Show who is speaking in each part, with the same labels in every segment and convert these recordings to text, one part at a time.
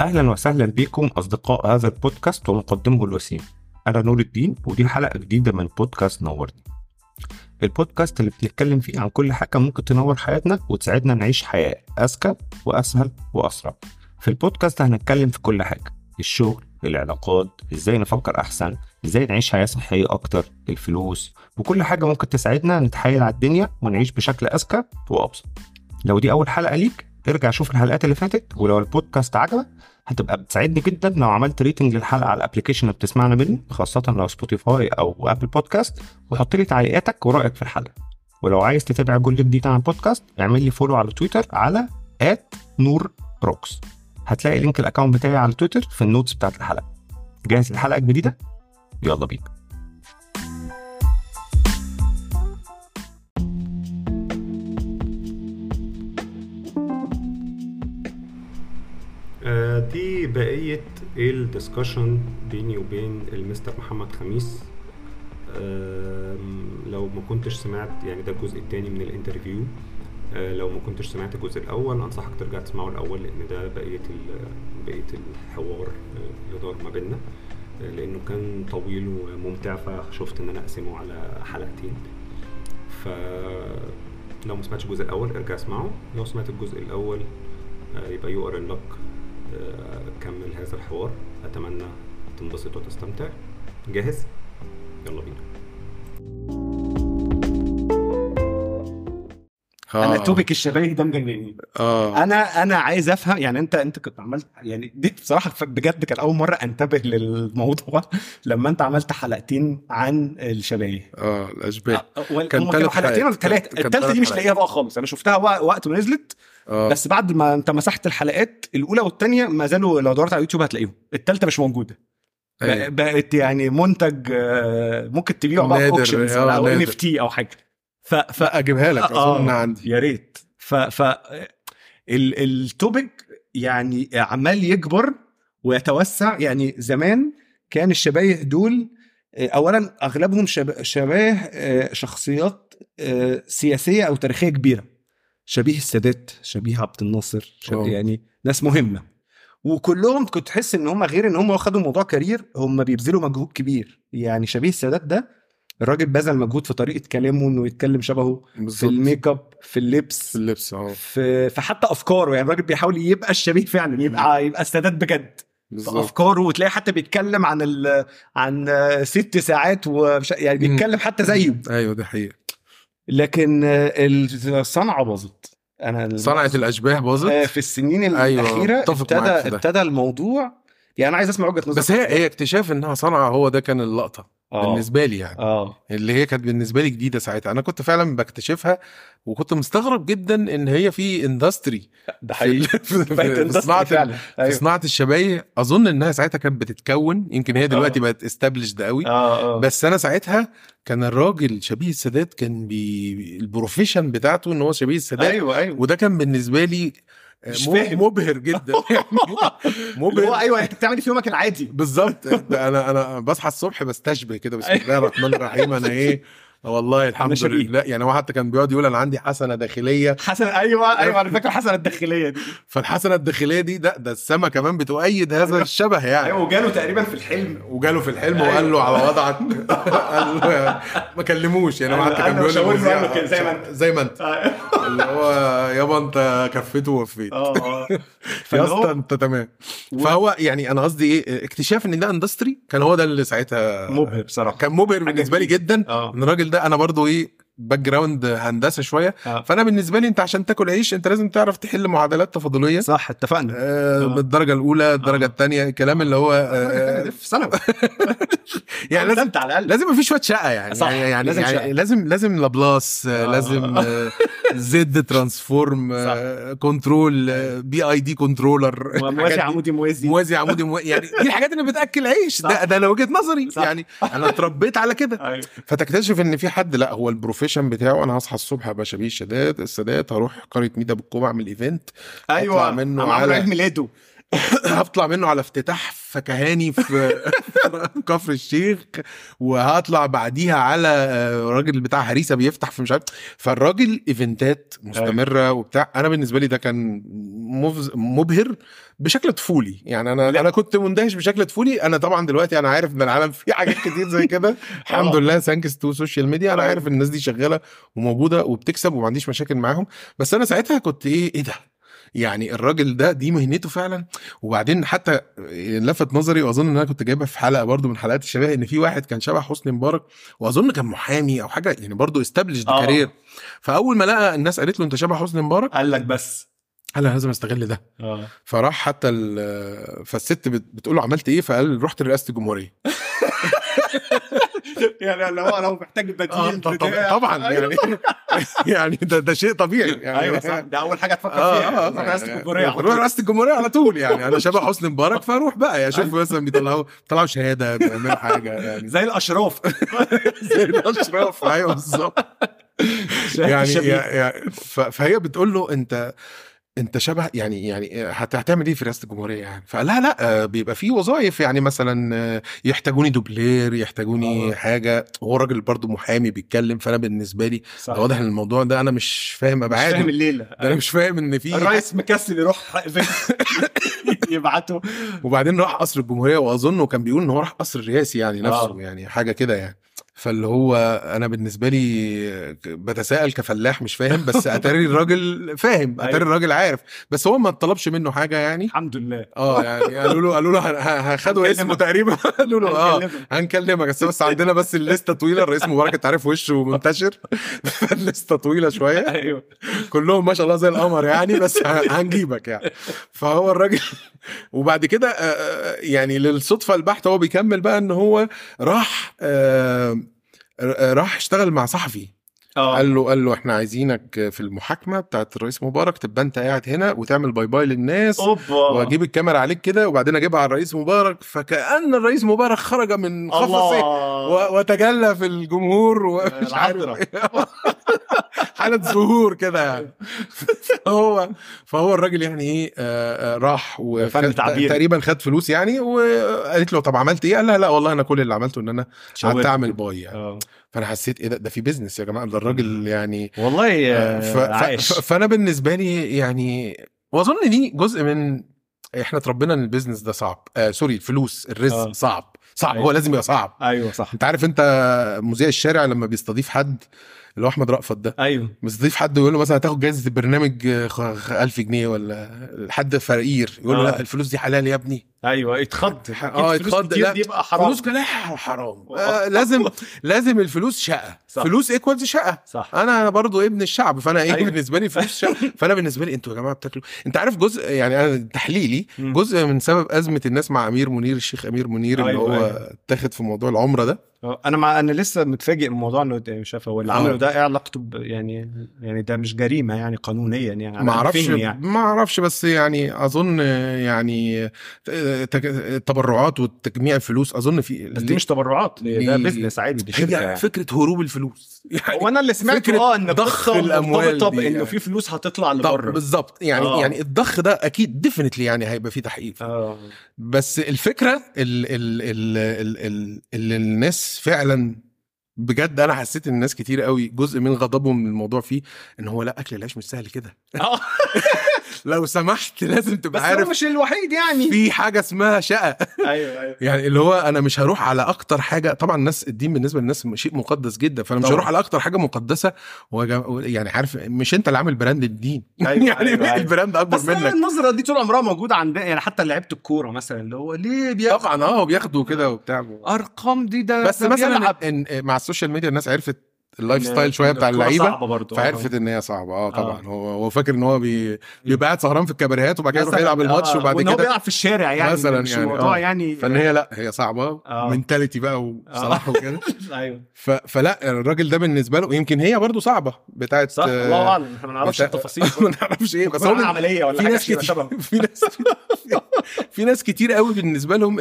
Speaker 1: أهلا وسهلا بكم أصدقاء هذا البودكاست ومقدمه الوسيم. أنا نور الدين ودي حلقة جديدة من بودكاست نورني. البودكاست اللي بنتكلم فيه عن كل حاجة ممكن تنور حياتنا وتساعدنا نعيش حياة أذكى وأسهل وأسرع. في البودكاست هنتكلم في كل حاجة الشغل العلاقات إزاي نفكر أحسن إزاي نعيش حياة صحية أكتر الفلوس وكل حاجة ممكن تساعدنا نتحايل على الدنيا ونعيش بشكل أذكى وأبسط. لو دي أول حلقة ليك ارجع شوف الحلقات اللي فاتت ولو البودكاست عجبك هتبقى بتساعدني جدا لو عملت rating للحلقة على ال application اللي بتسمعنا منه خاصة لو سبوتيفاي أو ابل بودكاست وحط لي تعليقاتك ورأيك في الحلقة. ولو عايز تتابع كل جديد عن البودكاست اعمل لي follow على تويتر على نور روكس هتلاقي link ال account بتاعي على تويتر في ال notes بتاعت الحلقة. جاهز للحلقه الجديده يلا بينا. دي بقية ال discussion بيني وبين المستر محمد خميس. لو ما كنتش سمعت يعني ده الجزء التاني من ال interview. آه، لو ما كنتش سمعت الجزء الأول أنصحك ترجع تسمعه الأول لأن ده بقية بقية الحوار آه، اللي دار ما بيننا. آه، لأنه كان طويل وممتع فشفت إن أنا أقسمه على حلقتين. ف لو ما سمعتش الجزء الأول ارجع اسمعه. لو سمعت الجزء الأول آه، يبقى you are in luck كمل هذا الحوار. أتمنى تنبسط وتستمتع. جاهز؟ يلا بينا.
Speaker 2: أنا topic الشبايه ده مجنني.
Speaker 3: آه.
Speaker 2: أنا أنا عايز أفهم يعني أنت أنت كنت عملت يعني دي بصراحة بجد كان أول مرة أنتبه للموضوع لما أنت عملت حلقتين عن الشبايه
Speaker 3: آه الاشباه
Speaker 2: آه،
Speaker 3: كان
Speaker 2: كانوا حلقتين ولا.
Speaker 3: ثلاثة
Speaker 2: الثالثه دي مش. لاقيها بقى خالص. أنا شفتها وق- وقت ما نزلت
Speaker 3: آه.
Speaker 2: بس بعد ما انت مسحت الحلقات الاولى والثانيه ما زالوا لو دورت على اليوتيوب هتلاقيهم. الثالثه مش موجودة.
Speaker 3: أيوة.
Speaker 2: بق- بقت يعني منتج آه، ممكن تبيعه بقى auctions
Speaker 3: آه،
Speaker 2: أو NFT أو حاجة. ف ف
Speaker 3: أجيبها لك أظن انها عندي.
Speaker 2: يا ريت. ف ف ال- topic يعني عمال يكبر ويتوسع. يعني زمان كان الشبايه دول آه، اولا أغلبهم شب- شباه آه، شخصيات آه، سياسية أو تاريخية كبيرة. شبيه السادات شبيه عبد الناصر شبيه
Speaker 3: أوه.
Speaker 2: يعني ناس مهمة. وكلهم كنت تحس إن هم غير إن هم واخدوا الموضوع career هم بيبذلوا مجهود كبير. يعني شبيه السادات ده الراجل بذل مجهود في طريقة كلامه إنه يتكلم شبهه في
Speaker 3: بالظبط.
Speaker 2: ال make up في
Speaker 3: في
Speaker 2: اللبس
Speaker 3: اللبس آه.
Speaker 2: في في حتى أفكاره. يعني الراجل بيحاول يبقى الشبيه فعلا يبقى يبقى السادات بجد. في
Speaker 3: بالظبط.
Speaker 2: أفكاره وتلاقي حتى بيتكلم عن ال عن ست ساعات ومش يعني. بيتكلم حتى زيه.
Speaker 3: أيوه دي حقيقة.
Speaker 2: لكن الصنعة باظت. أنا
Speaker 3: صنعة الأشباه باظت؟
Speaker 2: آه، في السنين
Speaker 3: أيوة، الأخيرة معاك
Speaker 2: ابتدى. ابتدى الموضوع يعني أنا عايز أسمع وجهة نظرك
Speaker 3: بس هي هي اكتشاف إنها صنعة هو ده كان اللقطة.
Speaker 2: آه.
Speaker 3: بالنسبة لي يعني.
Speaker 2: آه.
Speaker 3: اللي هي كانت بالنسبة لي جديدة ساعتها. أنا كنت فعلا بكتشفها وكنت مستغرب جدا إن هي في industry
Speaker 2: ده حقيقي.
Speaker 3: في, صناعة
Speaker 2: فعلا.
Speaker 3: في. صناعة الشبايه. أظن إنها ساعتها كانت بتتكون. يمكن هي دلوقتي
Speaker 2: آه.
Speaker 3: بقت established قوي.
Speaker 2: آه آه.
Speaker 3: بس أنا ساعتها كان الراجل شبيه السادات كان بي ال profession بتاعته إن هو شبيه السادات.
Speaker 2: أيوه أيوه.
Speaker 3: وده كان بالنسبة لي آه،
Speaker 2: مش فاهم.
Speaker 3: مبهر جدا.
Speaker 2: اللي هو
Speaker 3: مبهر
Speaker 2: أيوه أنت بتعمل إيه في يومك؟ العادي
Speaker 3: بالظبط. أنا أنا بصحى الصبح بستشبه كده بسم الله الرحمن الرحيم أنا إيه؟ والله الحمد. لله. يعني هو حتى كان بيقعد يقول أنا عندي حسنة داخلية.
Speaker 2: حسن أيوه أيوه أنا فاكر حسن الداخلية دي.
Speaker 3: فالحسنة الداخلية دي ده ده السما كمان بتؤيد هذا الشبه يعني.
Speaker 2: أيوه وجاله تقريبا في الحلم.
Speaker 3: وجاله في الحلم
Speaker 2: أيوة.
Speaker 3: وقال له على وضعك. قال له ما كلموش. يعني هو
Speaker 2: أيوة،
Speaker 3: حتى كان بيقول
Speaker 2: له زي ما أنت.
Speaker 3: زي ما أنت.
Speaker 2: آه
Speaker 3: اللي هو يابا أنت كفيت ووفيت.
Speaker 2: آه.
Speaker 3: يا اسطى انت تمام. فهو يعني أنا قصدي إيه اكتشاف إن ده industry كان هو ده اللي ساعتها
Speaker 2: مبهر بصراحة.
Speaker 3: كان مبهر بالنسبة لي جدا
Speaker 2: آه.
Speaker 3: إن الراجل ده أنا برضو إيه background هندسة شوية.
Speaker 2: آه.
Speaker 3: فأنا بالنسبة لي أنت عشان تاكل عيش أنت لازم تعرف تحل معادلات تفاضلية.
Speaker 2: صح اتفقنا.
Speaker 3: آه
Speaker 2: آه.
Speaker 3: من الدرجه الأولى الدرجة
Speaker 2: آه.
Speaker 3: الثانية الكلام اللي هو آه
Speaker 2: في ثانوي.
Speaker 3: يعني لازم
Speaker 2: على الاقل
Speaker 3: لازم في شوية شقا يعني.
Speaker 2: صح،
Speaker 3: يعني يعني
Speaker 2: لازم
Speaker 3: لازم
Speaker 2: شقا.
Speaker 3: يعني لازم لازم لابلاس آه. لازم آه Z transform آه control آه PID controller.
Speaker 2: موازي عمودي موازي
Speaker 3: موازي عمودي موازي يعني دي الحاجات اللي بتأكل عيش.
Speaker 2: صح.
Speaker 3: ده ده أنا وجهه نظري
Speaker 2: صح.
Speaker 3: يعني. أنا اتربيت على كده.
Speaker 2: أيوه.
Speaker 3: فتكتشف إن في حد لأ هو ال profession بتاعه أنا هصحى الصبح ابقى شبيه السادات السادات هروح قرية ميدا بالكوم أعمل event
Speaker 2: أيوه.
Speaker 3: منه على-
Speaker 2: عيد ميلاده.
Speaker 3: هطلع منه على افتتاح فكهاني في كفر الشيخ وهطلع بعديها على آه، راجل بتاع هريسة بيفتح في مش عارف فالراجل event ات مستمرة وبتاع أنا بالنسبة لي ده كان مبهر بشكل طفولي يعني أنا
Speaker 2: لا.
Speaker 3: أنا كنت مندهش بشكل طفولي أنا طبعا دلوقتي أنا عارف إن العالم فيه حاجات كتير زي كده الحمد
Speaker 2: آه.
Speaker 3: لله thanks to social media
Speaker 2: أنا.
Speaker 3: عارف إن الناس دي شغالة وموجودة وبتكسب وما عنديش مشاكل معاهم بس أنا ساعتها كنت إيه إيه ده يعني الراجل ده دي مهنته فعلا. وبعدين حتى لفت نظري وأظن إن أنا كنت جايبها في حلقة برضو من حلقات الشبايه إن في واحد كان شبه حسني مبارك وأظن كان محامي أو حاجة يعني برضو established
Speaker 2: آه.
Speaker 3: career فأول ما لقى الناس قالت له أنت شبه حسني مبارك
Speaker 2: قال لك بس.
Speaker 3: قال أنا لازم أستغل ده.
Speaker 2: آه.
Speaker 3: فراح حتى ال- فالست بت- بتقول له عملت إيه؟ فقال رحت رئاسه الجمهورية.
Speaker 2: يعني لو هو لو محتاج بديل
Speaker 3: آه،
Speaker 2: بتاع-
Speaker 3: طبعا
Speaker 2: أيوة.
Speaker 3: يعني يعني ده ده شيء طبيعي يعني.
Speaker 2: أيوه صح. ده أول حاجة تفكر فيها.
Speaker 3: آه
Speaker 2: تروح رئاسة
Speaker 3: يعني
Speaker 2: الجمهورية على
Speaker 3: روح
Speaker 2: طول.
Speaker 3: رئاسة الجمهورية على طول يعني. أنا شبه حسني مبارك فأروح بقى. أشوف مثلا بيطلعوا بيطلعوا شهادة بيعملوا حاجة يعني.
Speaker 2: زي الأشراف.
Speaker 3: زي الأشراف. أيوه بالظبط. يعني. يعني فهي بتقول له أنت أنت شبه يعني يعني هت- هتعمل إيه في رئاسه الجمهورية يعني فقال لها لا آه، بيبقى في وظائف يعني مثلا آه، يحتاجوني دوبلير يحتاجوني
Speaker 2: آه.
Speaker 3: حاجة هو راجل برضو محامي بيتكلم فأنا بالنسبة لي
Speaker 2: صح.
Speaker 3: واضح إن الموضوع ده أنا مش فاهم
Speaker 2: مش
Speaker 3: ابعاده
Speaker 2: فاهم الليلة
Speaker 3: ده أنا مش فاهم إن في
Speaker 2: الرئيس مكسل يروح يبعته
Speaker 3: وبعدين راح قصر الجمهورية واظنه كان بيقول إن هو راح قصر الرئاسي يعني نفسه
Speaker 2: آه.
Speaker 3: يعني حاجة كده يعني فاللي هو أنا بالنسبة لي بتساءل كفلاح مش فاهم بس أتاري الراجل فاهم أتاري
Speaker 2: أيوة.
Speaker 3: الراجل عارف. بس هو ما طلبش منه حاجة يعني.
Speaker 2: الحمد لله.
Speaker 3: آه يعني قالوا له قالوا له هخدوا اسمه. تقريبا. قالوا له آه
Speaker 2: هنكلمك.
Speaker 3: بس بس عندنا بس الليستة طويلة الرئيس مبارك أنت عارف وشه منتشر. الليسته طويلة شوية.
Speaker 2: أيوه.
Speaker 3: كلهم ما شاء الله زي القمر يعني بس هنجيبك يعني. فهو الراجل وبعد كده آه، آه، يعني للصدفة البحته هو بيكمل بقى إن هو راح آه، راح اشتغل مع صحفي.
Speaker 2: آه
Speaker 3: قال له قال له إحنا عايزينك في المحاكمة بتاعت الرئيس مبارك تبقى أنت قاعد هنا وتعمل باي باي للناس
Speaker 2: أوبا
Speaker 3: وأجيب الكاميرا عليك كده وبعدين أجيبها على الرئيس مبارك فكأن الرئيس مبارك خرج من و- وتجلى في الجمهور ومش
Speaker 2: العذراء.
Speaker 3: عارف حالة ظهور كده يعني فهو فهو الراجل يعني إيه آه، آه، راح. تقريبا خد فلوس يعني وقالت له طب عملت إيه؟ قال لها لا والله أنا كل اللي عملته إن
Speaker 2: أنا.
Speaker 3: قعدت اعمل bye يعني
Speaker 2: آه
Speaker 3: فأنا حسيت إيه ده؟ ده في business يا جماعة ده الراجل يعني
Speaker 2: والله
Speaker 3: آه، ف-
Speaker 2: آه،
Speaker 3: ف-
Speaker 2: عايش.
Speaker 3: ف- فأنا بالنسبة لي يعني وأظن دي جزء من إحنا اتربينا إن ال business ده صعب. آه sorry الفلوس الرزق
Speaker 2: آه.
Speaker 3: صعب. صعب
Speaker 2: أيوة.
Speaker 3: هو لازم يبقى صعب.
Speaker 2: أيوه صح.
Speaker 3: أنت عارف أنت مذيع الشارع لما بيستضيف حد اللي هو أحمد رأفت ده.
Speaker 2: أيوه.
Speaker 3: بيستضيف حد ويقول له مثلا هتاخد جايزة البرنامج آه، خ- خ- 1000 جنيه ولا حد فقير يقول له
Speaker 2: آه.
Speaker 3: لا الفلوس دي حلال يا ابني.
Speaker 2: أيوه اتخض آه
Speaker 3: اتخض لا
Speaker 2: دي يبقى حرام.
Speaker 3: فلوس كلها حرام. آه. لازم لازم الفلوس شقا.
Speaker 2: صح.
Speaker 3: فلوس equals شقا.
Speaker 2: صح.
Speaker 3: أنا برضو ابن الشعب فأنا إيه
Speaker 2: أيوة.
Speaker 3: بالنسبة لي فلوس شقا. فأنا بالنسبة لي أنتوا يا جماعة بتاكلوا. أنت عارف جزء يعني أنا تحليلي. جزء من سبب أزمة الناس مع أمير منير الشيخ أمير منير اللي
Speaker 2: أيوة،
Speaker 3: هو
Speaker 2: أيوة.
Speaker 3: اتاخد في موضوع العمرة ده.
Speaker 2: آه، أنا مع أنا لسه متفاجئ من موضوع إنه مش عارف هو اللي
Speaker 3: آه.
Speaker 2: عمله ده إيه علاقته يعني يعني ده مش جريمة يعني قانونيا يعني
Speaker 3: ما
Speaker 2: أعرفش يعني
Speaker 3: ما أعرفش بس يعني أظن يعني التبرعات وتجميع الفلوس أظن في
Speaker 2: بس دي مش تبرعات ده business عادي دي
Speaker 3: شركة
Speaker 2: يعني.
Speaker 3: فكرة هروب الفلوس يعني
Speaker 2: هو أنا اللي سمعته آه إن
Speaker 3: ضخ دي
Speaker 2: بانه
Speaker 3: يعني.
Speaker 2: في فلوس هتطلع
Speaker 3: طب
Speaker 2: لبره
Speaker 3: بالظبط يعني
Speaker 2: آه.
Speaker 3: يعني الضخ ده أكيد definitely يعني هيبقى فيه تحقيق
Speaker 2: آه
Speaker 3: بس الفكرة ال ال ال ال ال اللي الناس فعلا بجد أنا حسيت إن الناس كتير قوي جزء من غضبهم من الموضوع فيه إن هو لأ أكل العيش مش سهل كده
Speaker 2: آه.
Speaker 3: لو سمحت لازم
Speaker 2: بس
Speaker 3: تبقى
Speaker 2: هو
Speaker 3: عارف
Speaker 2: مش الوحيد يعني.
Speaker 3: في حاجة اسمها شقا.
Speaker 2: أيوه أيوه.
Speaker 3: يعني اللي هو أنا مش هروح على أكتر حاجة. طبعا الناس الدين بالنسبة للناس شيء مقدس جدا. فأنا مش. هروح على أكتر حاجة مقدسة. وجا- يعني عارف مش أنت اللي عامل brand الدين.
Speaker 2: أيوة،
Speaker 3: يعني
Speaker 2: أيوة، أيوة.
Speaker 3: ال brand أكبر
Speaker 2: بس
Speaker 3: منك؟
Speaker 2: النظرة دي طول عمرها موجودة عندنا يعني حتى لعيبة الكورة مثلا اللي هو ليه بياخد؟
Speaker 3: طبعا آه بياخدوا كده وبتاع.
Speaker 2: أرقام دي ده
Speaker 3: بس
Speaker 2: ده
Speaker 3: مثلا. إن مع ال social media الناس عرفت
Speaker 2: ال
Speaker 3: lifestyle شوية بتاع
Speaker 2: اللعيبة برضه.
Speaker 3: فعرفت إن هي صعبة. آه طبعا.
Speaker 2: آه.
Speaker 3: هو هو فاكر إن هو بي... بيبقى قاعد سهران في الكباريهات وبعد كده يروح يلعب الماتش
Speaker 2: آه،
Speaker 3: وبعد
Speaker 2: وإن هو
Speaker 3: كده
Speaker 2: بيلعب في الشارع يعني
Speaker 3: مثلاً
Speaker 2: مش
Speaker 3: يعني، آه.
Speaker 2: يعني
Speaker 3: فإن هي لأ هي صعبة
Speaker 2: آه.
Speaker 3: mentality بقى وصلاح وكده.
Speaker 2: أيوه.
Speaker 3: ف... فلأ الراجل ده بالنسبة له يمكن هي برضو صعبة بتاعت
Speaker 2: صح؟
Speaker 3: آه،
Speaker 2: الله أعلم. إحنا ما نعرفش التفاصيل.
Speaker 3: ما نعرفش إيه بس هو
Speaker 2: عملية ولا
Speaker 3: في
Speaker 2: حاجة
Speaker 3: ناس
Speaker 2: كده
Speaker 3: كتير في ناس في ناس كتير قوي بالنسبة لهم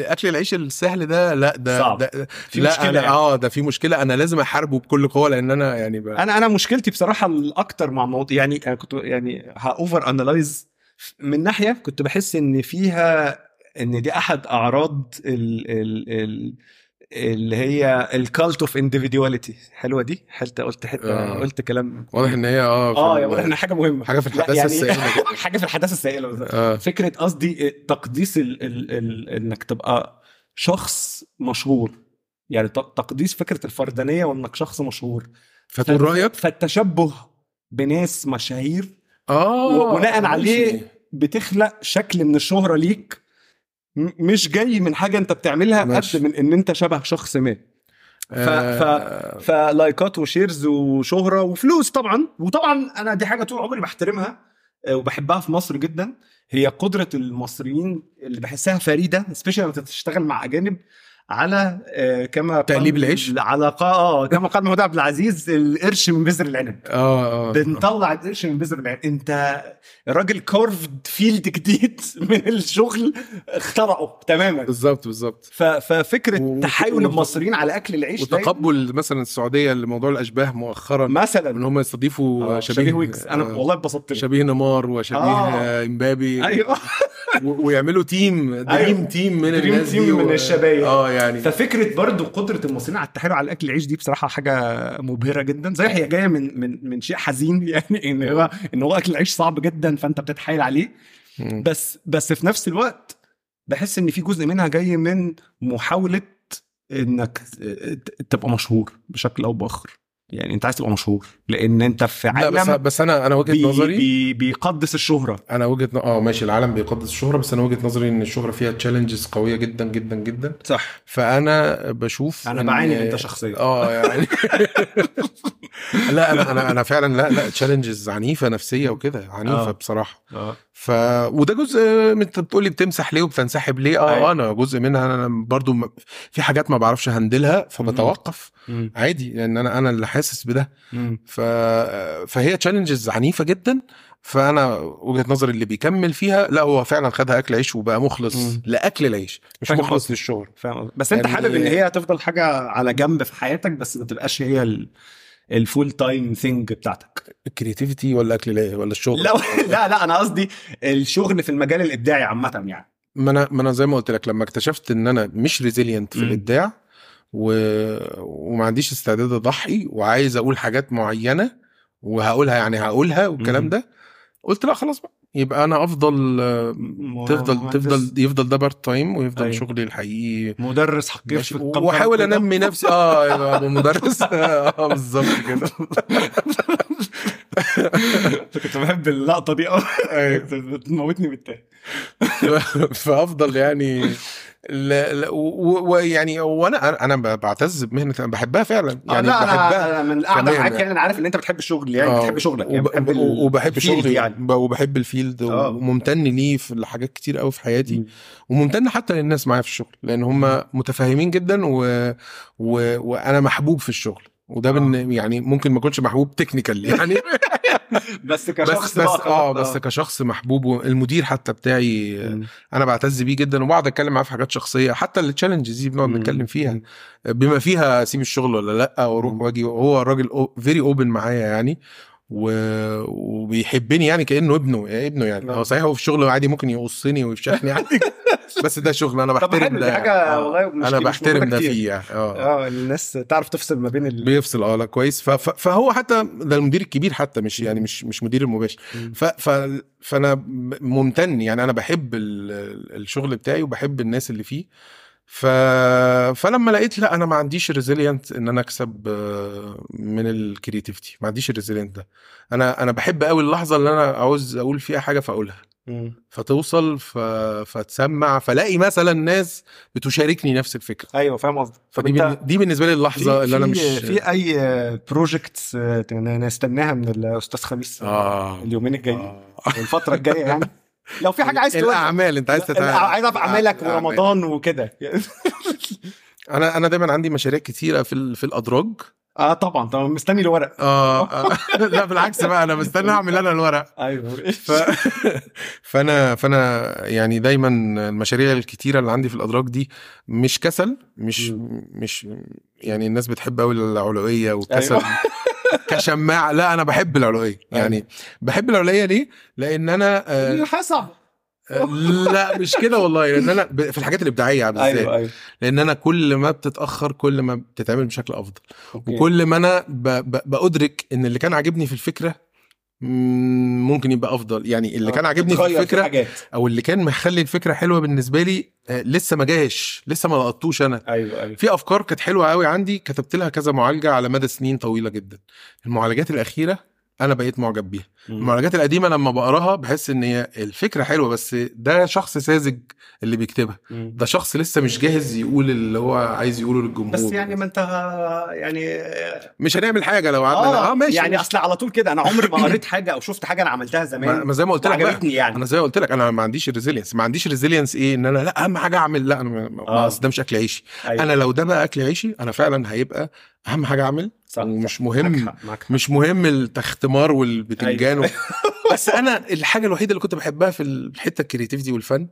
Speaker 3: أكل العيش السهل ده لأ ده
Speaker 2: صعب.
Speaker 3: ده
Speaker 2: في لأ
Speaker 3: أنا
Speaker 2: يعني.
Speaker 3: آه ده في مشكلة أنا لازم أحاربه بكل قوة لأن أنا يعني ب...
Speaker 2: أنا أنا مشكلتي بصراحة الأكتر مع موضوع يعني أنا كنت يعني ه overanalyze من ناحية كنت بحس إن فيها إن دي أحد أعراض ال ال ال اللي هي ال cult of individuality حلوة دي؟ حلت قلت حتة
Speaker 3: آه.
Speaker 2: قلت كلام
Speaker 3: واضح إن هي
Speaker 2: آه
Speaker 3: آه
Speaker 2: يا واضح إن حاجة مهمة.
Speaker 3: حاجة في الحداثة
Speaker 2: يعني
Speaker 3: السائله.
Speaker 2: حاجة في الحداثة السائله
Speaker 3: آه.
Speaker 2: فكرة قصدي تقديس ال ال ال إنك تبقى شخص مشهور. يعني تقديس فكرة الفردانية وإنك شخص مشهور.
Speaker 3: فتقول رأيك؟
Speaker 2: فالتشبه بناس مشاهير
Speaker 3: آه
Speaker 2: وبناء. عليه بتخلق شكل من الشهرة ليك مش جاي من حاجة أنت بتعملها. قد من إن أنت شبه شخص ما. ف-
Speaker 3: آه،
Speaker 2: فلايكات و shares وشهرة وفلوس طبعا. وطبعا أنا دي حاجة طول عمري بحترمها آه، وبحبها في مصر جدا. هي قدرة المصريين اللي بحسها فريدة especially لما تشتغل مع أجانب على آه، كما
Speaker 3: تقليب العيش؟
Speaker 2: على آه كما قال محمود عبد العزيز القرش من بذر العنب
Speaker 3: آه آه
Speaker 2: بنطلع القرش من بذر العنب انت راجل carved field جديد من الشغل اخترعه تماما
Speaker 3: بالظبط بالظبط
Speaker 2: ففكرة
Speaker 3: و-
Speaker 2: تحايل
Speaker 3: و-
Speaker 2: المصريين على أكل العيش دايماً
Speaker 3: وتقبل مثلا السعودية لموضوع الأشباه مؤخرا
Speaker 2: مثلا
Speaker 3: إن هم يستضيفوا
Speaker 2: آه،
Speaker 3: شبيه
Speaker 2: شبيه ويجز أنا
Speaker 3: آه،
Speaker 2: والله اتبسطت.
Speaker 3: شبيه نيمار وشبيه
Speaker 2: آه.
Speaker 3: آه. إمبابي
Speaker 2: أيوه
Speaker 3: و- ويعملوا team dream
Speaker 2: أيوة.
Speaker 3: team من
Speaker 2: dream
Speaker 3: الناس
Speaker 2: team
Speaker 3: دي
Speaker 2: من الشباب.
Speaker 3: آه يعني
Speaker 2: ففكرة برضو قدرة المصريين على التحايل على الأكل العيش دي بصراحة حاجة مبهرة جدا زي هي جاية من من من شيء حزين يعني إن هو إن هو أكل العيش صعب جدا فأنت بتتحايل عليه. بس بس في نفس الوقت بحس إن في جزء منها جاي من محاولة إنك تبقى مشهور بشكل أو بآخر يعني انت عايز تبقى مشهور لأن انت في
Speaker 3: لا بس
Speaker 2: عالم
Speaker 3: بس أنا أنا وجهة
Speaker 2: بي
Speaker 3: نظري
Speaker 2: بي بيقدس
Speaker 3: الشهرة. أنا وجهة آه ماشي العالم بيقدس الشهرة بس أنا وجهة نظري إن الشهرة فيها challenges قوية جدا جدا جدا.
Speaker 2: صح.
Speaker 3: فأنا بشوف
Speaker 2: أنا
Speaker 3: إن-
Speaker 2: بعاني من ده شخصيا.
Speaker 3: آه يعني. لا أنا أنا أنا فعلا لا لا تشالنجز عنيفة نفسية وكده عنيفة
Speaker 2: آه.
Speaker 3: بصراحة.
Speaker 2: آه.
Speaker 3: ف وده جزء انت بتقول لي بتمسح ليه وبتنسحب ليه آه
Speaker 2: أيوة.
Speaker 3: أنا جزء منها أنا برضو م- في حاجات ما بعرفش هندلها فبتوقف عادي لأن أنا أنا اللي حاسس بده ف... فهي تشالنجز عنيفة جدا فأنا وجهة نظري اللي بيكمل فيها لا هو فعلا خدها أكل عيش وبقى مخلص
Speaker 2: مم.
Speaker 3: لأكل العيش مش مخلص. للشغل
Speaker 2: فاهم. بس أنت
Speaker 3: يعني-
Speaker 2: حابب إن هي هتفضل حاجة على جنب في حياتك بس ما تبقاش هي ال- ال full time thing بتاعتك
Speaker 3: ال creativity ولا أكل ولا الشغل
Speaker 2: لا لا لا أنا قصدي الشغل في المجال الإبداعي عامة يعني
Speaker 3: ما أنا ما أنا زي ما قلت لك لما اكتشفت إن أنا مش resilient في. الإبداع و... وما عنديش استعداد أضحي وعايز أقول حاجات معينة وهقولها يعني هقولها والكلام. ده قلت لا خلاص بقى. يبقى أنا أفضل تفضل
Speaker 2: مهندس-
Speaker 3: تفضل يفضل ده part time ويفضل
Speaker 2: أيوة.
Speaker 3: شغلي الحقيقي.
Speaker 2: مدرس حقيقي
Speaker 3: وأحاول أنمي نفسي. آه يبقى أبقى مدرس. آه بالظبط كده.
Speaker 2: كنت بحب اللقطة دي قوي
Speaker 3: أيوة.
Speaker 2: بتموتني بالتاني.
Speaker 3: فأفضل يعني ويعني وأنا أنا بعتز بمهنة أنا بحبها فعلا يعني
Speaker 2: لا
Speaker 3: بحبها
Speaker 2: أنا أنا من
Speaker 3: كمان
Speaker 2: معاك
Speaker 3: يعني.
Speaker 2: أنا عارف إن أنت بتحب الشغل يعني
Speaker 3: آه،
Speaker 2: بتحب شغلك يعني وبحب ال field
Speaker 3: شغلي
Speaker 2: يعني
Speaker 3: يعني وبحب ال field
Speaker 2: آه.
Speaker 3: وممتن ليه في حاجات كتير قوي في حياتي وممتن حتى للناس معايا في الشغل لأن هم متفاهمين جدا و... و... وأنا محبوب في الشغل وده
Speaker 2: آه.
Speaker 3: بن... يعني ممكن ما اكونش محبوب technical يعني
Speaker 2: بس
Speaker 3: بس
Speaker 2: كشخص
Speaker 3: بس
Speaker 2: بقى آه.
Speaker 3: بس كشخص محبوب المدير حتى بتاعي
Speaker 2: مم.
Speaker 3: أنا بعتز بيه جدا وبقعد أتكلم معاه في حاجات شخصية حتى ال challenges دي بنقعد. نتكلم فيها. بما فيها اسيب الشغل ولا لأ
Speaker 2: وأروح.
Speaker 3: وأجي وهو راجل very open معايا يعني و... وبيحبني يعني كأنه ابنه يعني ابنه يعني.
Speaker 2: نعم.
Speaker 3: هو صحيح هو في الشغل عادي ممكن يقصني ويفشخني عادي بس ده شغل
Speaker 2: أنا
Speaker 3: بحترم ده
Speaker 2: دي حاجة
Speaker 3: آه.
Speaker 2: والله مش أنا
Speaker 3: بحترم ده. فيه يعني. آه.
Speaker 2: آه الناس تعرف تفصل ما بين ال...
Speaker 3: بيفصل آه لا كويس. ف... ف... فهو حتى ده المدير الكبير حتى مش يعني مش مش مدير المباشر. ف... ف... فأنا ممتن يعني. أنا بحب ال... الشغل بتاعي وبحب الناس اللي فيه. ف... فلما لقيت لا أنا ما عنديش resilient إن أنا أكسب آه، من ال creativity ما عنديش ال resilient ده. أنا أنا بحب قوي اللحظة اللي أنا عاوز أقول فيها حاجة فأقولها.
Speaker 2: مم.
Speaker 3: فتوصل ف... فتسمع فلاقي مثلا ناس بتشاركني نفس الفكرة.
Speaker 2: أيوه فاهم قصدك.
Speaker 3: فدي بن... دي بالنسبة لي اللحظة اللي أنا مش
Speaker 2: في أي بروجكتس نستناها من الأستاذ خميس
Speaker 3: آه
Speaker 2: اليومين الجايين؟
Speaker 3: آه.
Speaker 2: والفترة الجاية يعني؟ لو في حاجة عايز تقولها.
Speaker 3: الأعمال أنت عايز
Speaker 2: لا،
Speaker 3: تتع...
Speaker 2: عايز اعرف
Speaker 3: أعمالك.
Speaker 2: ورمضان وكده.
Speaker 3: أنا أنا دايما عندي مشاريع كتيرة في في الأدراج.
Speaker 2: آه طبعا. طبعا مستني الورق.
Speaker 3: آه آه. لا بالعكس بقى أنا مستني أعمل أنا الورق.
Speaker 2: أيوه.
Speaker 3: ف... فأنا فأنا يعني دايما المشاريع الكتيرة اللي عندي في الأدراج دي مش كسل مش مش يعني الناس بتحب قوي العلوية والكسل.
Speaker 2: أيوة.
Speaker 3: كشماعة. لا أنا بحب العلوية. يعني بحب العلوية ليه؟ لأن أنا آه
Speaker 2: حسب
Speaker 3: آه، لا مش كده والله. لأن أنا في الحاجات الإبداعية بالذات.
Speaker 2: أيوه أيوه.
Speaker 3: لأن أنا كل ما بتتأخر كل ما بتتعمل بشكل أفضل.
Speaker 2: أوكي.
Speaker 3: وكل ما أنا ب... ب... بأدرك إن اللي كان عاجبني في الفكرة ممكن يبقى أفضل. يعني اللي كان عاجبني في الفكرة
Speaker 2: حاجات.
Speaker 3: أو اللي كان مخلي الفكرة حلوة بالنسبة لي آه، لسه ما جاش لسه ما لقطوش أنا.
Speaker 2: أيوه أيوه.
Speaker 3: في أفكار كانت حلوة قوي عندي كتبت لها كذا معالجة على مدى سنين طويلة جدا. المعالجات الأخيرة أنا بقيت معجب بيها. المعالجات القديمة لما بقراها بحس إن هي الفكرة حلوة بس ده شخص ساذج اللي بيكتبها.
Speaker 2: مم.
Speaker 3: ده شخص لسه مش جاهز يقول اللي هو عايز يقوله للجمهور.
Speaker 2: بس يعني ما أنت يعني
Speaker 3: مش هنعمل حاجة لو قعدنا
Speaker 2: آه,
Speaker 3: ماشي
Speaker 2: يعني. أصل على طول كده أنا عمري ما قريت حاجة أو شفت حاجة أنا عملتها
Speaker 3: ما,
Speaker 2: زمان.
Speaker 3: ما زي ما قلت لك
Speaker 2: عجبتني يعني.
Speaker 3: أنا زي ما قلت لك أنا ما عنديش resilience ما عنديش resilience إيه؟ إن أنا لا أهم حاجة أعمل لا أنا
Speaker 2: آه.
Speaker 3: أصل ده مش أكل عيشي.
Speaker 2: أيوة.
Speaker 3: أنا لو ده بقى أكل عيشي أنا فعلا هيبقى أهم حاجة أعمل
Speaker 2: صح
Speaker 3: ومش
Speaker 2: صح.
Speaker 3: مهم
Speaker 2: معاك حق، معاك حق.
Speaker 3: مش مهم التختمار والبتنجان
Speaker 2: أيوة.
Speaker 3: و... بس أنا الحاجة الوحيدة اللي كنت بحبها في الحتة ال creativity والفن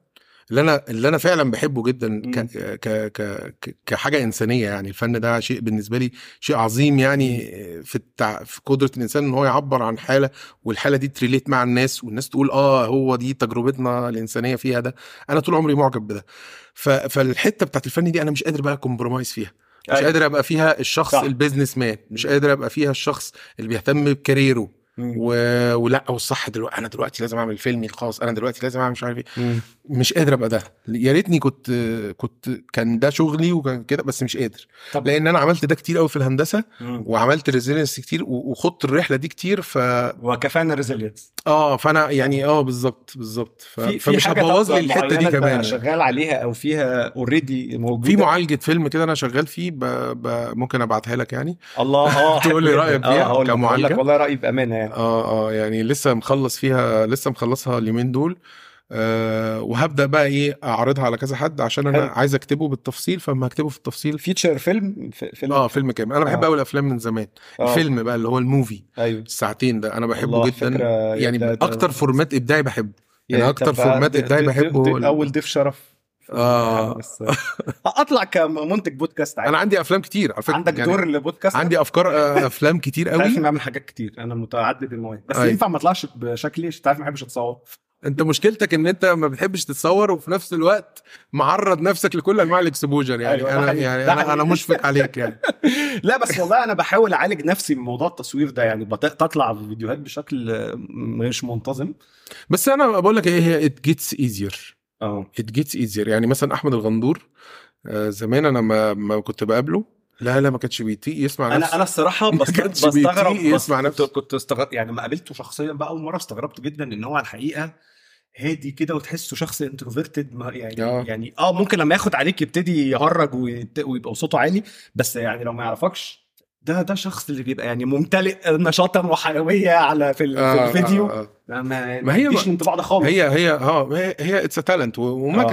Speaker 3: اللي أنا اللي أنا فعلا بحبه جدا. ك... ك... ك... كحاجة إنسانية يعني الفن ده شيء بالنسبة لي شيء عظيم يعني في التع... في قدرة الإنسان إن هو يعبر عن حالة والحالة دي ت relate مع الناس والناس تقول آه هو دي تجربتنا الإنسانية فيها ده أنا طول عمري معجب بده ف... فالحتة بتاعت الفن دي أنا مش قادر بقى compromise فيها مش
Speaker 2: أيوة.
Speaker 3: قادر أبقى فيها الشخص
Speaker 2: صح.
Speaker 3: ال businessman مش قادر أبقى فيها الشخص اللي بيهتم ب
Speaker 2: career ه.
Speaker 3: و... ولا والصح دلوقتي أنا دلوقتي لازم أعمل فيلمي الخاص أنا دلوقتي لازم أعمل مش عارف
Speaker 2: إيه.
Speaker 3: مش قادر أبقى ده. يا ريتني كنت كنت كان ده شغلي وكان كده بس مش قادر.
Speaker 2: طب
Speaker 3: لأن أنا عملت ده كتير قوي في الهندسة
Speaker 2: مم.
Speaker 3: وعملت resilience كتير وخضت الرحلة دي كتير ف
Speaker 2: وكفانا resilience
Speaker 3: آه فأنا يعني آه بالظبط بالظبط. ف...
Speaker 2: في
Speaker 3: فمش هبوظ لي الحتة دي كمان.
Speaker 2: شغال عليها أو فيها already موجودة؟
Speaker 3: في معالجة فيلم كده أنا شغال فيه ب... ب... ممكن أبعتها لك يعني؟
Speaker 2: الله آه
Speaker 3: تقول لي
Speaker 2: جداً.
Speaker 3: فيها؟
Speaker 2: هقول لك والله رأيي بأمانة يعني.
Speaker 3: آه آه يعني لسه مخلص فيها لسه مخلصها اليومين دول. آه وهبدأ بقى إيه أعرضها على كذا حد عشان أنا
Speaker 2: حلو.
Speaker 3: عايز أكتبه بالتفصيل فما هكتبه في التفصيل
Speaker 2: فيتشر فيلم فيلم؟
Speaker 3: آه فيلم كامل. أنا بحب
Speaker 2: آه.
Speaker 3: قوي الأفلام من زمان.
Speaker 2: آه.
Speaker 3: الفيلم بقى اللي هو ال
Speaker 2: movie. أيوه.
Speaker 3: الساعتين ده أنا بحبه جدا. يعني
Speaker 2: ده-
Speaker 3: أكتر format إبداعي بحبه. يعني
Speaker 2: أكتر
Speaker 3: format
Speaker 2: إبداعي
Speaker 3: بحبه
Speaker 2: أول ضيف شرف. بس اطلع كمنتج بودكاست عادي.
Speaker 3: أنا عندي أفلام كتير على فكرة.
Speaker 2: عندك
Speaker 3: يعني
Speaker 2: دور لبودكاست؟
Speaker 3: عندي أفكار آه، أفلام كتير
Speaker 2: عارف
Speaker 3: قوي
Speaker 2: إني بعمل حاجات كتير. أنا متعدد المواهب. بس
Speaker 3: أيوة.
Speaker 2: ينفع ما أطلعش بشكلي عشان تعرف ما بحبش اتصور
Speaker 3: انت مشكلتك ان انت ما بتحبش تتصور وفي نفس الوقت معرض نفسك لكل انواع الاكسبوجر. يعني
Speaker 2: أيوة، أنا.
Speaker 3: يعني أنا
Speaker 2: حقيقي.
Speaker 3: مشفق عليك يعني.
Speaker 2: لا بس والله أنا بحاول أعالج نفسي من موضوع التصوير ده. يعني بط- تطلع في فيديوهات بشكل مش منتظم.
Speaker 3: بس أنا بقول لك إيه هي it gets easier.
Speaker 2: آه.
Speaker 3: It gets easier. يعني مثلا أحمد الغندور آه، زمان أنا ما ما كنت بقابله لا لا ما كانش بيطيق يسمع
Speaker 2: أنا
Speaker 3: نفسه
Speaker 2: أنا الصراحة
Speaker 3: ما
Speaker 2: بست-
Speaker 3: كانش
Speaker 2: بستغرب
Speaker 3: بيطيق
Speaker 2: بس
Speaker 3: يسمع نفسه.
Speaker 2: كنت استغرب يعني لما قابلته شخصيا بقى أول مرة استغربت جدا إن هو على الحقيقة هادي كده وتحسه شخص introverted يعني
Speaker 3: آه.
Speaker 2: يعني آه ممكن لما ياخد عليك يبتدي يهرج ويبقى صوته عالي بس يعني لو ما يعرفكش ده ده شخص اللي بيبقى يعني ممتلئ نشاطا وحيوية على في, ال- في
Speaker 3: آه،
Speaker 2: الفيديو
Speaker 3: آه، آه.
Speaker 2: ما,
Speaker 3: ما هي
Speaker 2: مفيش الانطباع ده خالص
Speaker 3: هي هي آه هي- هي it's talent
Speaker 2: آه.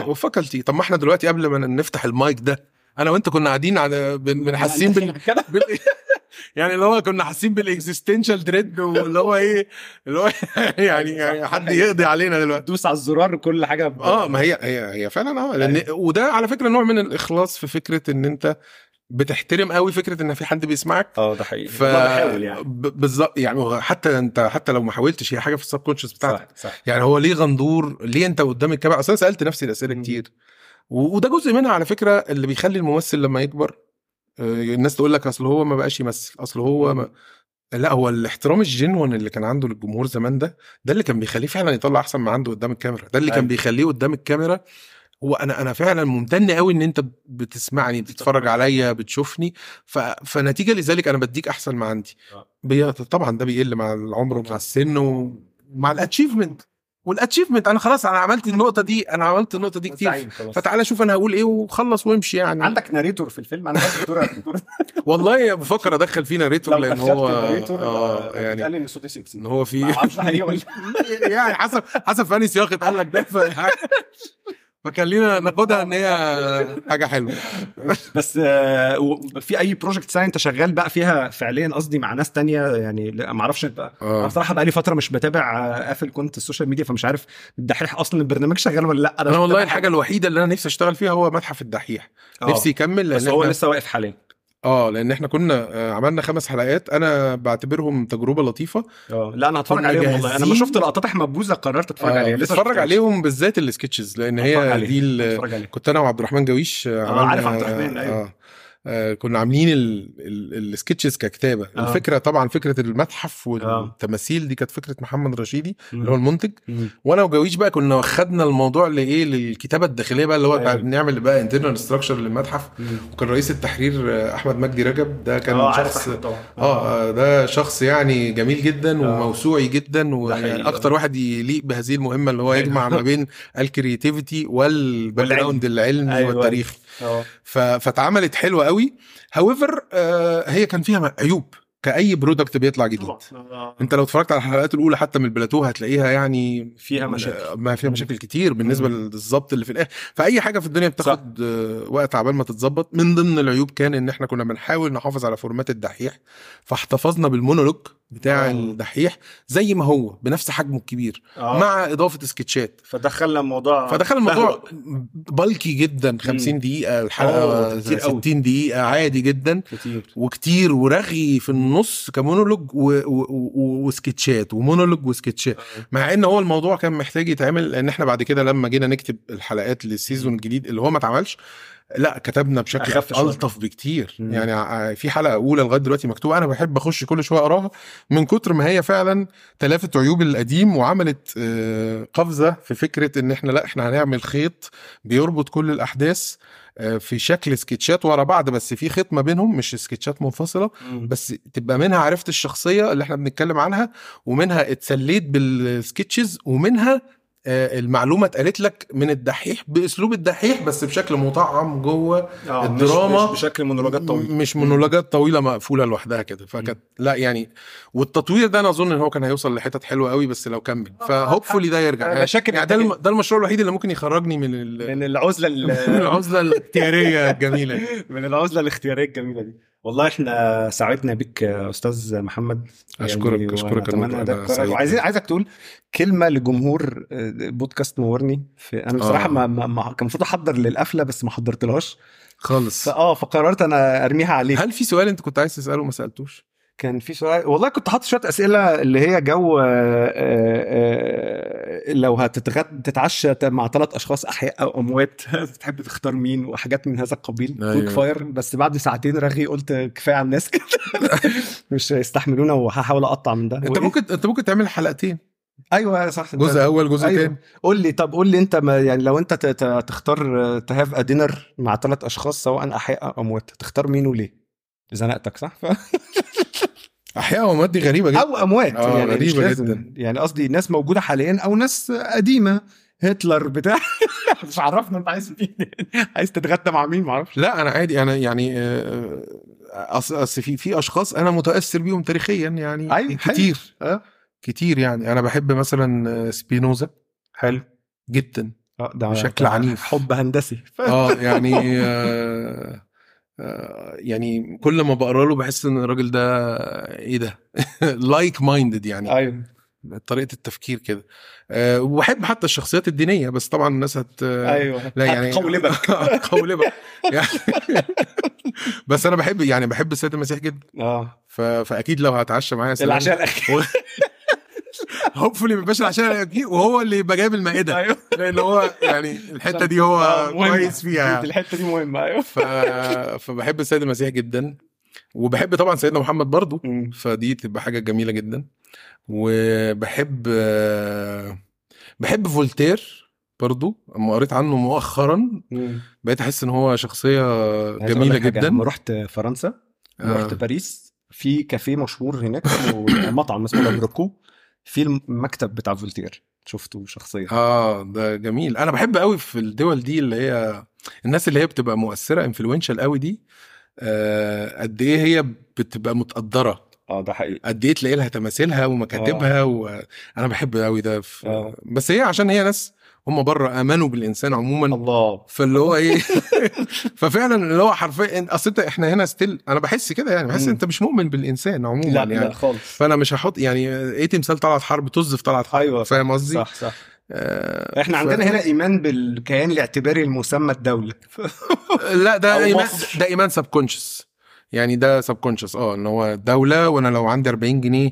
Speaker 3: و faculty طب ما إحنا دلوقتي قبل ما نفتح المايك ده أنا وانت كنا قاعدين على بن- بن- حاسين بال بال- يعني اللي هو كنا حاسين بال existential dread واللي هو إيه اللي هو يعني, يعني حد يقضي علينا دلوقتي.
Speaker 2: دوس على الزرار كل حاجة ب...
Speaker 3: آه ما هي هي هي فعلا آه لأن وده على فكرة نوع من الإخلاص في فكرة إن أنت بتحترم قوي فكرة إن في حد بيسمعك.
Speaker 2: آه ده حقيقي.
Speaker 3: ف
Speaker 2: بحاول يعني.
Speaker 3: بالظبط يعني حتى أنت حتى لو ما حاولتش هي حاجة في ال subconscious بتاعتك.
Speaker 2: صح صح.
Speaker 3: يعني هو ليه غندور ليه أنت قدام الكاميرا أصل أنا سألت نفسي
Speaker 2: الأسئلة.
Speaker 3: كتير. وده جزء منها على فكرة اللي بيخلي الممثل لما يكبر آه، الناس تقول لك أصل هو ما بقاش يمثل أصل هو ما... لا هو الاحترام الجنون اللي كان عنده للجمهور زمان ده ده اللي كان بيخليه فعلا يطلع أحسن ما عنده قدام الكاميرا ده اللي كان
Speaker 2: أيوة.
Speaker 3: بيخليه قدام الكاميرا. هو أنا أنا فعلا ممتن قوي إن أنت بتسمعني بتتفرج عليا بتشوفني ف... فنتيجة لذلك أنا بديك أحسن ما عندي.
Speaker 2: آه.
Speaker 3: بي... طبعا ده بيقل مع العمر ومع السن ومع ال achievement وال achievement أنا خلاص أنا عملت النقطة دي أنا عملت النقطة دي كتير. فتعالى شوف أنا هقول إيه وخلص وامشي يعني.
Speaker 2: عندك narrator في الفيلم؟ أنا دور
Speaker 3: والله بفكر أدخل في narrator
Speaker 2: لو لأن
Speaker 3: هو
Speaker 2: narrator
Speaker 3: آه
Speaker 2: يعني قال إن صوتي سكسي.
Speaker 3: إن هو في يعني حسب حسب funny سياق اتقال لك ده فخلينا ناخدها إن هي حاجة حلوة.
Speaker 2: بس آه، في أي project ثاني أنت شغال بقى فيها فعليا؟ قصدي مع ناس تانية يعني ما أعرفش أنت. أنا
Speaker 3: آه.
Speaker 2: بصراحة بقى لي فترة مش بتابع آه، قافل كنت ال social media فمش عارف الدحيح أصلا البرنامج شغال ولا لأ.
Speaker 3: أنا والله الحاجة الوحيدة اللي أنا نفسي أشتغل فيها هو متحف الدحيح.
Speaker 2: آه.
Speaker 3: نفسي يكمل
Speaker 2: بس هو لسه واقف حاليا.
Speaker 3: آه لأن إحنا كنا آه، عملنا خمس حلقات أنا بعتبرهم تجربة لطيفة
Speaker 2: آه لا أنا هتفرج عليهم والله أنا لما
Speaker 3: جاهزين.
Speaker 2: شفت لقطات أحمد بوزه قررت أتفرج
Speaker 3: آه،
Speaker 2: عليها لسه
Speaker 3: اتفرج. عليهم بالذات ال sketches
Speaker 2: لأن
Speaker 3: هي. دي. كنت أنا وعبد الرحمن جويش آه،
Speaker 2: آه، عارف عبد الرحمن، أيوة.
Speaker 3: آه آه كنا عاملين ال- ال- ال sketches ككتابة
Speaker 2: آه.
Speaker 3: الفكرة طبعا فكرة المتحف والتماثيل دي كانت فكرة محمد رشيدي اللي هو المنتج
Speaker 2: مم.
Speaker 3: وأنا وجويش بقى كنا خدنا الموضوع لإيه للكتابة الداخلية بقى اللي هو
Speaker 2: أيوة.
Speaker 3: نعمل بقى internal structure للمتحف
Speaker 2: مم.
Speaker 3: وكان رئيس التحرير آه، أحمد مجدي رجب ده كان
Speaker 2: عارف
Speaker 3: شخص
Speaker 2: طبعا
Speaker 3: آه آه، ده شخص يعني جميل جدا
Speaker 2: آه.
Speaker 3: وموسوعي جدا
Speaker 2: ده حقيقي.
Speaker 3: ويعني أكتر واحد يليق بهذه المهمة اللي هو يجمع ما بين ال creativity
Speaker 2: وال
Speaker 3: back. ground العلمي
Speaker 2: أيوة.
Speaker 3: والتاريخي فاتعملت حلوة قوي. however هي كان فيها عيوب. كأي product بيطلع جديد.
Speaker 2: طبعا. آه.
Speaker 3: انت لو اتفرجت على الحلقات الأولى حتى من البلاتو هتلاقيها يعني
Speaker 2: فيها مشاكل.
Speaker 3: ما فيها مشاكل كتير
Speaker 2: بالنسبة.
Speaker 3: للظبط اللي في الآخر فأي حاجة في الدنيا بتاخد آه، وقت عبال ما تتظبط. من ضمن العيوب كان إن إحنا كنا بنحاول نحافظ على format الدحيح. فاحتفظنا بالمونولوج. بتاع
Speaker 2: آه.
Speaker 3: الدحيح زي ما هو بنفس حجمه الكبير
Speaker 2: آه.
Speaker 3: مع إضافة سكتشات
Speaker 2: فدخلنا الموضوع
Speaker 3: فدخل الموضوع bulky جدا 50
Speaker 2: مم.
Speaker 3: دقيقة
Speaker 2: أوه،
Speaker 3: الحلقة
Speaker 2: كتير قوي.
Speaker 3: 60 دقيقة عادي جدا
Speaker 2: كتير
Speaker 3: وكتير ورغي في النص كمونولوج و... و... و... وسكتشات ومونولوج وسكتشات مع إن هو الموضوع كان محتاج يتعمل لأن إحنا بعد كده لما جينا نكتب الحلقات للسيزون الجديد اللي هو ما اتعملش لا كتبنا بشكل
Speaker 2: أخف شوية.
Speaker 3: ألطف بكتير
Speaker 2: مم.
Speaker 3: يعني في حلقة أولى لغاية دلوقتي مكتوبة أنا بحب أخش كل شوية أقراها من كتر ما هي فعلا تلافت عيوب القديم وعملت آه، قفزة في فكرة إن إحنا لا إحنا هنعمل خيط بيربط كل الأحداث آه، في شكل سكتشات ورا بعض بس في خيط ما بينهم مش سكتشات منفصلة
Speaker 2: مم.
Speaker 3: بس تبقى منها عرفت الشخصية اللي إحنا بنتكلم عنها ومنها اتسليت بال sketches ومنها المعلومة اتقالت لك من الدحيح بأسلوب الدحيح بس بشكل مطعم جوه
Speaker 2: آه،
Speaker 3: الدراما.
Speaker 2: مش بشكل مونولوجات طويلة.
Speaker 3: مش مونولوجات طويلة مقفولة لوحدها كده. فكانت لا يعني والتطوير ده أنا أظن إن هو كان هيوصل لحتت حلوة قوي بس لو كمل ف hopefully ده يرجع. يعني ده الم- ده المشروع الوحيد اللي ممكن يخرجني من ال-
Speaker 2: من العزلة ال-
Speaker 3: العزلة الاختياريه الجميلة. دي.
Speaker 2: من العزلة الاختيارية الجميلة دي. والله إحنا سعدنا بك أستاذ محمد ده
Speaker 3: أنا
Speaker 2: يتكرر.
Speaker 3: سعيد.
Speaker 2: وعايزين عايزك تقول كلمة لجمهور آه، بودكاست نورني في أنا بصراحة
Speaker 3: آه.
Speaker 2: ما, ما, كان المفروض أحضر للقفلة بس ما حضرتلهاش
Speaker 3: خالص
Speaker 2: فآه فقررت أنا أرميها عليك
Speaker 3: هل في سؤال أنت كنت عايز تسأله ما سألتوش
Speaker 2: كان في سؤال والله كنت حاطط شوية أسئلة اللي هي جو آه، آه، آه، لو هتتغد تتعشى مع ثلاث أشخاص أحياء أو أموات تحب تختار مين وحاجات من هذا القبيل
Speaker 3: أيوة.
Speaker 2: quick fire بس بعد ساعتين رغي قلت كفاية على الناس كده مش هيستحملونا وهحاول أقطع من ده أنت؟
Speaker 3: ممكن أنت ممكن تعمل حلقتين
Speaker 2: أيوه صح
Speaker 3: جزء أول جزء
Speaker 2: أيوة.
Speaker 3: تاني
Speaker 2: قول لي طب قول لي أنت ما يعني لو أنت تختار تهاف دينر مع ثلاث أشخاص سواء أحياء أو أموات تختار مين وليه؟ زنقتك صح؟ ف...
Speaker 3: أحياء واموات دي غريبة جدا.
Speaker 2: أو أموات
Speaker 3: آه،
Speaker 2: يعني مش
Speaker 3: غريبة
Speaker 2: لازم.
Speaker 3: جدا.
Speaker 2: يعني قصدي ناس موجودة حاليا أو ناس قديمة. هتلر بتاع مش عرفنا أنت عايز مين. عايز تتغدى مع مين؟ معرفش
Speaker 3: لا أنا عادي أنا يعني آه، اصل اصل في في أشخاص أنا متأثر بيهم تاريخيا يعني
Speaker 2: أيوة، حلو.
Speaker 3: كتير.
Speaker 2: آه.
Speaker 3: كتير يعني. أنا بحب مثلا آه، سبينوزا.
Speaker 2: حلو.
Speaker 3: جدا.
Speaker 2: ده
Speaker 3: بشكل عنيف.
Speaker 2: حب هندسي.
Speaker 3: آه يعني آه آه يعني كل ما بقرا له بحس إن الراجل ده إيه ده؟ like minded يعني.
Speaker 2: أيوه.
Speaker 3: طريقة التفكير كده. آه وبحب حتى الشخصيات الدينية بس طبعا الناس هت
Speaker 2: أيوه.
Speaker 3: لا يعني
Speaker 2: قولبك
Speaker 3: قولبك يعني بس أنا بحب يعني بحب السيد المسيح جدا. آه. فأكيد لو هتعشى معايا.
Speaker 2: العشاء الأخير.
Speaker 3: هوبفully ما يبقاش العشاء وهو اللي يبقى جايب المائدة
Speaker 2: أيوه
Speaker 3: لأن هو يعني الحتة دي هو
Speaker 2: آه،.
Speaker 3: كويس فيها يعني.
Speaker 2: الحتة دي مهمة
Speaker 3: أيوه. فبحب السيد المسيح جدا وبحب طبعا سيدنا محمد برضو. فدي تبقى حاجة جميلة جدا وبحب آه، بحب فولتير برضو اما قريت عنه مؤخرا. بقيت أحس إن هو
Speaker 2: شخصية جميلة
Speaker 3: جدا
Speaker 2: لما رحت فرنسا
Speaker 3: آه.
Speaker 2: رحت باريس في كافيه مشهور هناك اسمه مطعم اسمه لابروكو في المكتب بتاع فولتير. شفته شخصيا.
Speaker 3: آه ده جميل. أنا بحب قوي في الدول دي اللي هي الناس اللي هي بتبقى مؤثرة influential قوي دي آه قد إيه هي بتبقى متقدرة.
Speaker 2: آه ده حقيقي.
Speaker 3: قد إيه تلاقي لها تماثيلها ومكاتبها وأنا بحب قوي ده في...
Speaker 2: آه.
Speaker 3: بس هي عشان هي ناس هم بره آمنوا بالإنسان عموما.
Speaker 2: الله.
Speaker 3: فاللي هو إيه؟ ففعلا اللي هو حرفيا أصل أنت إحنا هنا still أنا بحس كده يعني بحس. أنت مش مؤمن بالإنسان عموما
Speaker 2: لا
Speaker 3: يعني.
Speaker 2: لا خالص.
Speaker 3: فأنا مش هحط يعني إيه تمثال طلعت حرب طز في طلعت حرب.
Speaker 2: أيوه
Speaker 3: فاهم قصدي؟
Speaker 2: صح صح.
Speaker 3: آه
Speaker 2: إحنا
Speaker 3: ف-
Speaker 2: عندنا هنا إيمان بالكيان الاعتباري المسمى الدولة.
Speaker 3: لا ده
Speaker 2: إيمان.
Speaker 3: ده إيمان subconscious يعني ده subconscious آه إن هو دولة وأنا لو عندي 40 جنيه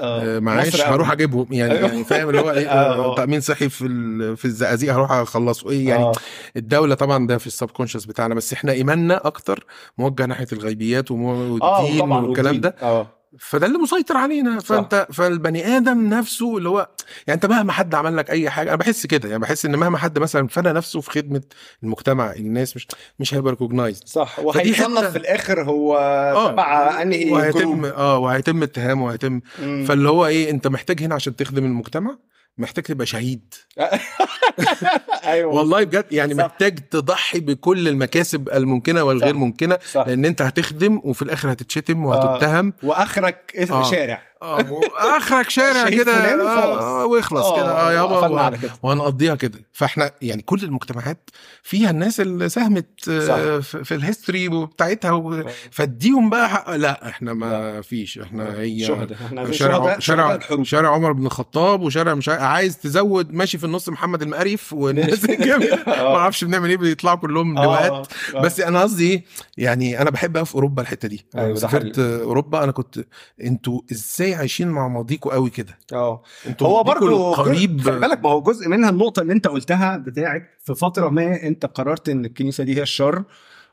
Speaker 3: آه،
Speaker 2: مصر أوي.
Speaker 3: هروح أجيبهم يعني,
Speaker 2: أيوه.
Speaker 3: يعني فاهم اللي هو إيه
Speaker 2: آه.
Speaker 3: آه، تأمين صحي في ال- في الزقازيق هروح أخلصه إيه يعني
Speaker 2: آه.
Speaker 3: الدولة طبعا ده في ال subconscious بتاعنا بس إحنا إيماننا أكتر موجه ناحية الغيبيات والدين والكلام. ده فده اللي مسيطر علينا. فانت فالبني آدم نفسه اللي هو يعني انت مهما حد عمل لك أي حاجة أنا بحس كده يعني بحس إن مهما حد مثلا فنى نفسه في خدمة المجتمع الناس مش مش هيبقى recognized
Speaker 2: صح.
Speaker 3: حتة-
Speaker 2: في الآخر هو
Speaker 3: آه.
Speaker 2: تبع أنهي
Speaker 3: وهيتم آه وهيتم اتهامه وهيتم. فاللي هو إيه أنت محتاج هنا عشان تخدم المجتمع؟ محتاج تبقى شهيد
Speaker 2: أيوه
Speaker 3: والله بجد يعني
Speaker 2: صح.
Speaker 3: محتاج تضحي بكل المكاسب الممكنة والغير
Speaker 2: صح.
Speaker 3: ممكنة
Speaker 2: صح
Speaker 3: لأن أنت هتخدم وفي الآخر هتتشتم وهتتهم
Speaker 2: وآخرك اسم
Speaker 3: آه.
Speaker 2: شارع
Speaker 3: آخرك شارع كده.
Speaker 2: فلان
Speaker 3: آه،
Speaker 2: وخلاص.
Speaker 3: آه، كده. آه يابا وهنقضيها كده. فاحنا يعني كل المجتمعات فيها الناس اللي ساهمت آه،. في الهيستوري بتاعتها و... فاديهم بقى حق. لا إحنا ما فيش. إحنا هي شارع شارع شارع عمر بن الخطاب وشارع مش عايز تزود ماشي في النص محمد المقريف والناس الجميلة.
Speaker 2: آه.
Speaker 3: ما أعرفش بنعمل إيه بيطلعوا كلهم لواءات.
Speaker 2: آه، آه.
Speaker 3: بس أنا قصدي إيه يعني أنا بحب قوي في أوروبا الحتة دي.
Speaker 2: أيوة،
Speaker 3: سافرت أوروبا أنا كنت أنتوا إزاي عايشين مع ماضيكوا قوي كده آه
Speaker 2: هو برضه
Speaker 3: قريب
Speaker 2: خلي بالك ما هو جزء منها النقطة اللي أنت قلتها بتاعت في فترة ما أنت قررت إن الكنيسة دي هي الشر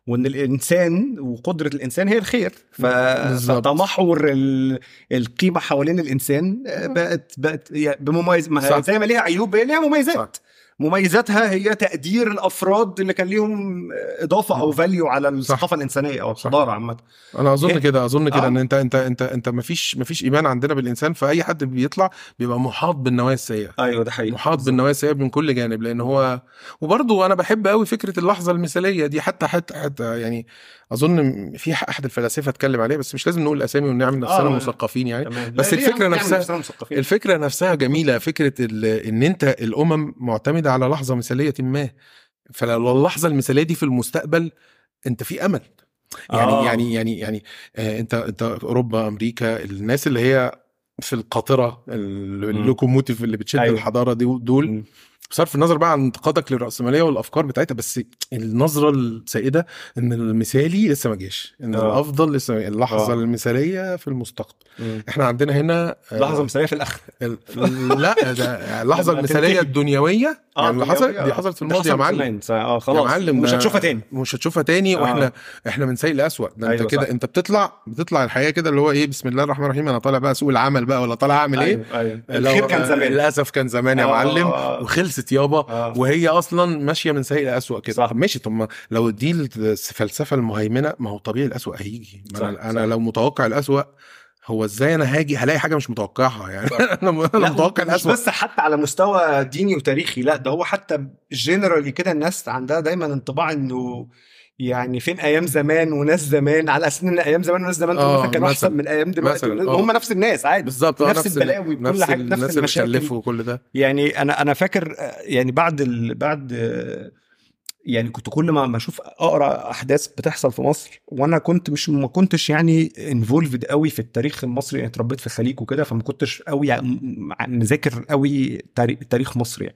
Speaker 2: وإن الإنسان وقدرة الإنسان هي الخير. فتمحور ال... القيمة حوالين الإنسان آه، بقت بقت بمميز ما. زي ما ليها عيوب هي ليها مميزات
Speaker 3: صح.
Speaker 2: مميزاتها هي تقدير الأفراد اللي كان ليهم إضافة أو فاليو على الثقافة الإنسانية أو الحضاره عامة.
Speaker 3: أنا أظن
Speaker 2: إيه؟
Speaker 3: كده أظن كده
Speaker 2: آه.
Speaker 3: إن أنت أنت أنت أنت ما فيش ما فيش إيمان عندنا بالإنسان فأي حد بيطلع بيبقى محاط بالنوايا السيئة.
Speaker 2: أيوه ده حقيقي.
Speaker 3: محاط بالنوايا السيئة من كل جانب لأن هو وبرضه أنا بحب قوي فكرة اللحظة المثالية دي حتى حتى حتى يعني أظن في أحد الفلاسفة اتكلم عليها بس مش لازم نقول الاسامي ونعمل نفسنا
Speaker 2: آه.
Speaker 3: مثقفين يعني
Speaker 2: تمام
Speaker 3: بس
Speaker 2: يعني
Speaker 3: نفسها-؟ الفكرة نفسها جميلة فكرة إن أنت الأمم معتمدة على لحظة مثالية ما فلو اللحظه المثالية دي في المستقبل أنت في أمل يعني
Speaker 2: آه.
Speaker 3: يعني يعني يعني آه أنت أنت أوروبا أمريكا الناس اللي هي في القاطرة ال- اللوكوموتيف اللي بتشد
Speaker 2: أيوة.
Speaker 3: الحضارة دي دول
Speaker 2: مم.
Speaker 3: بصرف النظر بقى عن انتقادك للرأسمالية والأفكار بتاعتها بس النظرة السائدة إن المثالي لسه ما جاش إن
Speaker 2: آه.
Speaker 3: الأفضل لسه اللحظة
Speaker 2: آه.
Speaker 3: المثالية في المستقبل
Speaker 2: مم.
Speaker 3: إحنا عندنا هنا آه،
Speaker 2: لحظة مثالية في الآخر
Speaker 3: ال- لا ده اللحظه المثاليه. الدنيوية
Speaker 2: آه،
Speaker 3: يعني اللي حصل. دي حصلت في الماضي يا معلم.
Speaker 2: آه خلاص
Speaker 3: يا معلم
Speaker 2: مش هتشوفها تاني
Speaker 3: مش هتشوفها تاني
Speaker 2: آه.
Speaker 3: وإحنا إحنا من سيء لاسوء ده أنت
Speaker 2: أيوة
Speaker 3: كده. أنت بتطلع بتطلع الحياة كده اللي هو إيه بسم الله الرحمن الرحيم أنا طالع بقى سوق العمل بقى ولا طالع أعمل
Speaker 2: إيه أيوه
Speaker 3: لو-
Speaker 2: الخير كان زمان
Speaker 3: للأسف كان زمان يا
Speaker 2: آه.
Speaker 3: معلم وخلصت يابا
Speaker 2: آه.
Speaker 3: وهي أصلا ماشية من سيء لاسوء كده
Speaker 2: صح.
Speaker 3: ماشي طب ما لو دي الفلسفة المهيمنة ما هو طبيعي الاسوء هيجي ما
Speaker 2: صح،
Speaker 3: أنا, أنا
Speaker 2: صح.
Speaker 3: لو متوقع الاسوء هو إزاي أنا هاجي هلاقي حاجة مش متوقعها يعني أنا متوقع
Speaker 2: مش
Speaker 3: الاسوء
Speaker 2: بس حتى على مستوى ديني وتاريخي لا ده هو حتى جنرالي كده الناس عندها دايما انطباع إنه يعني فين أيام زمان وناس زمان على أساس إن أيام زمان وناس زمان دول
Speaker 3: آه،
Speaker 2: كانوا
Speaker 3: أحسن.
Speaker 2: من أيام دلوقتي
Speaker 3: آه.
Speaker 2: هم نفس الناس عادي
Speaker 3: بالظبط آه،
Speaker 2: نفس البلاوي بكل
Speaker 3: نفس
Speaker 2: حاجة،
Speaker 3: ال-
Speaker 2: نفس
Speaker 3: الناس اللي
Speaker 2: المشاكل.
Speaker 3: وكل ده
Speaker 2: يعني أنا أنا فاكر يعني بعد ال... بعد يعني كنت كل ما أشوف أقرأ أحداث بتحصل في مصر وأنا كنت مش ما كنتش يعني انفولفد قوي في التاريخ المصري يعني اتربيت في الخليج وكده فما كنتش قوي م- مذاكر قوي تاريخ مصر يعني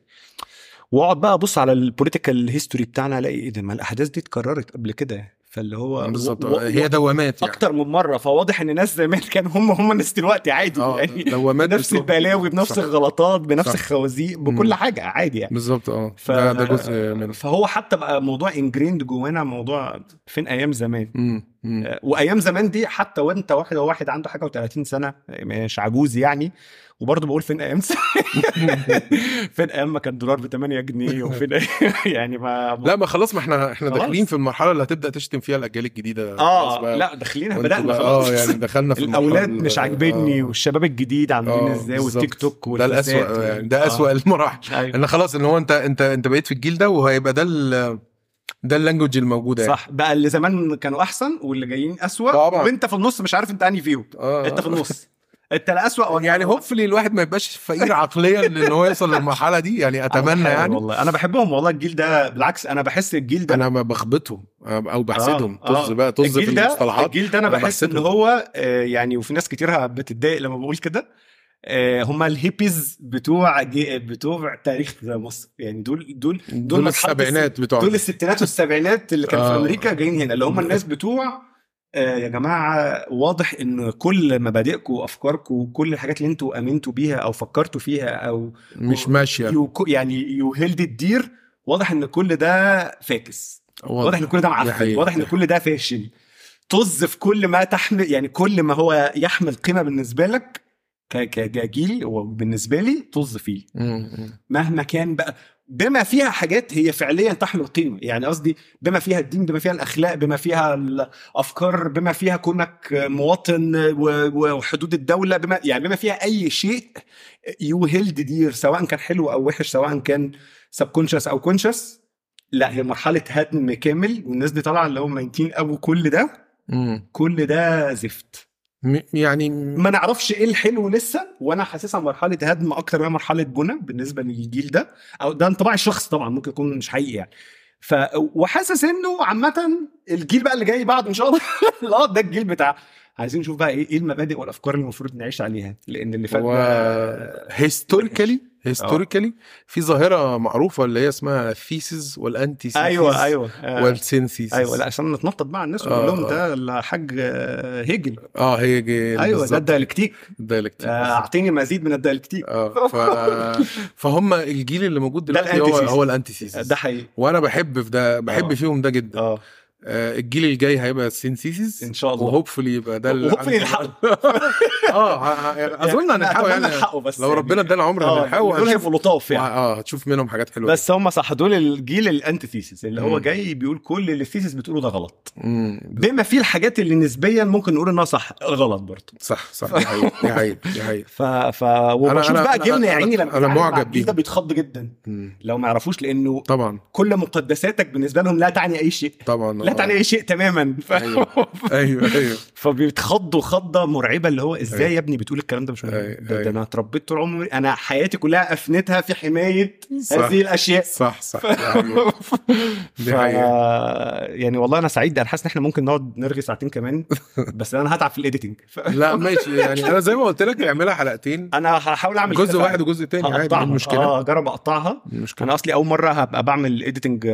Speaker 2: واقعد بقى أبص على ال political history بتاعنا ألاقي إيه ده ما الأحداث دي اتكررت قبل كده فاللي هو
Speaker 3: بالظبط
Speaker 2: و-
Speaker 3: هي دوامات يعني
Speaker 2: أكتر من مرة فواضح إن ناس زمان كانوا هم هم الناس دلوقتي عادي
Speaker 3: آه
Speaker 2: يعني
Speaker 3: دوامات
Speaker 2: بنفس. البلاوي بنفس
Speaker 3: صح.
Speaker 2: الغلطات بنفس
Speaker 3: صح.
Speaker 2: الخوازيق
Speaker 3: مم.
Speaker 2: بكل حاجة عادي يعني
Speaker 3: بالظبط آه
Speaker 2: ف...
Speaker 3: ده, ده جزء من
Speaker 2: فهو حتى بقى موضوع ingrained جوانا موضوع فين أيام زمان
Speaker 3: مم. مم.
Speaker 2: آه، وأيام زمان دي حتى وأنت واحد واحد عنده حاجة و30 سنة مش عجوز يعني وبرضه بقول فين أيام فين أيام ما كان الدولار ب 8 جنيه وفين يعني ما
Speaker 3: لا ما خلاص ما إحنا
Speaker 2: إحنا.
Speaker 3: داخلين في المرحلة اللي هتبدأ تشتم فيها الأجيال
Speaker 2: الجديدة
Speaker 3: آه.
Speaker 2: لا داخلينها بدأنا
Speaker 3: بقى-
Speaker 2: خلاص
Speaker 3: آه يعني دخلنا في الأولاد
Speaker 2: مش عاجبني
Speaker 3: آه.
Speaker 2: والشباب الجديد عاملين
Speaker 3: آه، إزاي.
Speaker 2: والتيك توك
Speaker 3: ده الاسوء يعني ده
Speaker 2: آه.
Speaker 3: اسوء المراحل
Speaker 2: أيوة.
Speaker 3: إن خلاص إن هو أنت أنت أنت بقيت في الجيل ده وهيبقى ده ده اللانجوج الموجودة يعني.
Speaker 2: صح بقى اللي زمان كانوا أحسن واللي جايين أسوأ
Speaker 3: طبعا.
Speaker 2: وأنت في النص مش عارف أنت أنهي فيهم
Speaker 3: آه.
Speaker 2: أنت في النص انت ولا
Speaker 3: يعني hopefully الواحد ما يبقاش فقير عقليا لأن هو يوصل للمرحلة دي يعني
Speaker 2: أتمنى
Speaker 3: يعني
Speaker 2: والله أنا بحبهم والله الجيل ده بالعكس أنا بحس الجيل ده
Speaker 3: أنا ما بخبطهم أو بحسدهم
Speaker 2: آه، آه.
Speaker 3: طز بقى طز في المصطلحات
Speaker 2: الجيل ده أنا
Speaker 3: أنا
Speaker 2: بحس
Speaker 3: إن.
Speaker 2: هو آه، يعني وفي ناس كتير بتتضايق لما بقول كده آه، هم الهيبيز بتوع بتوع تاريخ مصر يعني دول دول
Speaker 3: دول
Speaker 2: مرحلة
Speaker 3: السبعينات بتوع
Speaker 2: دول الستينات والسبعينات اللي كانوا في
Speaker 3: آه.
Speaker 2: أمريكا جايين هنا اللي هم الناس بتوع يا جماعة واضح إن كل مبادئكم وأفكاركم وكل الحاجات اللي أنتوا آمنتوا بيها أو فكرتوا فيها أو
Speaker 3: مش
Speaker 2: ماشية. يعني you held dear واضح إن كل ده فاكس. واضح. إن كل ده معفن. واضح إن كل ده فاشل. طز في كل ما تحمل يعني كل ما هو يحمل قيمة بالنسبة لك كجيل وبالنسبة لي طز فيه. مهما كان بقى بما فيها حاجات هي فعليا تحمل قيمه يعني قصدي بما فيها الدين بما فيها الأخلاق بما فيها الأفكار بما فيها كونك مواطن وحدود الدولة بما يعني بما فيها أي شيء you held dear سواء كان حلو أو وحش سواء كان subconscious أو conscious لا هي مرحلة هدم كامل والناس دي طالعة اللي هم ميتين أبو كل ده. كل ده زفت
Speaker 3: يعني
Speaker 2: ما نعرفش إيه الحلو لسه وأنا حاسسها مرحلة هدم أكتر من مرحلة بنى بالنسبة للجيل ده. أو ده انطباع الشخص طبعا ممكن يكون مش حقيقي يعني. ف وحاسس إنه عامه الجيل بقى اللي جاي بعده إن شاء الله. ده الجيل بتاع عايزين نشوف بقى إيه إيه المبادئ والأفكار اللي المفروض نعيش عليها لأن اللي فات
Speaker 3: هو
Speaker 2: ده
Speaker 3: historically historically في ظاهرة معروفة اللي هي اسمها ال thesis وال
Speaker 2: antithesis أيوه أيوه. آه.
Speaker 3: وال
Speaker 2: synthesis أيوه لا عشان نتنطط مع الناس
Speaker 3: آه،
Speaker 2: ونقول لهم
Speaker 3: آه.
Speaker 2: ده الحاج آه، هيجل.
Speaker 3: آه هيجل
Speaker 2: أيوه ده
Speaker 3: بالظبط.
Speaker 2: ال
Speaker 3: dialectic.
Speaker 2: ال dialectic آه، أعطيني مزيد من ال
Speaker 3: dialectic. آه ف... فهم الجيل اللي موجود
Speaker 2: ده
Speaker 3: دلوقتي هو هو ال antithesis
Speaker 2: ده حقيقي.
Speaker 3: وأنا بحب في ده بحب
Speaker 2: آه.
Speaker 3: فيهم ده جدا.
Speaker 2: آه
Speaker 3: آه. الجيل الجاي هيبقى ال
Speaker 2: synthesis إن شاء الله
Speaker 3: و hopefully يبقى ده اللي
Speaker 2: و hopefully نلحقه.
Speaker 3: آه ه- ه- أظن هنلحقه يعني
Speaker 2: بس
Speaker 3: لو
Speaker 2: يعني.
Speaker 3: ربنا ادانا عمر
Speaker 2: آه
Speaker 3: هنلحقه
Speaker 2: دول هيبقوا لطاف يعني
Speaker 3: آه هتشوف منهم حاجات حلوة
Speaker 2: بس هم صح دول الجيل ال antithesis اللي هو. جاي بيقول كل اللي ال thesis بتقوله ده غلط. بما فيه الحاجات اللي نسبيا ممكن نقول إنها صح غلط برضه
Speaker 3: صح صح دي حقيقة دي حقيقة
Speaker 2: ف ف وبشوف بقى جيلنا يا عيني لما مع
Speaker 3: معجب
Speaker 2: الجيل ده. بيتخض جدا. لو ما يعرفوش لأنه
Speaker 3: طبعا
Speaker 2: كل مقدساتك بالنسبة لهم لا تعني أي شيء
Speaker 3: طبعا
Speaker 2: لا
Speaker 3: آه.
Speaker 2: تعني اي شيء تماما ف...
Speaker 3: أيوه. أيوه أيوه
Speaker 2: فبيتخضوا خضة مرعبة اللي هو إزاي
Speaker 3: أيوه.
Speaker 2: يا ابني بتقول الكلام ده مش مهم
Speaker 3: أيوه.
Speaker 2: ده, ده
Speaker 3: أيوه.
Speaker 2: أنا اتربيت طول عمري أنا حياتي كلها أفنيتها في حماية
Speaker 3: صح.
Speaker 2: هذه الأشياء
Speaker 3: صح صح. دي
Speaker 2: ف...
Speaker 3: حقيقة.
Speaker 2: يعني والله أنا سعيد أنا حاسس إن إحنا ممكن نقعد نرغي ساعتين كمان بس أنا هتعب في ال editing ف...
Speaker 3: لا ماشي يعني أنا زي ما قلت لك اعملها حلقتين
Speaker 2: أنا هحاول أعمل
Speaker 3: جزء. واحد وجزء تاني عادي المشكلة
Speaker 2: آه اجرب أقطعها
Speaker 3: المشكلة
Speaker 2: أنا أصلي أول مرة هبقى بعمل editing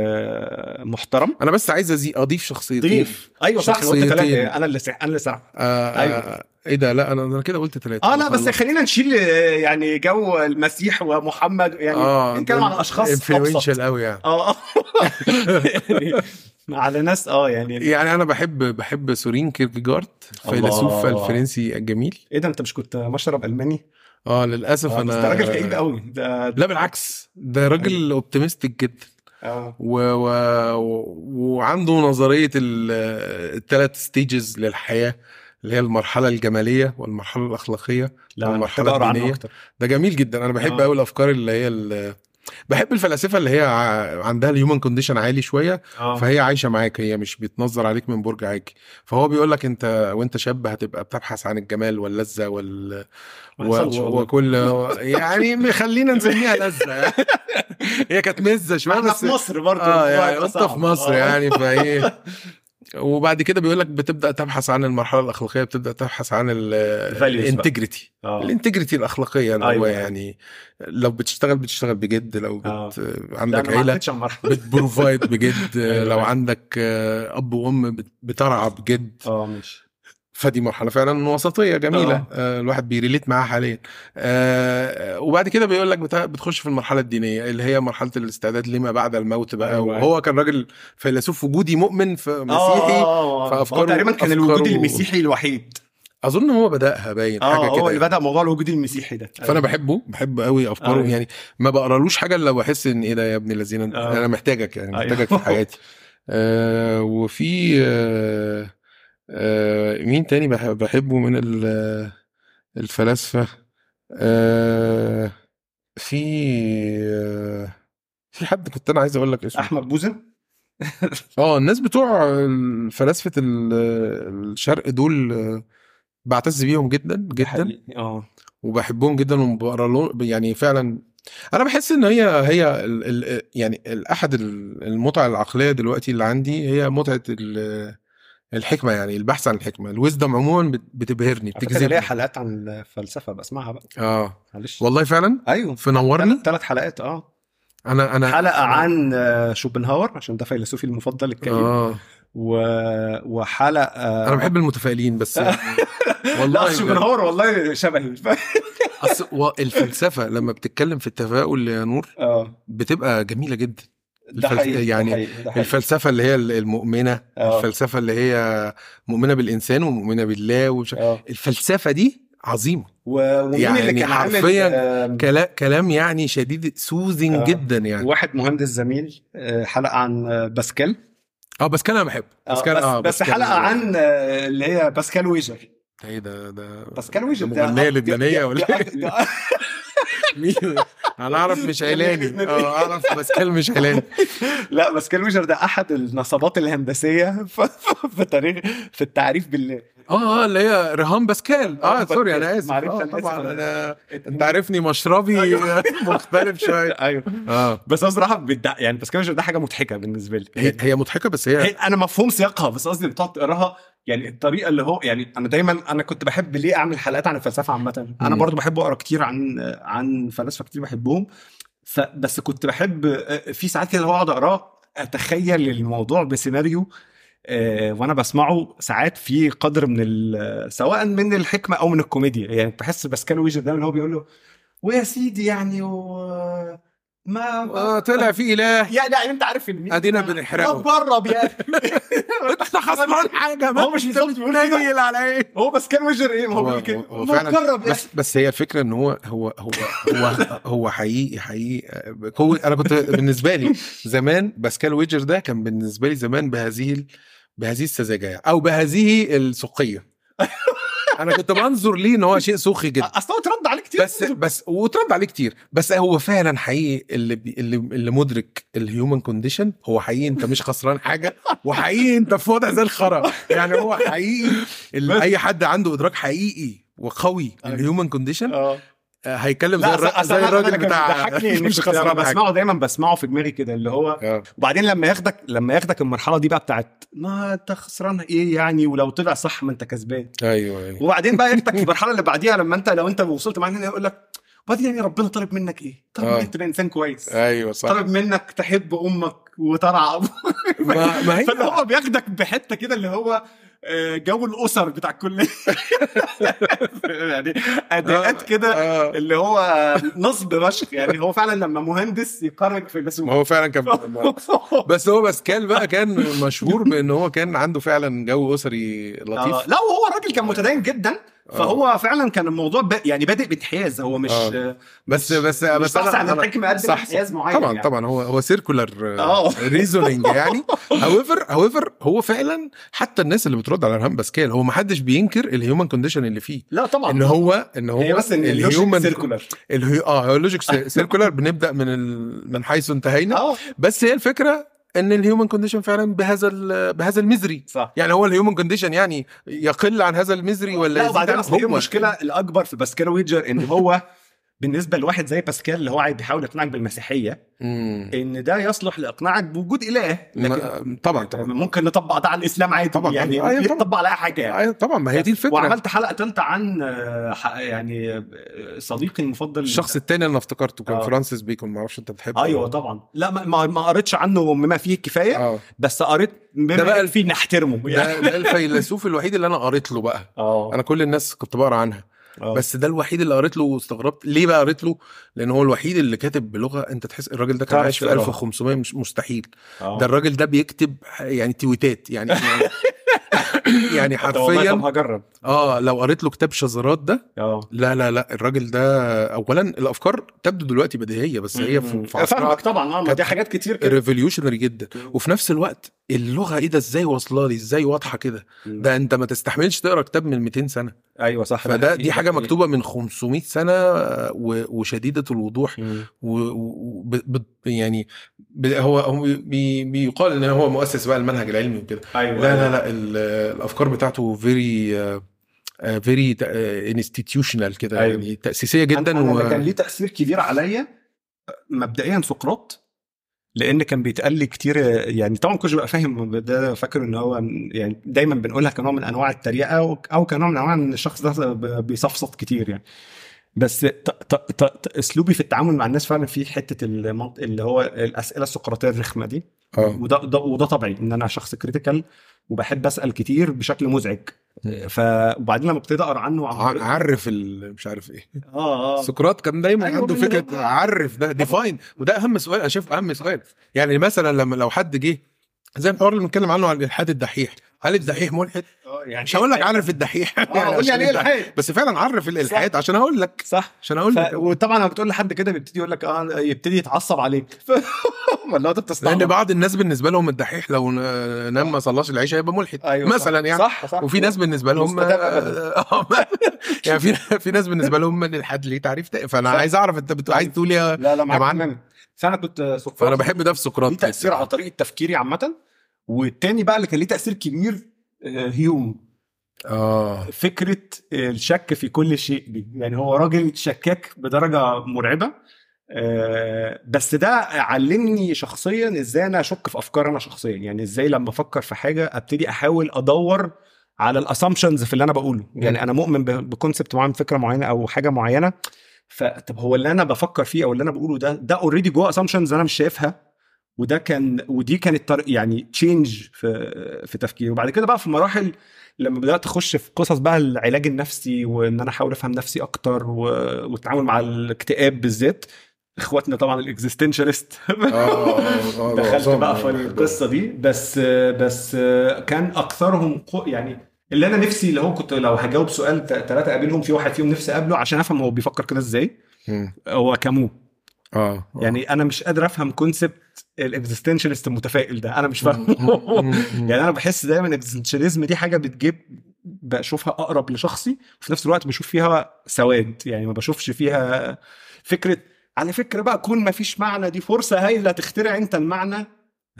Speaker 2: محترم
Speaker 3: أنا بس عايز أزي- اضيف شخصيتين.
Speaker 2: ضيف أيوه صح قلت. ثلاثة. أنا اللي سرح. أنا اللي سرح
Speaker 3: آه. آه إيه ده؟ لا أنا أنا كده قلت ثلاثة.
Speaker 2: آه لا بس خلينا نشيل آه، يعني جو المسيح ومحمد يعني
Speaker 3: آه
Speaker 2: نتكلم عن أشخاص أبسط.
Speaker 3: influential قوي يعني.
Speaker 2: آه يعني على ناس آه يعني.
Speaker 3: يعني أنا بحب بحب سورين كيركيجارد فيلسوف. الفرنسي الجميل.
Speaker 2: إيه ده؟ أنت مش كنت مشرب ألماني؟
Speaker 3: آه للأسف
Speaker 2: آه، أنا ده راجل كئيب قوي ده
Speaker 3: لا بالعكس. ده راجل optimistic جدا.
Speaker 2: آه
Speaker 3: و... و... وعنده نظرية الثلاث stages للحياة اللي هي المرحلة الجمالية والمرحلة الأخلاقية
Speaker 2: لا
Speaker 3: الدينية.
Speaker 2: أكتر
Speaker 3: ده جميل جدا أنا بحب
Speaker 2: آه.
Speaker 3: قوي الأفكار اللي هي. بحب الفلاسفة اللي هي عندها ال human condition عالي شوية
Speaker 2: آه.
Speaker 3: فهي عايشة معاك هي مش بتنظر عليك من برج عاجي. فهو بيقول لك انت وانت شاب هتبقى بتبحث عن الجمال واللذة وال و... وكل يعني خلينا نسميها لذة. هي كانت مزة
Speaker 2: شوية
Speaker 3: بس
Speaker 2: في مصر برضه
Speaker 3: آه
Speaker 2: الموضوع
Speaker 3: يعني
Speaker 2: هيبقى
Speaker 3: انت
Speaker 2: صعب.
Speaker 3: في مصر
Speaker 2: آه.
Speaker 3: يعني فإيه. وبعد كده بيقول لك بتبدأ تبحث عن المرحلة الأخلاقية بتبدأ تبحث عن.
Speaker 2: ال
Speaker 3: integrity
Speaker 2: ال
Speaker 3: integrity الأخلاقية اللي هو
Speaker 2: أيوة.
Speaker 3: يعني لو بتشتغل بتشتغل بجد لو بت...
Speaker 2: آه.
Speaker 3: عندك
Speaker 2: عيلة بت
Speaker 3: provide بجد
Speaker 2: أيوة.
Speaker 3: لو عندك آه، أب وأم بت- بترعى بجد
Speaker 2: آه ماشي
Speaker 3: فدي مرحلة فعلا وسطية جميلة
Speaker 2: آه.
Speaker 3: آه. الواحد بي relate معاها حاليا آه وبعد كده بيقول لك بتخش في المرحلة الدينية اللي هي مرحلة الاستعداد لما بعد الموت بقى
Speaker 2: أيوة.
Speaker 3: وهو كان راجل فيلسوف وجودي مؤمن في مسيحي فأفكاره-
Speaker 2: هو تقريبا كان الوجود المسيحي الوحيد
Speaker 3: أظن هو بدأها باين حاجة
Speaker 2: هو
Speaker 3: كده
Speaker 2: اللي
Speaker 3: يعني.
Speaker 2: بدأ موضوع الوجود المسيحي ده
Speaker 3: فأنا بحبه بحب قوي أفكاره
Speaker 2: أيوة.
Speaker 3: يعني ما بقرالوش حاجة إلا بحس إن إيه ده يا ابن الذين
Speaker 2: آه.
Speaker 3: أنا محتاجك يعني
Speaker 2: أيوة.
Speaker 3: محتاجك في حياتي آه وفي آه آه مين تاني بح- بحبه من ال- الفلاسفة؟ آه في آه في حد كنت أنا عايز أقول لك اسمه.
Speaker 2: أحمد بوزن؟
Speaker 3: آه الناس بتوع فلاسفه ال- الشرق دول آه، بعتز بيهم جدا جدا.
Speaker 2: آه.
Speaker 3: وبحبهم جدا وبقرا يعني فعلا أنا بحس إن هي هي ال ال يعني احد ال- المتع العقلية دلوقتي اللي عندي هي متعة ال- الحكمة يعني البحث عن الحكمة. الويزدم عموما بت- بتبهرني
Speaker 2: فكرة ليا
Speaker 3: بتجذبني
Speaker 2: حلقات عن الفلسفة بسمعها بقى.
Speaker 3: آه.
Speaker 2: معلش.
Speaker 3: والله فعلا؟
Speaker 2: أيوه.
Speaker 3: في نورني
Speaker 2: ثلاث حلقات آه.
Speaker 3: أنا أنا
Speaker 2: حلقة عن آه، شوبنهاور عشان ده فيلسوفي المفضل الكئيب
Speaker 3: آه.
Speaker 2: و... وحلق
Speaker 3: أنا بحب المتفائلين بس يعني.
Speaker 2: والله شوبنهاور والله شبهي.
Speaker 3: أصل و- الفلسفة لما بتتكلم في التفاؤل يا نور
Speaker 2: آه.
Speaker 3: بتبقى جميلة جدا.
Speaker 2: ده
Speaker 3: الفلس-
Speaker 2: حقيقي
Speaker 3: يعني
Speaker 2: ده حقيقي ده حقيقي.
Speaker 3: الفلسفة اللي هي المؤمنة
Speaker 2: آه.
Speaker 3: الفلسفة اللي هي مؤمنة بالإنسان ومؤمنة بالله ومش...
Speaker 2: آه
Speaker 3: الفلسفة دي عظيمة
Speaker 2: و-
Speaker 3: يعني
Speaker 2: اللي كان
Speaker 3: حرفياً كلا... كلام يعني شديد سوزنج
Speaker 2: آه.
Speaker 3: جدا يعني
Speaker 2: واحد مهندس زميل آه، حلقه عن آه، باسكال
Speaker 3: آه بس كان أنا بحب
Speaker 2: آه،
Speaker 3: بس كان
Speaker 2: بس,
Speaker 3: آه
Speaker 2: بس
Speaker 3: باسكال-
Speaker 2: حلقه عن آه، اللي هي باسكال ويجر
Speaker 3: إيه ده ده
Speaker 2: باسكال ويجر
Speaker 3: ده مغنية لبنانية ولا إيه؟ مين أنا أعرف مش عيلاني. أه أعرف باسكال مش عيلاني.
Speaker 2: لا باسكال ويجر ده أحد النصبات الهندسية في تاريخ في التعريف بالله
Speaker 3: آه آه اللي هي ريهام باسكال.
Speaker 2: آه،
Speaker 3: آه سوري
Speaker 2: أنا.
Speaker 3: آسف.
Speaker 2: معلش،
Speaker 3: آه. طبعا أنا انت
Speaker 2: أنت
Speaker 3: عارفني مشربي مختلف شوية.
Speaker 2: أيوه.
Speaker 3: آه.
Speaker 2: بس أنا صراحة بتدع... يعني باسكال ده حاجة مضحكة بالنسبة لي.
Speaker 3: هي هي مضحكة بس هي
Speaker 2: هي أنا مفهوم سياقها بس قصدي بتقعد تقراها. يعني الطريقة اللي هو يعني أنا دايما أنا كنت بحب ليه أعمل حلقات عن الفلسفة عامة.
Speaker 3: أنا.
Speaker 2: برضو بحب أقرأ كتير عن عن فلاسفة كتير بحبهم. فبس كنت بحب في ساعات كده هو أقعد أقراه أتخيل الموضوع بسيناريو وأنا بسمعه ساعات في قدر من سواء من الحكمة أو من الكوميديا. يعني بحس باسكال ويجر ده اللي هو بيقول له ويا سيدي يعني و ما
Speaker 3: آه طلع في إله.
Speaker 2: يعني يعني أنت عارف الميم
Speaker 3: أدينا بنحرقه.
Speaker 2: بره يعني.
Speaker 3: أنت خسران حاجة
Speaker 2: هو مش بالظبط بيقول
Speaker 3: على إيه؟
Speaker 2: هو بس كان وجر إيه؟ ما هو
Speaker 3: هو
Speaker 2: بيقول كده.
Speaker 3: هو
Speaker 2: ما
Speaker 3: فعلا.
Speaker 2: جرب يعني.
Speaker 3: بس بس هي الفكرة إن هو هو هو هو هو حقيقي حقيقي هو أنا كنت بالنسبة لي زمان باسكال ويجر ده كان بالنسبة لي زمان بهذه ال- بهذه السذاجة أو بهذه السخيه أنا كنت بنظر ليه إن هو شيء سخي جدا.
Speaker 2: أصل هو اترد عليه كتير.
Speaker 3: بس بس واترد عليه كتير. بس هو فعلا حقيقي اللي بي اللي, اللي مدرك ال human condition هو حقيقي أنت مش خسران حاجة وحقيقي أنت في وضع زي الخرا. يعني هو حقيقي أي حد عنده إدراك حقيقي وقوي.
Speaker 2: ال
Speaker 3: human condition
Speaker 2: آه.
Speaker 3: هيتكلم زي, الر... زي الراجل بتاع مش خسران
Speaker 2: بسمعه دايما بسمعه في دماغي كده اللي هو
Speaker 3: آه.
Speaker 2: وبعدين لما ياخدك لما ياخدك المرحلة دي بقى بتاعت ما انت خسران إيه يعني ولو طلع صح ما أنت كسبان
Speaker 3: أيوه أيوه
Speaker 2: وبعدين بقى ياخدك في المرحلة اللي بعديها لما أنت لو أنت وصلت معاه يقول لك وبعدين يعني ربنا طالب منك إيه؟ طالب
Speaker 3: آه.
Speaker 2: منك تبقى إنسان كويس
Speaker 3: أيوه صح
Speaker 2: طالب منك تحب أمك وترعى
Speaker 3: ما, ما هي
Speaker 2: فاللي هو بياخدك بحتة كده اللي هو آه، جو الأسر بتاع الكليه يعني اداءات كده
Speaker 3: آه.
Speaker 2: اللي هو نصب فشخ يعني هو فعلا لما مهندس يقارن في
Speaker 3: ما
Speaker 2: بس
Speaker 3: هو فعلا كان بس هو باسكال بقى كان مشهور بأن هو كان عنده فعلا جو أسري
Speaker 2: آه،
Speaker 3: لطيف
Speaker 2: لا وهو راجل كان متدين جدا. فهو فعلا كان الموضوع ب... يعني بادئ بانحياز هو مش
Speaker 3: آه.
Speaker 2: آه.
Speaker 3: بس بس
Speaker 2: مش
Speaker 3: بس
Speaker 2: بحث عن
Speaker 3: أنا-
Speaker 2: الحكمه قد
Speaker 3: صح،
Speaker 2: انحياز معين
Speaker 3: طبعا
Speaker 2: يعني.
Speaker 3: طبعا هو هو circular
Speaker 2: آه.
Speaker 3: reasoning يعني however however هو فعلا حتى الناس اللي بترد على رهان باسكال هو ما حدش بينكر ال human condition اللي فيه
Speaker 2: لا طبعا
Speaker 3: إن هو إن هو
Speaker 2: بس إن ال logic circular
Speaker 3: الهي... آه هو ال logic circular بنبدأ من ال... من حيث انتهينا
Speaker 2: آه
Speaker 3: بس هي الفكرة إن ال human condition فعلا بهذا. بهذا ال misery
Speaker 2: صح.
Speaker 3: يعني هو ال human condition يعني يقل عن هذا ال misery ولا
Speaker 2: لا وبعدين هي المشكلة الأكبر في باسكال wager إن هو بالنسبة لواحد زي باسكال اللي هو عايز بيحاول يقنعك بالمسيحية
Speaker 3: مم.
Speaker 2: إن ده يصلح لإقناعك بوجود إله لكن
Speaker 3: طبعا. طبعا
Speaker 2: ممكن نطبق ده على الإسلام عادي
Speaker 3: طبعا،
Speaker 2: يعني
Speaker 3: طبعا. أيوة،.
Speaker 2: يطبق على أي حاجة. يعني
Speaker 3: أيوة طبعا. ما هي دي الفكرة.
Speaker 2: وعملت حلقة ثالثه عن آه، يعني آه، صديقي المفضل.
Speaker 3: الشخص التاني اللي أنا افتكرته كان
Speaker 2: آه.
Speaker 3: فرانسيس بيكون ما أعرفش أنت بتحبه
Speaker 2: أيوه طبعا. لا ما- ما قريتش عنه بما فيه الكفاية
Speaker 3: آه.
Speaker 2: بس قريت بما
Speaker 3: ده بقى
Speaker 2: فيه نحترمه يعني.
Speaker 3: ده, ده الفيلسوف الوحيد اللي أنا قريت له بقى.
Speaker 2: آه.
Speaker 3: أنا كل الناس كنت بقرأ عنها.
Speaker 2: آه.
Speaker 3: بس ده الوحيد اللي قريت له واستغربت ليه بقى قريت له لأن هو الوحيد اللي كاتب بلغة أنت تحس الراجل ده كان عايش في
Speaker 2: تقراها.
Speaker 3: 1500 مش مستحيل
Speaker 2: آه.
Speaker 3: ده الراجل ده بيكتب يعني تويتات يعني يعني,
Speaker 2: طب
Speaker 3: حرفيا
Speaker 2: هجرب
Speaker 3: آه لو قريت له كتاب شذرات ده
Speaker 2: آه.
Speaker 3: لا لا لا الراجل ده اولا الأفكار تبدو دلوقتي بديهية بس هي في عصرها
Speaker 2: فاهمك طبعا
Speaker 3: آه
Speaker 2: دي حاجات كتير كده.
Speaker 3: revolutionary جدا. وفي نفس الوقت اللغة إيه ده؟ إزاي واصلة لي؟ إزاي واضحة كده؟ ده أنت ما تستحملش تقرأ كتاب من 200 سنة.
Speaker 2: أيوه صح
Speaker 3: فده دي حاجة مكتوبة من 500 سنة آه، وشديدة الوضوح. و و ب- ب- يعني هو هو بي بيقال إن هو مؤسس بقى المنهج العلمي وكده.
Speaker 2: أيوه
Speaker 3: لا لا لا ال- الأفكار بتاعته very very institutional كده
Speaker 2: أيوة.
Speaker 3: يعني تأسيسية جدا
Speaker 2: أنا اللي كان
Speaker 3: و...
Speaker 2: ليه تأثير كبير عليا مبدئيا سقراط لأن كان بيتقال لي كتير يعني طبعا كنتش ببقى فاهم ده فاكر إن هو يعني دايما بنقولها كنوع من أنواع التريقة أو أو كنوع من أنواع إن الشخص ده بيصفصف كتير يعني. بس ت- ت- ت- ت- أسلوبي في التعامل مع الناس فعلا في حتة المنط... اللي هو الأسئلة السقراطية الرخمة دي. وده ده وده طبيعي إن أنا شخص كريتيكال وبحب أسأل كتير بشكل مزعج. ف وبعدين لما ابتدي أقرأ عنه عن
Speaker 3: عرف ال- مش عارف إيه.
Speaker 2: آه آه.
Speaker 3: سقراط كان دايما
Speaker 2: أيوة
Speaker 3: عنده. فكرة عرف ده ديفاين وده أهم سؤال أنا شايف أهم سؤال. يعني مثلا لما لو حد جه زي الحوار اللي بنتكلم عنه عن الالحاد الدحيح. هل الدحيح ملحد؟
Speaker 2: آه، يعني
Speaker 3: مش هقول لك عرف الدحيح.
Speaker 2: آه لي يعني
Speaker 3: إيه
Speaker 2: الحاد
Speaker 3: بس فعلا عرف الالحاد عشان أقول لك.
Speaker 2: صح.
Speaker 3: عشان أقول
Speaker 2: ف...
Speaker 3: لك.
Speaker 2: وطبعا لما بتقول لحد كده بيبتدي يقول لك آه يبتدي يتعصب عليك. أنت
Speaker 3: لأن بعض الناس بالنسبة لهم الدحيح لو نام ما صلاش العشاء يبقى ملحد.
Speaker 2: أيوه
Speaker 3: مثلا
Speaker 2: صح.
Speaker 3: يعني.
Speaker 2: صح صح.
Speaker 3: وفي ناس بالنسبة لهم. آه، يعني في في ناس بالنسبة لهم ان الحد ليه تعريف
Speaker 2: فأنا.
Speaker 3: عايز أعرف أنت. عايز تقول يا
Speaker 2: لا لا معاك فانا كنت
Speaker 3: فأنا بحب ده في سقراط.
Speaker 2: تأثير على طريقة تفكيري عامة؟ والتاني بقى اللي كان ليه تأثير كبير آه، هيوم.
Speaker 3: آه.
Speaker 2: فكرة الشك في كل شيء دي يعني هو راجل شكاك بدرجة مرعبة آه، بس ده علمني شخصيا إزاي أنا أشك في أفكار أنا شخصيا. يعني إزاي لما أفكر في حاجة أبتدي أحاول أدور على ال assumptions في اللي أنا بقوله. يعني أنا مؤمن ب concept معين فكرة معينة أو حاجة معينة فطب هو اللي أنا بفكر فيه أو اللي أنا بقوله ده ده already جوه assumptions أنا مش شايفها. وده كان ودي كانت. يعني change في في تفكيري. وبعد كده بقى في مراحل لما بدأت أخش في قصص بقى العلاج النفسي وإن أنا أحاول أفهم نفسي أكتر و... والتعامل مع الاكتئاب بالذات. إخواتنا طبعا ال existentialist دخلت بقى في القصة دي. بس بس كان أكثرهم يعني اللي أنا نفسي اللي هو كنت لو هجاوب سؤال ثلاثة أقابلهم في واحد فيهم نفسي أقابله عشان أفهم هو بيفكر كده إزاي. هو كامو
Speaker 3: آه
Speaker 2: يعني أنا مش قادر أفهم concept ال existentialist المتفائل ده. أنا مش فاهمه. يعني أنا بحس دايما ال existentialism دي حاجة بتجيب بشوفها أقرب لشخصي وفي نفس الوقت بشوف فيها سواد. يعني ما بشوفش فيها فكرة على فكرة بقى كون ما فيش معنى دي فرصة هايلة تخترع أنت المعنى.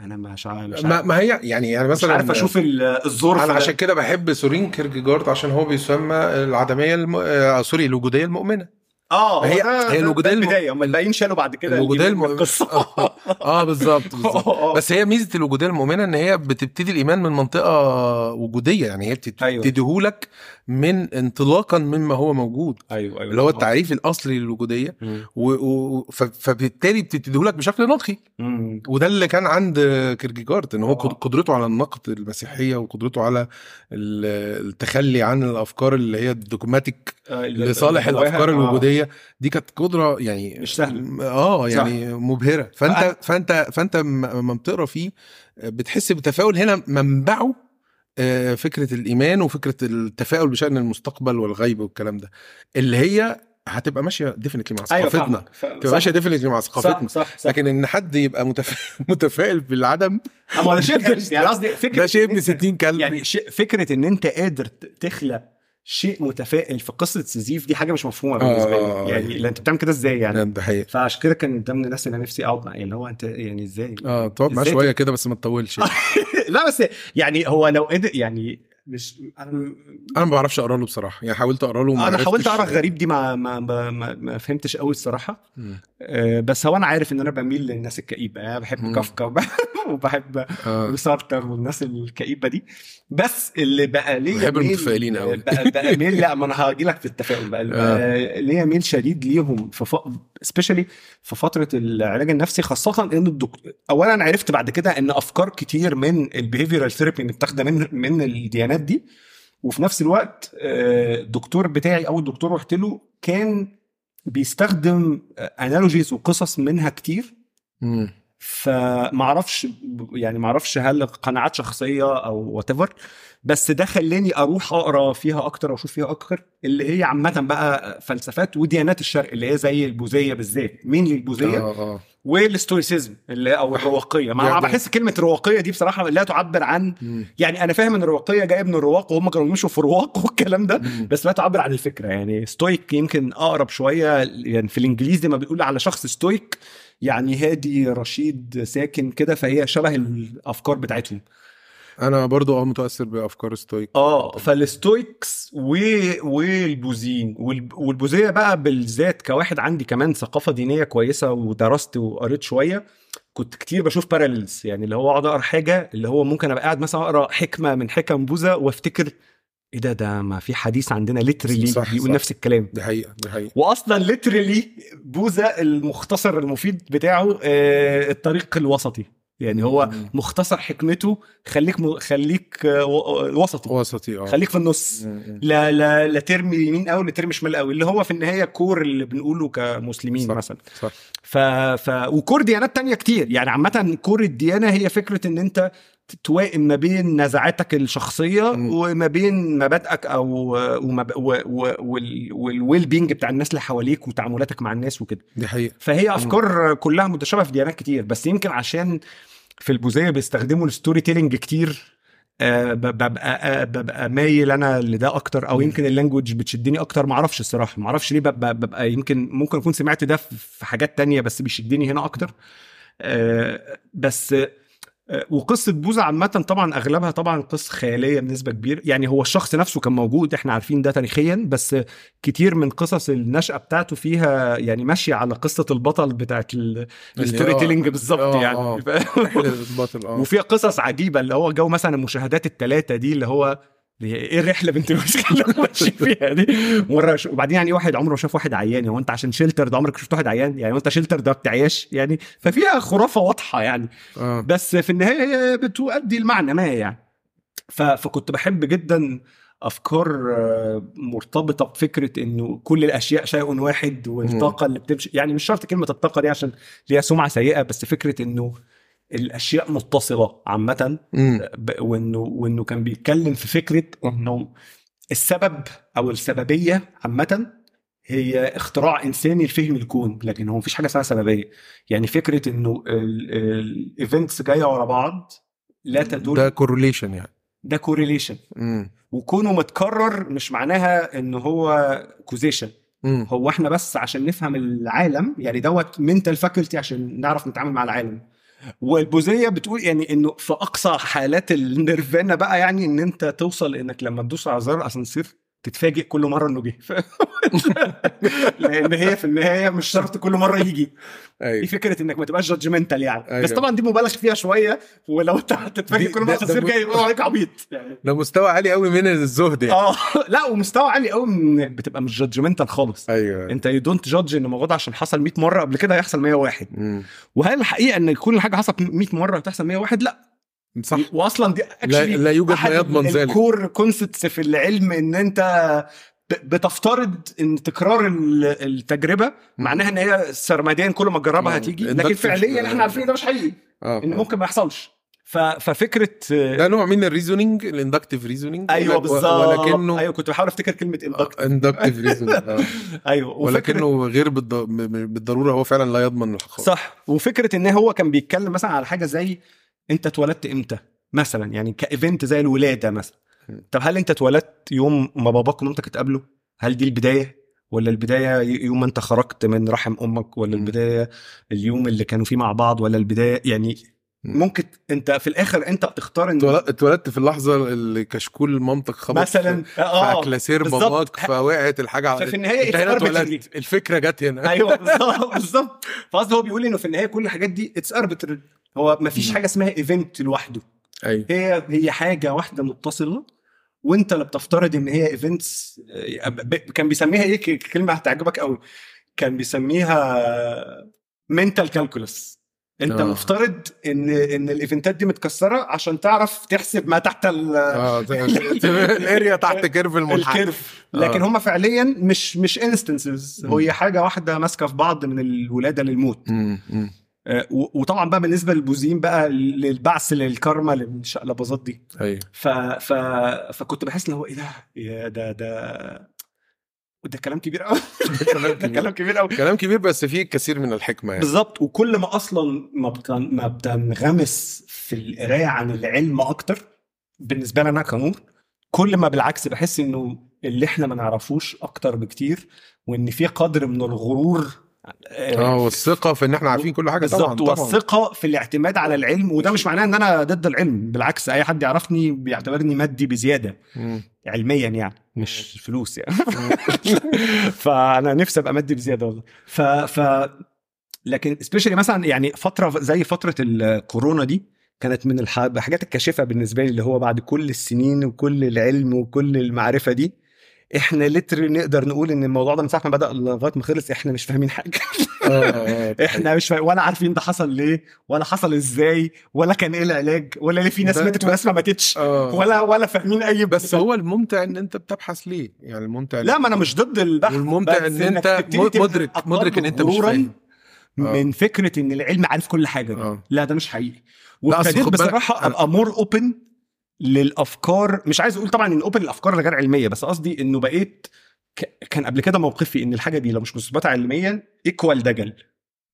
Speaker 2: أنا مش عارف مش
Speaker 3: ما,
Speaker 2: عارف,
Speaker 3: ما هي يعني يعني
Speaker 2: مش
Speaker 3: مثلا
Speaker 2: عارف أشوف ال- الظرف أنا.
Speaker 3: عشان كده بحب سورين كيركيجارد عشان هو بيسمى العدمية الم... آه سوري الوجودية المؤمنة.
Speaker 2: آه
Speaker 3: هي- هي الم-
Speaker 2: البداية هم الباقيين شالوا بعد كده الوجودية
Speaker 3: الم...
Speaker 2: القصة
Speaker 3: آه بالظبط بالظبط
Speaker 2: آه.
Speaker 3: بس هي ميزة الوجودية المؤمنة إن هي بتبتدي الإيمان من منطقة وجودية يعني هي
Speaker 2: أيوة.
Speaker 3: من انطلاقا مما هو موجود.
Speaker 2: أيوه أيوه
Speaker 3: اللي هو التعريف الأصلي للوجودية. و... و... ف... فبالتالي بتديهولك بشكل
Speaker 2: مم.
Speaker 3: وده اللي كان عند كيركيجارد إن هو. قد- قدرته على النقد المسيحية وقدرته على ال- التخلي عن الأفكار اللي هي الدوجماتيك
Speaker 2: آه،
Speaker 3: لصالح الأفكار
Speaker 2: آه.
Speaker 3: الوجودية. دي كانت قدرة يعني
Speaker 2: مش سهلة.
Speaker 3: آه يعني مبهرة. فأنت فأنت فأنت لما بتقرأ فيه بتحس بتفاؤل. هنا منبعه فكرة الإيمان وفكرة التفاؤل بشأن المستقبل والغيب والكلام ده اللي هي هتبقى ماشية definitely مع
Speaker 2: أيوه
Speaker 3: ثقافتنا.
Speaker 2: ف-
Speaker 3: تبقى
Speaker 2: صح.
Speaker 3: ماشيه definitely مع
Speaker 2: صح
Speaker 3: ثقافتنا.
Speaker 2: صح صح.
Speaker 3: لكن إن حد يبقى متف... متفائل بالعدم
Speaker 2: أما ده شيء يعني قصدي فكرة
Speaker 3: ده شيء ابن
Speaker 2: إن أنت-
Speaker 3: 60 كلب.
Speaker 2: يعني فكرة إن أنت قادر تخلق شيء متفائل في قصة سيزيف دي حاجة مش مفهومة بالنسبة
Speaker 3: آه.
Speaker 2: لي يعني لا أنت بتعمل كده إزاي يعني
Speaker 3: ده حقيقي
Speaker 2: فعشان كده كان ضمن الناس اللي أنا نفسي اقعد معاه اللي هو أنت يعني إزاي
Speaker 3: آه تقعد معاه شوية كده بس ما تطولش
Speaker 2: لا بس يعني هو لو قدر يعني مش أنا
Speaker 3: أنا ما بعرفش أقرا له بصراحة يعني حاولت أقرا له
Speaker 2: أنا حاولت. اقرا غريب دي ما ما ما, ما, فهمتش قوي
Speaker 3: الصراحة.
Speaker 2: آه، بس هو أنا عارف إن أنا بميل للناس الكئيبة يعني أنا بحب. كافكا وبحب, وبحب
Speaker 3: آه.
Speaker 2: سارتر والناس الكئيبة دي بس اللي بقى ليا
Speaker 3: بحب المتفائلين أوي.
Speaker 2: بقى, بقى ميل لا ما أنا هاجي لك في التفاؤل بقى, بقى ليا ميل شديد ليهم في ف... specially في فترة العلاج النفسي خاصة إن الدكتور اولا عرفت بعد كده إن أفكار كتير من ال behavioral therapy اللي بتاخده من من الديانات دي وفي نفس الوقت آه، الدكتور بتاعي أو الدكتور رحت له كان بيستخدم analogies وقصص منها كتير
Speaker 3: مم.
Speaker 2: فما أعرفش يعني ما أعرفش هل قناعات شخصية أو what بس ده خلاني أروح أقرأ فيها أكتر وأشوف فيها أكتر اللي هي عامة بقى فلسفات وديانات الشرق اللي هي زي البوذية بالذات. مين للبوذيه
Speaker 3: آه آه
Speaker 2: وال stoicism اللي أو الرواقية. ما
Speaker 3: أنا
Speaker 2: بحس كلمة الرواقيه دي بصراحة لا تعبر عن. يعني أنا فاهم إن الرواقية جاية من الرواق وهم كانوا بيمشوا في رواق والكلام ده. بس لا تعبر عن الفكرة. يعني stoic يمكن أقرب شوية يعني في الإنجليزي ما بيقول على شخص stoic يعني هادي رشيد ساكن كده فهي شبه الأفكار بتاعتهم.
Speaker 3: أنا برضو آه متأثر بأفكار stoic.
Speaker 2: آه فال stoics و... والبوذيين. والب... والبوذية بقى بالذات كواحد عندي كمان ثقافة دينية كويسة ودرست وقريت شوية كنت كتير بشوف parallels يعني اللي هو اقعد أقرأ حاجة اللي هو ممكن أبقى قاعد مثلا أقرأ حكمة من حكم بوذا وأفتكر إيه ده؟ ده ما في حديث عندنا
Speaker 3: literally
Speaker 2: بيقول. نفس الكلام.
Speaker 3: دي حقيقة دي حقيقة.
Speaker 2: واصلا literally بوذا المختصر المفيد بتاعه آه الطريق الوسطي. يعني هو
Speaker 3: مم.
Speaker 2: مختصر حكمته خليك م... خليك آه، و- وسطي.
Speaker 3: وسطي آه.
Speaker 2: خليك في النص.
Speaker 3: مم.
Speaker 2: لا لا لا ترمي يمين قوي لا ترمي شمال قوي اللي هو في النهاية core اللي بنقوله كمسلمين
Speaker 3: صح.
Speaker 2: مثلا.
Speaker 3: صح.
Speaker 2: ف... ف... و core ديانات تانية كتير. يعني عامة core الديانة هي فكرة إن أنت توائم ما بين نزعاتك الشخصية
Speaker 3: مم.
Speaker 2: وما بين مبادئك أو ومب... و... و... وال... وال well-being بتاع الناس اللي حواليك وتعاملاتك مع الناس وكده.
Speaker 3: دي حقيقة.
Speaker 2: فهي أفكار كلها متشابهة في ديانات كتير بس يمكن عشان في البوذية بيستخدموا ال storytelling كتير آه، ببقى آه، ببقى مايل أنا لده أكتر أو يمكن ال language بتشدني أكتر ما أعرفش الصراحة ما أعرفش ليه ببقى, ببقى يمكن ممكن أكون سمعت ده في حاجات تانية بس بيشدني هنا أكتر. آه، بس وقصة بوذا عامة طبعا أغلبها طبعا قصة خيالية بنسبة كبيرة. يعني هو الشخص نفسه كان موجود إحنا عارفين ده تاريخيا بس كتير من قصص النشأة بتاعته فيها يعني ماشية على قصة البطل بتاعت ال-
Speaker 3: ال
Speaker 2: storytelling بالظبط
Speaker 3: آه،
Speaker 2: يعني.
Speaker 3: آه. آه.
Speaker 2: وفيها قصص عجيبة اللي هو جو مثلا المشاهدات الثلاثة دي اللي هو دي إيه الرحلة بنت اللي ماشي فيها دي؟ مرة ش... وبعدين يعني واحد عمره شاف واحد عيان هو أنت عشان sheltered عمرك شفت واحد عيان؟ يعني وانت sheltered بتعيش؟ يعني ففيها خرافة واضحة يعني.
Speaker 3: آه.
Speaker 2: بس في النهاية هي بتؤدي المعنى ما يعني. ف... فكنت بحب جدا أفكار آه، مرتبطة بفكرة إنه كل الأشياء شيء واحد والطاقة اللي بتمشي. يعني مش شرط كلمة الطاقة دي عشان ليها سمعة سيئة بس فكرة إنه الأشياء متصلة
Speaker 3: عامة.
Speaker 2: ب- وإنه وإنه كان بيتكلم في فكرة إنه السبب أو السببية عامة هي اختراع انساني لفهم الكون لكن هو مفيش حاجة اسمها سببية يعني فكرة إنه ال events جاية ورا بعض لا تدل
Speaker 3: ده correlation يعني
Speaker 2: ده correlation
Speaker 3: مم.
Speaker 2: وكونه متكرر مش معناها إن هو
Speaker 3: causation.
Speaker 2: هو إحنا بس عشان نفهم العالم يعني دوت mental faculty عشان نعرف نتعامل مع العالم والبوذيه بتقول يعني إنه في أقصى حالات النيرفانا بقى يعني إن أنت توصل إنك لما تدوس على زر أسانسير تتفاجئ كل مرة إنه جه لأن هي في النهاية مش شرط كل مرة يجي. دي
Speaker 3: أيوه.
Speaker 2: فكرة إنك ما تبقاش judgmental يعني.
Speaker 3: أيوة.
Speaker 2: بس طبعا دي مبالغ فيها شوية ولو أنت هتتفاجئ
Speaker 3: دي-
Speaker 2: كل مرة
Speaker 3: ب-
Speaker 2: جاي يقولوا عليك عبيط. يعني
Speaker 3: ده مستوى عالي قوي من الزهد يعني.
Speaker 2: آه لا ومستوى عالي قوي من بتبقى مش judgmental خالص.
Speaker 3: أيوه.
Speaker 2: أنت you don't judge إن الموضوع عشان حصل 100 مرة قبل كده هيحصل 101
Speaker 3: مم.
Speaker 2: وهل الحقيقة إن كل حاجة حصلت 100 مرة وتحصل 101 لا.
Speaker 3: صح.
Speaker 2: واصلا دي
Speaker 3: لا, لا يوجد ما يضمن ذلك
Speaker 2: ال core concepts في العلم إن أنت بتفترض إن تكرار ال- التجربة معناها إن هي سرمديا كل ما تجربها
Speaker 3: آه،
Speaker 2: هتيجي. لكن فعليا إحنا عارفين ده مش حقيقي
Speaker 3: آه
Speaker 2: إن ممكن ما يحصلش. ففكرة
Speaker 3: ده نوع من ال reasoning ال
Speaker 2: inductive reasoning أيوه بالظبط.
Speaker 3: ولكنه
Speaker 2: أيوه كنت بحاول أفتكر كلمة inductive.
Speaker 3: inductive
Speaker 2: reasoning أيوه
Speaker 3: ولكنه غير بالضرورة هو فعلا لا يضمن الحقائق
Speaker 2: صح. وفكرة إن هو كان بيتكلم مثلا على حاجة زي انت اتولدت إمتى مثلا يعني ك event زي الولادة مثلا. طب هل انت اتولدت يوم ما باباك ومامتك اتقابلوا هل دي البداية ولا البداية يوم ما انت خرجت من رحم أمك ولا. البداية اليوم اللي كانوا فيه مع بعض ولا البداية يعني. ممكن انت في الآخر انت بتختار إن
Speaker 3: اتولد- اتولدت في اللحظة اللي كشكول مامتك خبط
Speaker 2: مثلا آه
Speaker 3: كلاسير
Speaker 2: بالظبط.
Speaker 3: باباك فوقعت الحاجة على
Speaker 2: ففي النهاية
Speaker 3: أنت هنا. اتولدت الفكرة جت هنا
Speaker 2: أيوه بالظبط بالظبط فقصدي هو بيقول إنه في النهاية كل الحاجات دي it's arbitrary هو ما فيش
Speaker 3: م.
Speaker 2: حاجة اسمها event لوحده
Speaker 3: أيوه
Speaker 2: هي هي حاجة واحدة متصلة وانت اللي بتفترض إن هي events كان بيسميها إيه كلمة هتعجبك قوي كان بيسميها mental calculus انت
Speaker 3: آه.
Speaker 2: مفترض إن إن ال eventات دي متكسرة عشان تعرف تحسب ما تحت ال-
Speaker 3: آه ال area تحت curve المنحنى
Speaker 2: ال curve لكن
Speaker 3: آه.
Speaker 2: هم فعليا مش مش
Speaker 3: instances.
Speaker 2: هي حاجة واحدة ماسكة في بعض من الولادة للموت
Speaker 3: مم، مم.
Speaker 2: آه، وطبعا بقى بالنسبة للبوذيين بقى للبعث للكارما للشقلباظات دي.
Speaker 3: أيوه.
Speaker 2: ف... ف... فكنت بحس ان هو إيه ده؟ يا ده ده ده كلام كبير قوي
Speaker 3: كلام
Speaker 2: ده
Speaker 3: كبير.
Speaker 2: كلام كبير قوي
Speaker 3: كلام كبير بس فيه كثير من الحكمة يعني.
Speaker 2: بالظبط. وكل ما أصلا ما بتن... ما بتنغمس في القراية عن العلم أكتر بالنسبة لي أنا كنور كل ما بالعكس بحس إنه اللي إحنا ما نعرفوش أكتر بكتير وإن في قدر من الغرور
Speaker 3: آه والثقة في إن إحنا عارفين كل حاجة طبعا
Speaker 2: بالظبط
Speaker 3: طبعا.
Speaker 2: والثقة في الاعتماد على العلم وده مش معناه إن أنا ضد العلم بالعكس أي حد يعرفني بيعتبرني مادي بزيادة
Speaker 3: مم.
Speaker 2: علميا يعني مش. فلوس يعني. فأنا نفسي أبقى مادي بزيادة والله. ف ف لكن سبيشالي مثلا يعني فترة زي فترة الكورونا دي كانت من الح- الحاجات الكاشفة بالنسبة لي اللي هو بعد كل السنين وكل العلم وكل المعرفة دي إحنا later نقدر نقول إن الموضوع ده من ساعة ما بدأ لغايه ما خلص إحنا مش فاهمين حاجة إحنا مش فاهم ولا عارفين ده حصل ليه ولا حصل إزاي ولا كان إيه العلاج ولا ليه في ناس
Speaker 3: ده-
Speaker 2: ماتت وناس ما ماتتش
Speaker 3: آه.
Speaker 2: ولا ولا فاهمين أي
Speaker 3: بس هو الممتع إن أنت بتبحث ليه يعني الممتع
Speaker 2: لا ما أنا مش ضد البحث
Speaker 3: والممتع
Speaker 2: إن أنت
Speaker 3: مدرك مدرك إن أنت مش فاهم آه.
Speaker 2: من فكرة إن العلم عارف كل حاجة دي.
Speaker 3: آه.
Speaker 2: لا ده مش حقيقي وابتديت
Speaker 3: بصراحة
Speaker 2: أبقى more open للأفكار مش عايز أقول طبعا إن open للافكار الغير علمية بس قصدي إنه بقيت ك- كان قبل كده موقفي إن الحاجة دي لو مش مثبتة علميا equal دجل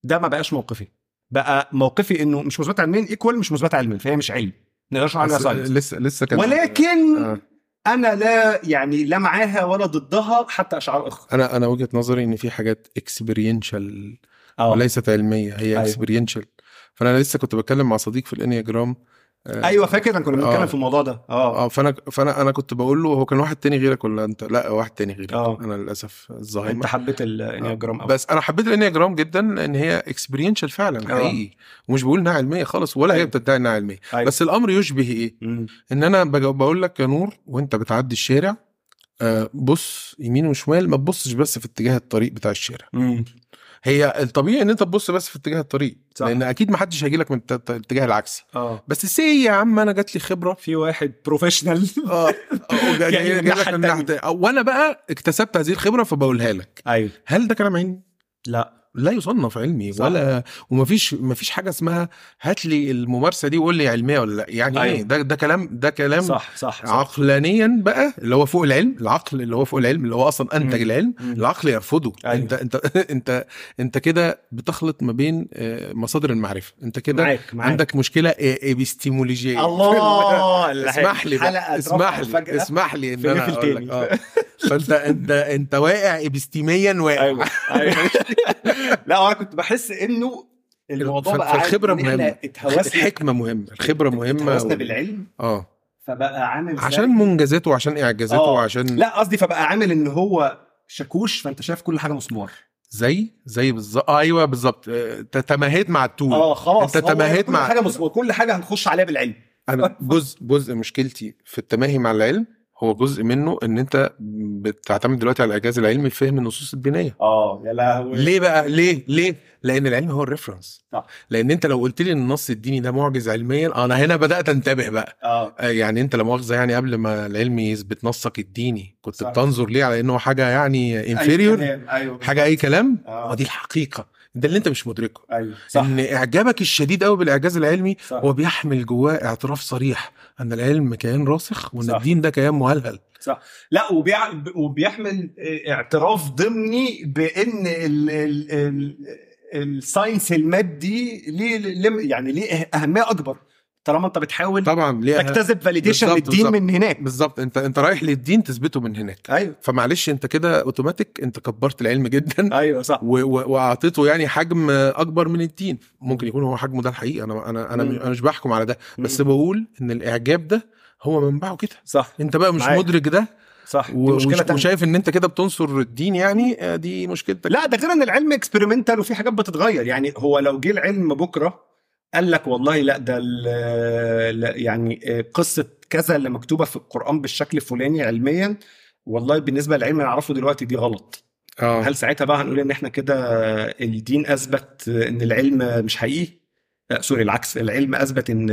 Speaker 2: ده ما بقاش موقفي. بقى موقفي إنه مش مثبتة علميا equal مش مثبتة علميا فهي مش علم. ما نقدرش عليها
Speaker 3: أصل
Speaker 2: science
Speaker 3: لسه لسه كان
Speaker 2: ولكن
Speaker 3: آه.
Speaker 2: أنا لا يعني لا معاها ولا ضدها حتى أشعار أخرى.
Speaker 3: أنا أنا وجهة نظري إن في حاجات experiential
Speaker 2: آه.
Speaker 3: وليست علمية هي. experiential فأنا لسه كنت بتكلم مع صديق في الإنياجرام آه،
Speaker 2: أيوه فاكر إحنا كنا بنتكلم
Speaker 3: آه.
Speaker 2: في الموضوع ده آه
Speaker 3: آه فأنا فأنا أنا كنت بقول له هو كان واحد تاني غيرك ولا أنت لا واحد تاني غيرك
Speaker 2: آه.
Speaker 3: أنا للأسف
Speaker 2: أنت
Speaker 3: الزهايمر
Speaker 2: حبيت الإنياجرام قوي
Speaker 3: بس أنا حبيت الإنياجرام جدا لأن هي experiential فعلا
Speaker 2: آه.
Speaker 3: حقيقي ومش بقول إنها علمية خالص ولا هي
Speaker 2: أيوة.
Speaker 3: بتدعي إنها علمية
Speaker 2: أيوة.
Speaker 3: بس الأمر يشبه إيه
Speaker 2: مم.
Speaker 3: إن أنا بقول لك يا نور وأنت بتعدي الشارع آه، بص يمين وشمال ما تبصش بس في اتجاه الطريق بتاع الشارع
Speaker 2: مم.
Speaker 3: هي الطبيعي إن أنت تبص بس في اتجاه الطريق
Speaker 2: صح.
Speaker 3: لأن أكيد ما حدش هيجي لك من الاتجاه العكسي
Speaker 2: آه.
Speaker 3: بس سي يا عم أنا جات لي خبرة.
Speaker 2: في واحد professional
Speaker 3: آه. آه، جاي-
Speaker 2: جاي من
Speaker 3: لك وأنا بقى اكتسبت هذه الخبرة فبقولها لك.
Speaker 2: أيوه.
Speaker 3: هل ده كلام علمي؟
Speaker 2: لا.
Speaker 3: لا يصنف علمي
Speaker 2: صح.
Speaker 3: ولا ومفيش مفيش حاجة اسمها هات لي الممارسة دي وقول لي علمية ولا لأ يعني
Speaker 2: أيوة.
Speaker 3: إيه ده ده كلام ده كلام
Speaker 2: صح صح, صح.
Speaker 3: عقلانيا بقى اللي هو فوق العلم العقل اللي هو فوق العلم اللي هو أصلا أنتج
Speaker 2: مم.
Speaker 3: العلم
Speaker 2: مم.
Speaker 3: العقل يرفضه
Speaker 2: أيوة.
Speaker 3: أنت أنت أنت أنت كده بتخلط ما بين آه، مصادر المعرفة أنت كده
Speaker 2: معاك معاك
Speaker 3: عندك مشكلة ابستمولوجية
Speaker 2: الله
Speaker 3: اسمح لي بقى اسمح لي اسمح لي
Speaker 2: إن
Speaker 3: أنا
Speaker 2: أقول.
Speaker 3: لك آه فأنت أنت أنت واقع ابستيميا واقع
Speaker 2: أيوه أيوه لا أنا كنت بحس إنه الموضوع بقى
Speaker 3: مهمة.
Speaker 2: اتهوسنا.
Speaker 3: الحكمة مهمة. الخبرة مهمة
Speaker 2: اتهوسنا
Speaker 3: و-
Speaker 2: بالعلم.
Speaker 3: آه.
Speaker 2: فبقى عامل زي-
Speaker 3: عشان منجزاته وعشان إعجازاته
Speaker 2: آه.
Speaker 3: وعشان
Speaker 2: لا قصدي فبقى عامل إن هو شاكوش فأنت شايف كل حاجة مسمار
Speaker 3: زي؟ زي بالظبط آه أيوه بالظبط. آه، تماهيت مع ال
Speaker 2: tool. آه
Speaker 3: خلاص.
Speaker 2: أنت
Speaker 3: تماهيت
Speaker 2: كل
Speaker 3: مع
Speaker 2: حاجة مسمار كل حاجة هنخش عليها بالعلم.
Speaker 3: أنا جزء جزء مشكلتي في التماهي مع العلم هو جزء منه إن أنت بتعتمد دلوقتي على الاعجاز العلمي في فهم النصوص الدينيه
Speaker 2: آه يا لهوي.
Speaker 3: ليه بقى؟ ليه؟ ليه؟ لأن العلم هو ال reference.
Speaker 2: صح.
Speaker 3: لأن أنت لو قلت لي إن النص الديني ده معجز علميا أنا هنا بدأت أنتبه بقى.
Speaker 2: آه.
Speaker 3: آه، يعني أنت لا مؤاخذة يعني قبل ما العلم يثبت نصك الديني كنت
Speaker 2: صح.
Speaker 3: بتنظر ليه على إنه حاجة يعني
Speaker 2: inferior أيوه
Speaker 3: حاجة أي كلام؟
Speaker 2: آه.
Speaker 3: ودي الحقيقة. ده اللي أنت مش مدركه.
Speaker 2: أيوه صح.
Speaker 3: إن إعجابك الشديد قوي بالاعجاز العلمي
Speaker 2: صح.
Speaker 3: هو بيحمل جواه اعتراف صريح. أن العلم كيان راسخ وأن
Speaker 2: صح.
Speaker 3: الدين ده كيان مهلهل.
Speaker 2: صح. لا وبيع... وبيحمل اعتراف ضمني بأن ال... ال... ال... ال science المادي ليه يعني ليه أهمية أكبر. طالما انت بتحاول
Speaker 3: طبعا ليه؟
Speaker 2: تجتذب
Speaker 3: validation
Speaker 2: للدين
Speaker 3: بالظبط.
Speaker 2: من هناك.
Speaker 3: بالظبط انت انت رايح للدين تثبته من هناك.
Speaker 2: أيوه.
Speaker 3: فمعلش انت كده اوتوماتيك انت كبرت العلم جدا.
Speaker 2: أيوه صح.
Speaker 3: وأعطيته يعني حجم أكبر من الدين. ممكن يكون هو حجمه ده الحقيقة أنا أنا أنا
Speaker 2: مم.
Speaker 3: مش بحكم على ده. بس
Speaker 2: مم.
Speaker 3: بقول إن الإعجاب ده هو منبعه كده.
Speaker 2: صح.
Speaker 3: أنت بقى مش
Speaker 2: معاك.
Speaker 3: مدرك ده.
Speaker 2: صح. دي مشكله
Speaker 3: وش-
Speaker 2: تانية.
Speaker 3: وشايف إن أنت كده بتنصر الدين يعني آه، دي مشكلتك.
Speaker 2: لا ده غير إن العلم اكسبيرمنتال وفي حاجات بتتغير. يعني هو لو جه العلم بكرة قال لك والله لا ده يعني قصة كذا اللي مكتوبة في القرآن بالشكل الفلاني علميا والله بالنسبة للعلم اللي نعرفه دلوقتي دي غلط.
Speaker 3: آه.
Speaker 2: هل ساعتها بقى هنقول إن إحنا كده الدين أثبت إن العلم مش حقيقي؟ لا sorry العكس العلم أثبت إن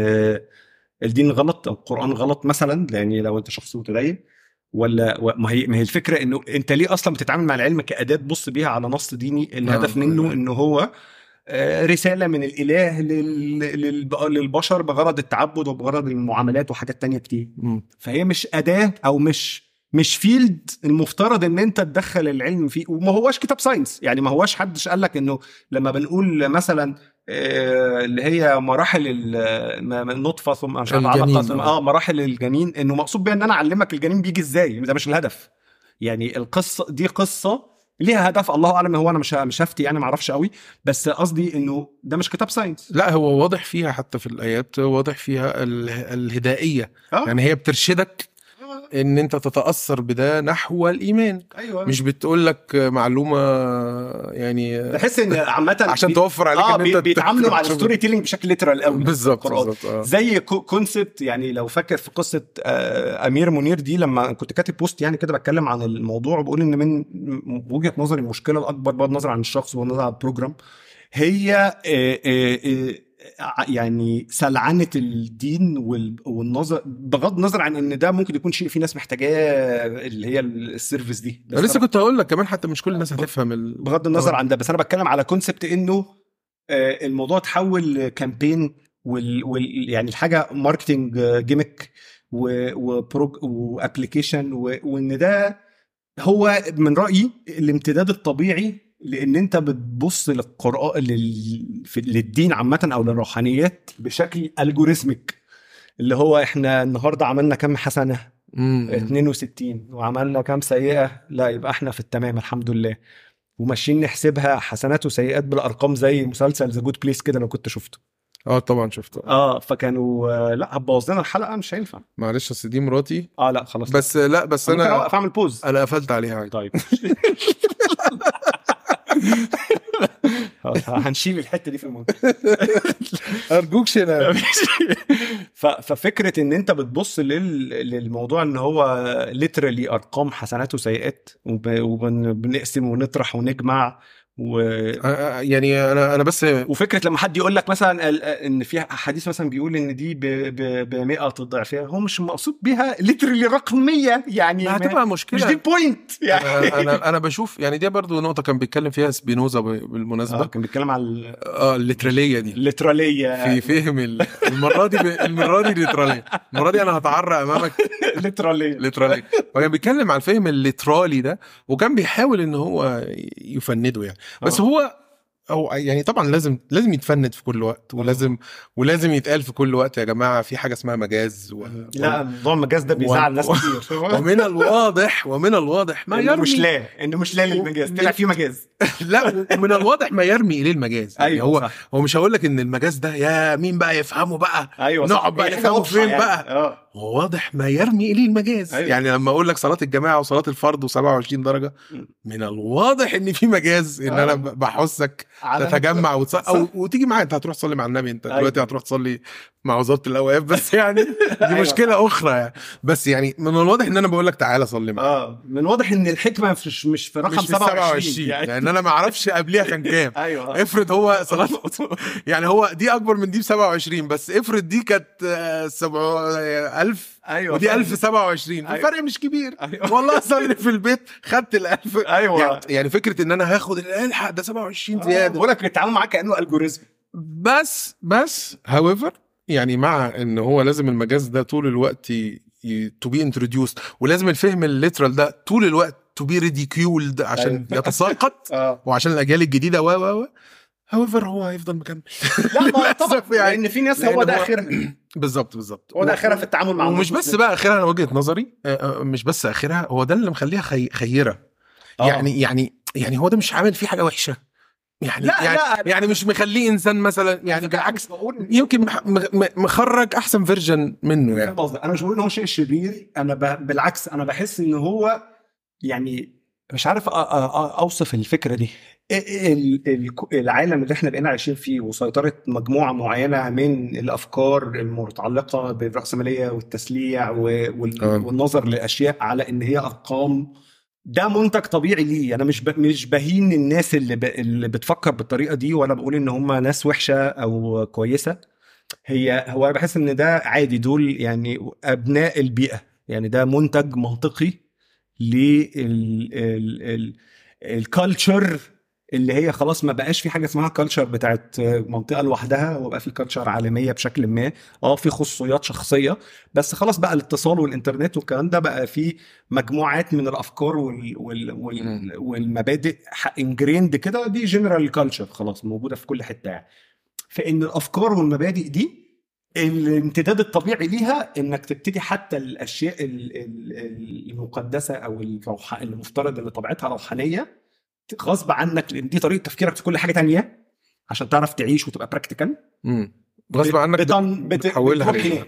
Speaker 2: الدين غلط أو القرآن غلط مثلا يعني لو أنت شخص متدين ولا ما هي ما هي الفكرة إنه أنت ليه أصلا بتتعامل مع العلم كأداة تبص بيها على نص ديني؟ الهدف
Speaker 3: آه.
Speaker 2: منه إنه هو رسالة من الإله لل- للب- للبشر بغرض التعبد وبغرض المعاملات وحاجات تانية كتير. فهي مش أداة أو مش مش field المفترض إن أنت تدخل العلم فيه. وما هوش كتاب science يعني ما هوش حدش قال لك إنه لما بنقول مثلا آه، اللي هي مراحل النطفة ثم مش عارف ثم
Speaker 3: آه.
Speaker 2: آه مراحل الجنين. إنه مقصود بيها إن أنا أعلمك الجنين بيجي إزاي. ده مش الهدف. يعني القصة دي قصة ليها هدف الله أعلم هو أنا مش مش هفتي يعني ما أعرفش قوي بس قصدي إنه ده مش كتاب ساينس
Speaker 3: لا هو واضح فيها حتى في الآيات واضح فيها ال- الهدائية.
Speaker 2: آه.
Speaker 3: يعني هي بترشدك إن أنت تتأثر بده نحو الإيمان
Speaker 2: أيوه
Speaker 3: مش بتقول لك معلومة يعني
Speaker 2: بحس إن عامة
Speaker 3: عشان توفر عليك آه
Speaker 2: إن
Speaker 3: أنت
Speaker 2: بيتعاملوا مع الستوري تيلينج بشكل literal قوي
Speaker 3: بالظبط. بالظبط آه.
Speaker 2: زي concept يعني لو فاكر في قصة آه، أمير منير دي لما كنت كاتب بوست يعني كده بتكلم عن الموضوع وبقول إن من وجهة نظري المشكلة الاكبر بغض النظر عن الشخص وبغض النظر عن ال program هي آه، آه، آه، يعني سلعنة الدين وال- والنظر بغض النظر عن إن ده ممكن يكون شيء في ناس محتاجاه اللي هي ال service دي بس
Speaker 3: أنا لسه كنت هقول لك كمان حتى مش كل الناس هتفهم ال...
Speaker 2: بغض النظر
Speaker 3: آه.
Speaker 2: عن ده بس أنا بتكلم على concept إنه آه، الموضوع تحول campaign وال, وال يعني الحاجة marketing gimmick وبروج و application وإن ده هو من رأيي الامتداد الطبيعي لأن انت بتبص للقران لل... في- للدين عامة أو للروحانيات بشكل algorithmic اللي هو إحنا النهارده عملنا كام حسنة؟
Speaker 3: مم.
Speaker 2: 62 وعملنا كام سيئة؟ لا يبقى إحنا في التمام الحمد لله. وماشيين نحسبها حسنات وسيئات بالارقام زي مسلسل The Good Place كده لو كنت شفته.
Speaker 3: آه طبعا شفته.
Speaker 2: آه فكانوا لا هتبوظ لنا الحلقة مش هينفع.
Speaker 3: معلش اصل دي مراتي.
Speaker 2: آه لا خلاص.
Speaker 3: بس لا بس
Speaker 2: أنا
Speaker 3: أنا
Speaker 2: أوقف أعمل pause
Speaker 3: أنا قفلت عليها عادي.
Speaker 2: طيب. هنشيل الحتة دي في الموضوع
Speaker 3: أرجوك شنا
Speaker 2: ففكرة إن أنت بتبص لل... للموضوع إن هو literally أرقام حسنات وسيئات وب... وبنقسم ونطرح ونجمع و...
Speaker 3: يعني أنا أنا بس
Speaker 2: وفكرة لما حد يقول لك مثلا إن في حديث مثلا بيقول إن دي ب ب- ب 100 تضعفها هو مش مقصود بيها literally رقم 100 يعني
Speaker 3: هتبقى
Speaker 2: مش
Speaker 3: مشكله
Speaker 2: دي ال point
Speaker 3: يعني. أنا أنا بشوف يعني دي برضو نقطة كان بيتكلم فيها سبينوزا ب-
Speaker 2: آه
Speaker 3: بالمناسبه
Speaker 2: كان بيتكلم على
Speaker 3: آه الليترالية دي.
Speaker 2: الليترالية.
Speaker 3: في فهم ال- المرة دي ب- المرة دي literal ية. المرة دي أنا هتعرى أمامك.
Speaker 2: ليترالية.
Speaker 3: ليترالية. وكان بيتكلم على الفهم الليترالي ده وكان بيحاول إن هو يفنده يعني. بس
Speaker 2: آه.
Speaker 3: هو هو يعني طبعا لازم لازم يتفند في كل وقت ولازم ولازم يتقال في كل وقت يا جماعة في حاجة اسمها مجاز و...
Speaker 2: لا موضوع المجاز ده بيزعل ناس كتير.
Speaker 3: ومن الواضح ومن الواضح ما يرمي
Speaker 2: مش لا إنه مش لا للمجاز. طلع في مجاز.
Speaker 3: لا ومن الواضح ما يرمي إليه المجاز. يعني
Speaker 2: أيوه
Speaker 3: هو
Speaker 2: صح.
Speaker 3: هو مش هقول لك إن المجاز ده يا مين بقى يفهمه بقى؟
Speaker 2: أيوه صح.
Speaker 3: نقعد بقى
Speaker 2: حاجة
Speaker 3: نفهمه فين
Speaker 2: يعني.
Speaker 3: بقى؟
Speaker 2: آه.
Speaker 3: هو واضح ما يرمي إليه المجاز
Speaker 2: أيوة.
Speaker 3: يعني لما أقول لك صلاة الجماعة وصلاة الفرض و27
Speaker 2: درجة.
Speaker 3: من الواضح إن في مجاز إن
Speaker 2: آه.
Speaker 3: أنا بحثك
Speaker 2: على-
Speaker 3: تتجمع أو
Speaker 2: صح.
Speaker 3: وتيجي معايا أنت هتروح تصلي مع النبي أنت
Speaker 2: أيوة.
Speaker 3: دلوقتي هتروح تصلي مع وزارة الأوقاف بس يعني دي
Speaker 2: أيوة.
Speaker 3: مشكلة أخرى يعني بس يعني من الواضح إن أنا بقول لك تعالى صلي معايا
Speaker 2: آه من واضح إن الحكمة مش مش في رقم
Speaker 3: مش في
Speaker 2: 27
Speaker 3: يعني. لأن أنا ما أعرفش قبليها كان كام
Speaker 2: أيوه
Speaker 3: افرض هو صلاه يعني هو دي أكبر من دي ب 27 بس افرض دي كانت آه، سبع- آه، 1000
Speaker 2: أيوه
Speaker 3: ودي
Speaker 2: فاهم.
Speaker 3: 1027
Speaker 2: أيوة.
Speaker 3: الفرق مش كبير
Speaker 2: أيوة.
Speaker 3: والله اصلي في البيت خدت ال 1000
Speaker 2: أيوه
Speaker 3: يعني, يعني فكرة إن أنا هاخد الألحق ده 27 زيادة
Speaker 2: بقول لك التعامل معاه كأنه ألجوريزم
Speaker 3: بس بس however يعني مع إن هو لازم المجاز ده طول الوقت to be introduced ولازم الفهم ال literal ده طول الوقت to be ridiculed عشان
Speaker 2: أيوة.
Speaker 3: يتساقط
Speaker 2: آه
Speaker 3: وعشان الأجيال الجديدة و و و however هو هيفضل مكمل
Speaker 2: لا ما طبعا
Speaker 3: يعني.
Speaker 2: لأن في ناس هو ده اخرها
Speaker 3: بالظبط بالظبط
Speaker 2: هو ده آخرها في التعامل مع
Speaker 3: ومش بس. بقى آخرها أنا وجهة نظري آه، آه، مش بس آخرها هو ده اللي مخليها خي... خيرة
Speaker 2: آه.
Speaker 3: يعني يعني يعني هو ده مش عامل فيه حاجة وحشة يعني
Speaker 2: لا،
Speaker 3: يعني,
Speaker 2: لا.
Speaker 3: يعني مش مخليه إنسان مثلا يعني بالعكس يمكن مخرج أحسن فيرجن منه يعني
Speaker 2: أنا مش بقول إن هو شيء شرير أنا ب... بالعكس أنا بحس إن هو يعني مش عارف أوصف الفكرة دي ال... ال... العالم اللي إحنا بقينا عايشين فيه وسيطره مجموعة معينة من الأفكار المتعلقة بالراسماليه والتسليع.
Speaker 3: آه.
Speaker 2: والنظر لأشياء على إن هي أرقام ده منتج طبيعي ليه أنا مش. مش بهين الناس اللي ب... اللي بتفكر بالطريقة دي ولا بقول إن هم ناس وحشة أو كويسة هي هو أنا بحس إن ده عادي دول يعني أبناء البيئة يعني ده منتج منطقي لل ال culture اللي هي خلاص ما بقاش في حاجة اسمها culture بتاعت منطقة لوحدها وبقى في culture عالمية بشكل ما. آه في خصوصيات شخصية بس خلاص بقى الاتصال والإنترنت والكلام ده بقى في مجموعات من الأفكار وال وال وال والمبادئ ingrained كده دي general culture خلاص موجودة في كل حتة يعني. فإن الأفكار والمبادئ دي الامتداد الطبيعي ليها إنك تبتدي حتى الأشياء ال- ال- المقدسة أو الروح المفترض اللي طبيعتها روحانية غصب عنك لأن دي طريقة تفكيرك في كل حاجة تانية عشان تعرف تعيش وتبقى
Speaker 3: practical. غصب عنك
Speaker 2: بتن... بت...
Speaker 3: بتحولها لسلاح.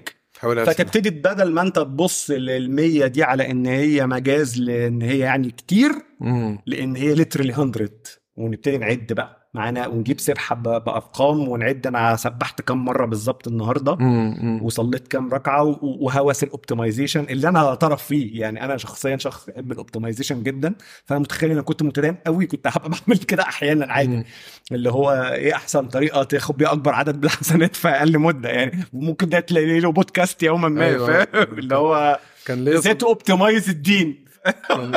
Speaker 2: فتبتدي بدل ما أنت تبص لل 100 دي على إن هي مجاز لأن هي يعني كتير
Speaker 3: مم.
Speaker 2: لأن هي literally 100 ونبتدي نعد بقى معانا ونجيب سبحه بأرقام ونعد. أنا سبحت كام مرة بالظبط النهارده. وصليت كام ركعة وهوس ال optimization اللي أنا طرف فيه. يعني أنا شخصيا شخص بحب ال optimization جدا. فأنا متخيل إن أنا كنت متدين قوي كنت هبقى بعمل كده أحيانا عادي. اللي هو إيه أحسن طريقة تاخد بيها أكبر عدد من الحسنات في أقل مدة؟ يعني ممكن ده تلاقي له بودكاست يوما ما
Speaker 3: أيوة.
Speaker 2: فاهم؟ اللي هو
Speaker 3: كان ليا
Speaker 2: إزاي اوبتمايز الدين؟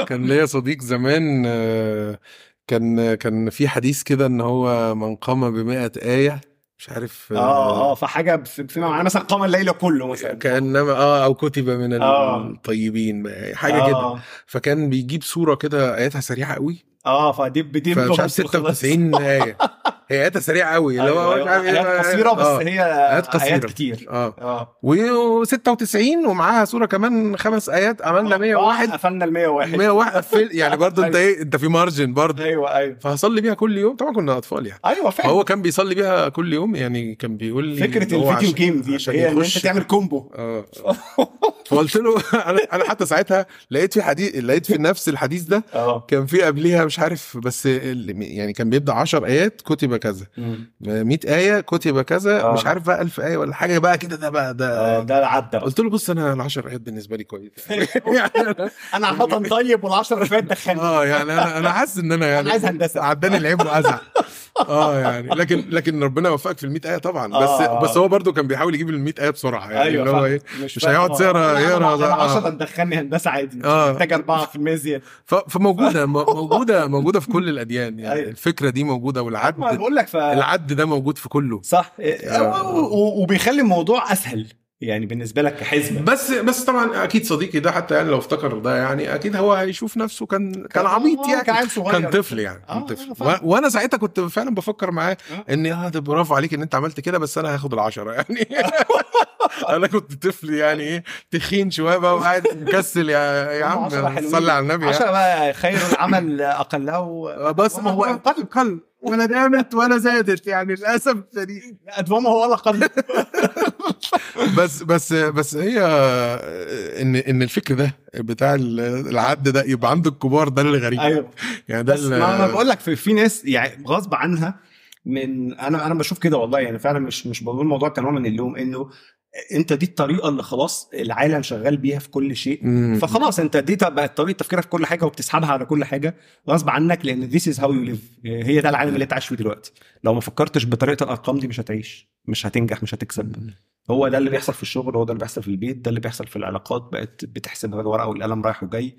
Speaker 3: كان ليا صديق زمان آه، كان كان في حديث كده إن هو من قام بمئة آية مش عارف
Speaker 2: آه آه فحاجة في- فيما معناه مثلا قام الليل كله مثلا.
Speaker 3: كأنما آه أو كتب من
Speaker 2: آه.
Speaker 3: الطيبين حاجة كده.
Speaker 2: آه.
Speaker 3: فكان بيجيب صورة كده آياتها سريعة قوي.
Speaker 2: آه فدي بدي
Speaker 3: فمش عارف 96 آية. هي اياتها سريعة قوي اللي هو مش عارف إيه.
Speaker 2: ايات قصيرة بس
Speaker 3: آه.
Speaker 2: هي
Speaker 3: آيات قصيرة.
Speaker 2: ايات كتير.
Speaker 3: آه.
Speaker 2: آه.
Speaker 3: و96 ومعاها صورة كمان خمس آيات عملنا 101
Speaker 2: قفلنا ال 101
Speaker 3: 101 قفل يعني برضه أنت إيه أنت في margin برضه.
Speaker 2: أيوه أيوه.
Speaker 3: فهصلي بيها كل يوم. طبعا كنا أطفال يعني.
Speaker 2: أيوه فعلا.
Speaker 3: فهو كان بيصلي بيها كل يوم يعني كان بيقول لي فكرة هو
Speaker 2: ال
Speaker 3: video
Speaker 2: game دي هي إن
Speaker 3: أنت
Speaker 2: تعمل combo
Speaker 3: آه. فقلت له أنا أنا حتى ساعتها لقيت في حديث لقيت في نفس الحديث ده
Speaker 2: آه.
Speaker 3: كان في قبليها مش عارف بس يعني كان بيبدأ 10 آيات كتب كذا 100 آية كتب كذا
Speaker 2: آه.
Speaker 3: مش عارف بقى 1000 آية ولا حاجة بقى كده ده بقى
Speaker 2: آه،
Speaker 3: ده
Speaker 2: ده عدى
Speaker 3: قلت له بص أنا ال 10 ايات بالنسبة لي كويس يعني أنا-
Speaker 2: أنا عامة طيب وال10 اللي فات دخلني
Speaker 3: آه يعني أنا أنا حاسس إن أنا يعني
Speaker 2: عايز هندسة.
Speaker 3: عداني العيب وازعل آه يعني لكن لكن ربنا يوفقك في ال 100 آية طبعا بس
Speaker 2: آه.
Speaker 3: بس هو برضو كان بيحاول يجيب ال 100 آية بسرعة يعني
Speaker 2: أيوه
Speaker 3: اللي هو. إيه مش
Speaker 2: فاهم.
Speaker 3: هيقعد. يقرا- يقرأ
Speaker 2: أنا-
Speaker 3: ده.
Speaker 2: أنا
Speaker 3: آه.
Speaker 2: 10 تدخلني هندسة عادي
Speaker 3: آه.
Speaker 2: محتاج 4%
Speaker 3: زيادة فموجودة موجودة موجودة في كل الأديان يعني
Speaker 2: أيوة.
Speaker 3: الفكرة دي موجودة
Speaker 2: ما
Speaker 3: والعد
Speaker 2: بقول لك ف
Speaker 3: العد ده موجود في كله.
Speaker 2: صح. و- وبيخلي الموضوع أسهل يعني بالنسبة لك كحزمه
Speaker 3: بس بس طبعا أكيد صديقي ده حتى يعني لو افتكر ده يعني أكيد هو هيشوف نفسه كان كان عبيط
Speaker 2: آه،
Speaker 3: يعني.
Speaker 2: كان صغير.
Speaker 3: كان طفل يعني
Speaker 2: آه،
Speaker 3: كان طفل. و- وأنا ساعتها كنت فعلا بفكر معاه
Speaker 2: آه.
Speaker 3: إن آه ده برافو عليك إن أنت عملت كده بس أنا هاخد العشرة يعني. أنا كنت طفل يعني إيه تخين شوية بقى وقاعد مكسل يا يا عم. صلي على النبي
Speaker 2: 10
Speaker 3: يعني.
Speaker 2: بقى خير العمل اقله.
Speaker 3: بس
Speaker 2: وما هو
Speaker 3: قل قل ولا دامت ولا زادت يعني للأسف الشديد.
Speaker 2: هو الاقل
Speaker 3: بس بس بس هي إن إن الفكر ده بتاع العد ده يبقى عند الكبار ده اللي غريب
Speaker 2: أيوه.
Speaker 3: يعني ده
Speaker 2: بس ما أنا بقول لك في, في ناس يعني غصب عنها من أنا أنا بشوف كده والله يعني فعلا مش مش بقول الموضوع كنوع من اللوم إنه انت دي الطريقة اللي خلاص العالم شغال بيها في كل شيء. فخلاص انت دي بقت طريقة تفكيرك في كل حاجة وبتسحبها على كل حاجة غصب عنك لأن this is how you live. هي ده العالم اللي انت عايش فيه دلوقتي. لو ما فكرتش بطريقة الأرقام دي مش هتعيش مش هتنجح مش هتكسب. هو ده اللي بيحصل في الشغل هو ده اللي بيحصل في البيت ده اللي بيحصل في العلاقات بقت بتحسب الورقة والقلم رايح وجاي.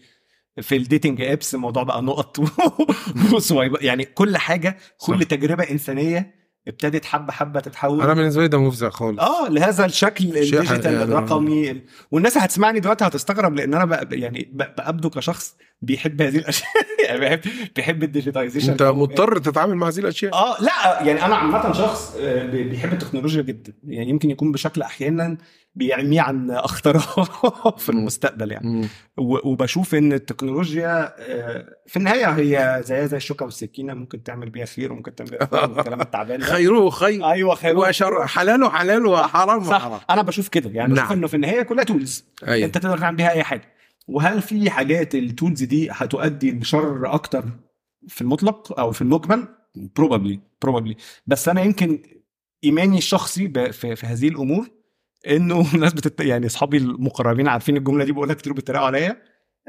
Speaker 2: في ال dating apps الموضوع بقى نقط و swipe يعني كل حاجة كل. تجربة إنسانية ابتدت حبة حبة تتحول.
Speaker 3: أنا بالنسبة لي ده مفزع خالص.
Speaker 2: آه لهذا الشكل
Speaker 3: ال
Speaker 2: digital
Speaker 3: يعني-
Speaker 2: الرقمي. والناس اللي هتسمعني دلوقتي هتستغرب لأن أنا بقى يعني ب- بقابله كشخص بيحب هذه الأشياء. يعني بيحب بيحب ال
Speaker 3: digitization. أنت مضطر تتعامل مع هذه الأشياء؟
Speaker 2: آه لا يعني أنا عامة شخص آه، بي- بيحب التكنولوجيا جدا. يعني يمكن يكون بشكل أحيانا بيعميه عن اختراع في المستقبل يعني. وبشوف إن التكنولوجيا آه، في النهاية هي زيها زي الشوكة والسكينة ممكن تعمل بيها خير وممكن تعمل بيها خير والكلام التعبان
Speaker 3: خيره خير
Speaker 2: أيوه خير
Speaker 3: وشر حلاله حلال وحرام
Speaker 2: صح.
Speaker 3: حرام
Speaker 2: أنا بشوف كده يعني بشوف
Speaker 3: نعم.
Speaker 2: إنه في النهاية كلها tools
Speaker 3: أيوه.
Speaker 2: أنت تقدر تعمل بيها أي حاجة. وهل في حاجات التولز دي هتؤدي لشر أكتر في المطلق أو في المجمل؟ بروبابلي بروبابلي بس أنا يمكن إيماني الشخصي في هذه الأمور إنه الناس بتت... يعني أصحابي المقربين عارفين الجملة دي بقولها كتير بيتريقوا عليا.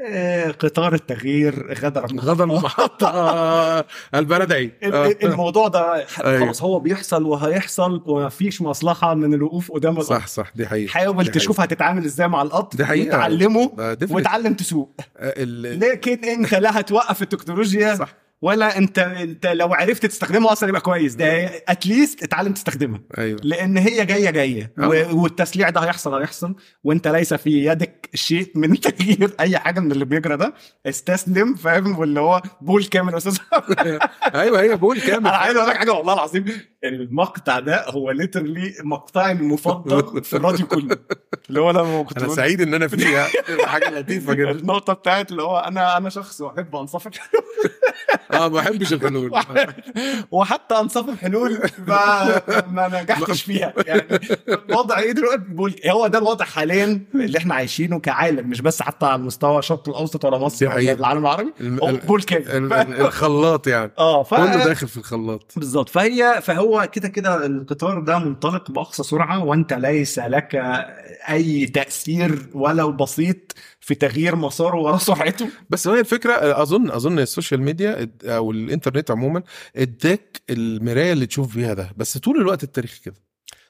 Speaker 2: آه، قطار التغيير غدر
Speaker 3: غدا المحطة. البلدعي
Speaker 2: ال- ال- الموضوع ده
Speaker 3: أيوه.
Speaker 2: خلاص هو بيحصل وهيحصل ومفيش مصلحة من الوقوف قدام القطر
Speaker 3: صح صح. دي حقيقة.
Speaker 2: حاول
Speaker 3: دي
Speaker 2: تشوف هتتعامل إزاي مع القطر
Speaker 3: دي حقيقة.
Speaker 2: وتعلمه. وتعلم تسوق.
Speaker 3: ال-
Speaker 2: لكن أنت لا هتوقف التكنولوجيا.
Speaker 3: صح.
Speaker 2: ولا انت انت لو عرفت تستخدمها أصلا يبقى كويس. ده at least اتعلم تستخدمها.
Speaker 3: أيوه.
Speaker 2: لأن هي جاية
Speaker 3: جاية.
Speaker 2: و- والتسليع ده هيحصل هيحصل. وانت ليس في يدك شيء من تغيير أي حاجة من اللي بيجرى ده. استسلم فاهم؟ واللي هو بول كامل يا أستاذ.
Speaker 3: أيوه هي بول كامل
Speaker 2: أنا عايز أقول لك حاجة والله العظيم. المقطع ده هو literally مقطعي المفضل في الراديو كله. اللي هو لما كنت أنا
Speaker 3: سعيد إن أنا فيها. حاجة لطيفة جدا
Speaker 2: النقطة بتاعت اللي هو أنا أنا شخص أحب انصفك
Speaker 3: آه ما بحبش الحلول.
Speaker 2: وحتى انصاف الحلول ما ما نجحتش فيها. يعني الوضع إيه دلوقتي؟ هو ده الوضع حاليا اللي إحنا عايشينه كعالم مش بس حتى على مستوى الشرق الأوسط ولا مصر ولا
Speaker 3: حقيقة.
Speaker 2: العالم العربي.
Speaker 3: ال- الخلاط يعني.
Speaker 2: آه ف...
Speaker 3: كله داخل في الخلاط.
Speaker 2: بالظبط. فهي فهو كده كده القطار ده منطلق بأقصى سرعة وأنت ليس لك أي تأثير ولو بسيط في تغيير مساره ولا سرعته
Speaker 3: بس هي الفكرة أظن أظن ال social media أو الإنترنت عموما اداك المراية اللي تشوف بيها ده. بس طول الوقت التاريخ كده.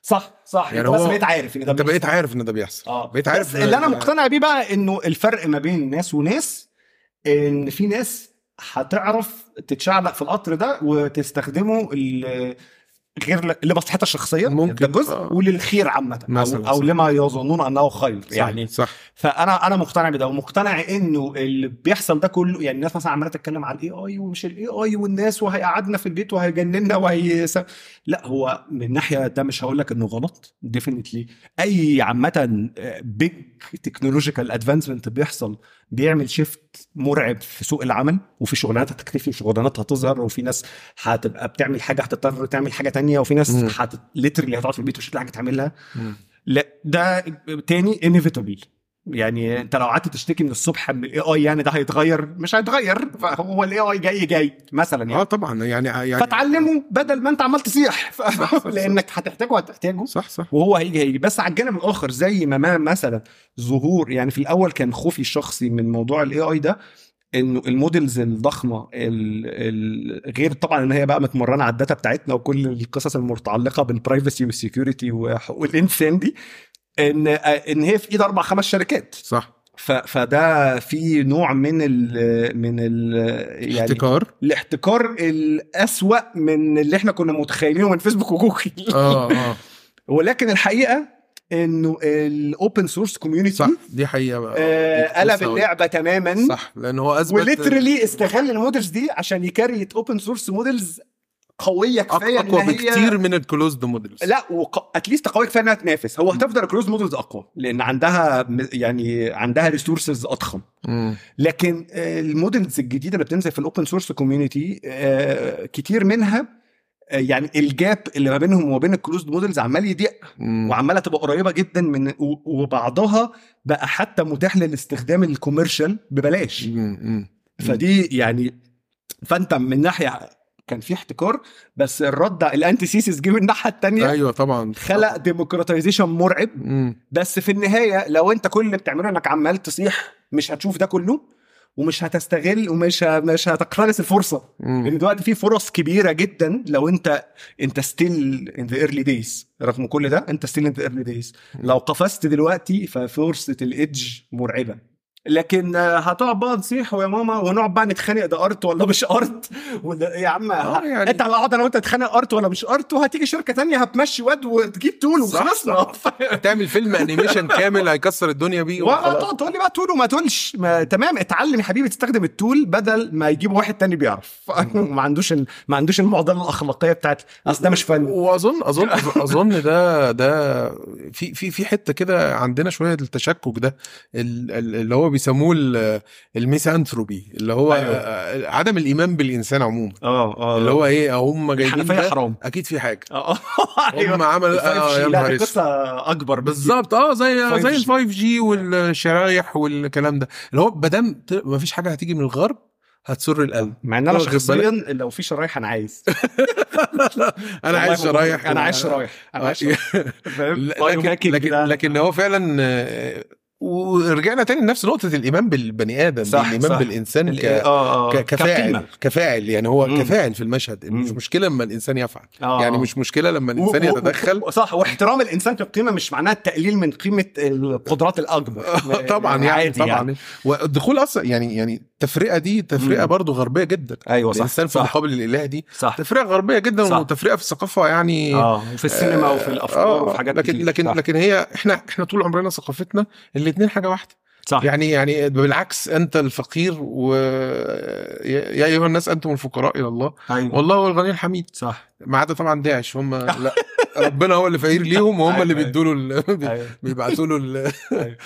Speaker 2: صح صح.
Speaker 3: يعني
Speaker 2: بس بقيت عارف إن ده
Speaker 3: أنت بقيت. عارف إن ده بيحصل.
Speaker 2: آه.
Speaker 3: بقيت عارف
Speaker 2: بس اللي أنا مقتنع بيه بقى إنه الفرق ما بين ناس وناس إن في ناس هتعرف تتشعلق في القطر ده وتستخدمه غير لمصلحتها الشخصية
Speaker 3: ممكن.
Speaker 2: ده جزء
Speaker 3: آه.
Speaker 2: وللخير عامة أو,
Speaker 3: أو.
Speaker 2: لما يظنون أنه خير
Speaker 3: صح
Speaker 2: يعني
Speaker 3: صح
Speaker 2: فأنا أنا مقتنع بده ومقتنع إنه اللي بيحصل ده كله يعني الناس مثلا عمالة تتكلم على ال AI ومش ال AI والناس وهيقعدنا في البيت وهيجننا وهي لا هو من ناحية ده مش هقول لك إنه غلط definitely أي عامة big technological advancement بيحصل بيعمل shift مرعب في سوق العمل وفي شغلانات هتختفي وشغلانات هتظهر وفي ناس هتبقى بتعمل حاجة هتضطر تعمل حاجة تانية وفي ناس literally هتقعد في البيت ومش هتلاقي حاجة تعملها. لا ده تاني inevitable يعني انت لو قعدت تشتكي من الصبح من ال AI يعني ده هيتغير. مش هيتغير فهو ال AI جاي جاي مثلا
Speaker 3: آه
Speaker 2: يعني
Speaker 3: طبعا. يعني يعني
Speaker 2: فتعلمه بدل ما انت عمال تصيح ف... لأنك هتحتاجه هتحتاجه.
Speaker 3: صح صح.
Speaker 2: وهو هيجي هيجي. بس على الجانب الآخر زي ما ما مثلا ظهور يعني في الأول كان خوفي الشخصي من موضوع ال AI ده. إنه ال models الضخمة ال ال غير طبعا إن هي بقى متمرنة على ال data بتاعتنا وكل القصص المتعلقة بال privacy وال security وحقوق الانسان دي ان إن هي في إيد أربع خمس شركات.
Speaker 3: صح.
Speaker 2: فده في نوع من ال من ال يعني
Speaker 3: احتكار؟
Speaker 2: الاحتكار الأسوأ من اللي إحنا كنا متخيلينه من فيسبوك وجوجل.
Speaker 3: آه آه.
Speaker 2: ولكن الحقيقة إنه ال open source community
Speaker 3: صح دي حقيقة بقى.
Speaker 2: آه قلب. اللعبة تماما.
Speaker 3: صح لأن هو أثبت
Speaker 2: و literally استغل ال models دي عشان ي create open source
Speaker 3: models
Speaker 2: قوية
Speaker 3: كفاية
Speaker 2: أقوى هي-
Speaker 3: بكتير من ال closed models
Speaker 2: لا at least قوية كفاية إنها تنافس. هو هتفضل ال closed models أقوى لأن عندها يعني عندها resources أضخم. لكن آه، ال models الجديدة اللي بتنزل في ال open source community كتير منها يعني ال gap اللي ما بينهم وما بين ال closed models عمال يضيق وعمالة تبقى قريبة جدا من وبعضها بقى حتى متاح للاستخدام ال commercial ببلاش. فدي يعني فأنت من ناحية كان في احتكار بس الرد ال antithesis جه من الناحية الثانية
Speaker 3: أيوه طبعا.
Speaker 2: خلق democratization مرعب.
Speaker 3: مم.
Speaker 2: بس في النهاية لو أنت كل اللي بتعمله إنك عمال تصيح مش هتشوف ده كله ومش هتستغل ومش مش هتقتنص الفرصة.
Speaker 3: مم.
Speaker 2: لأن دلوقتي في فرص كبيرة جدا لو أنت أنت still in the early days رغم كل ده أنت still in the early days لو قفزت دلوقتي ففرصة ال edge مرعبة. لكن آه، هتقعد بقى نصيح ويا ماما ونقعد بقى نتخانق ده art ولا مش art؟ يا عم
Speaker 3: آه، يعني-
Speaker 2: انت هقعد أنا وانت نتخانق art ولا مش art؟ وهتيجي شركة تانية هتمشي واد وتجيب
Speaker 3: tool
Speaker 2: وخلصنا
Speaker 3: تعمل فيلم animation كامل هيكسر الدنيا بيه
Speaker 2: ولا
Speaker 3: وخلاص.
Speaker 2: تقعد تقول لي بقى tool وما تقولش. ما تمام اتعلم يا حبيبي تستخدم ال tool بدل ما يجيب واحد تاني بيعرف. ما عندوش ال... ما عندوش المعضلة الأخلاقية بتاعت اصل ده مش فن.
Speaker 3: وأظن أظن أظن ده ده في في في حتة كده عندنا شوية التشكك ده ال- ال- اللي هو بيسموه ال- الميسانثروبي اللي هو
Speaker 2: أيوة.
Speaker 3: آه، عدم الإيمان بالإنسان عموما.
Speaker 2: آه آه
Speaker 3: اللي هو إيه هم جايبين ده
Speaker 2: حرام.
Speaker 3: أكيد في حاجة.
Speaker 2: آه
Speaker 3: هم آه يا
Speaker 2: لا
Speaker 3: نهار
Speaker 2: دي أسود. قصة أكبر.
Speaker 3: بالظبط. آه زي
Speaker 2: 5G.
Speaker 3: زي ال 5 جي والشرايح والكلام ده. اللي هو ما دام ما فيش حاجة هتيجي من الغرب هتسر القلب.
Speaker 2: مع إن
Speaker 3: أنا
Speaker 2: شخصيا لو في شرايح أنا عايز.
Speaker 3: أنا عايز شرايح
Speaker 2: أنا عايز شرايح. أنا عايز شرايح.
Speaker 3: لكن لكن, هو فعلا آه، ورجعنا تاني لنفس نقطة الإيمان بالبني آدم
Speaker 2: صح،
Speaker 3: الإيمان
Speaker 2: صح.
Speaker 3: بالإنسان ك...
Speaker 2: آه آه
Speaker 3: ك- كفاعل
Speaker 2: كقيمة.
Speaker 3: كفاعل يعني هو
Speaker 2: مم.
Speaker 3: كفاعل في المشهد مش
Speaker 2: مم.
Speaker 3: مشكلة لما الإنسان يفعل
Speaker 2: آه.
Speaker 3: يعني مش مشكلة لما الإنسان
Speaker 2: و- و-
Speaker 3: يتدخل
Speaker 2: و- صح واحترام الإنسان كقيمه مش معناه التقليل من قيمة القدرات الأكبر
Speaker 3: طبعا يعني
Speaker 2: عادي
Speaker 3: طبعا يعني. والدخول أصلا يعني يعني التفرقه دي تفرقة
Speaker 2: مم.
Speaker 3: برضو غربية جدا.
Speaker 2: أيوه صح
Speaker 3: الإنسان في مقابل الإله دي
Speaker 2: صح.
Speaker 3: تفرقة غربية جدا
Speaker 2: صح.
Speaker 3: وتفرقة في الثقافة يعني
Speaker 2: آه وفي السينما وفي الأفكار
Speaker 3: آه،
Speaker 2: وفي حاجات
Speaker 3: لكن
Speaker 2: كتير.
Speaker 3: لكن
Speaker 2: صح.
Speaker 3: لكن هي إحنا إحنا طول عمرنا ثقافتنا الاثنين حاجة واحدة.
Speaker 2: صح.
Speaker 3: يعني يعني بالعكس أنت الفقير و يا أيها الناس أنتم الفقراء إلى الله.
Speaker 2: أيوه.
Speaker 3: والله هو الغني الحميد.
Speaker 2: صح.
Speaker 3: ما عدا طبعا داعش هم لا. ربنا هو اللي فقير ليهم وهم
Speaker 2: أيوة،
Speaker 3: اللي
Speaker 2: أيوة.
Speaker 3: بيدوا له
Speaker 2: أيوه
Speaker 3: بيبعتوا له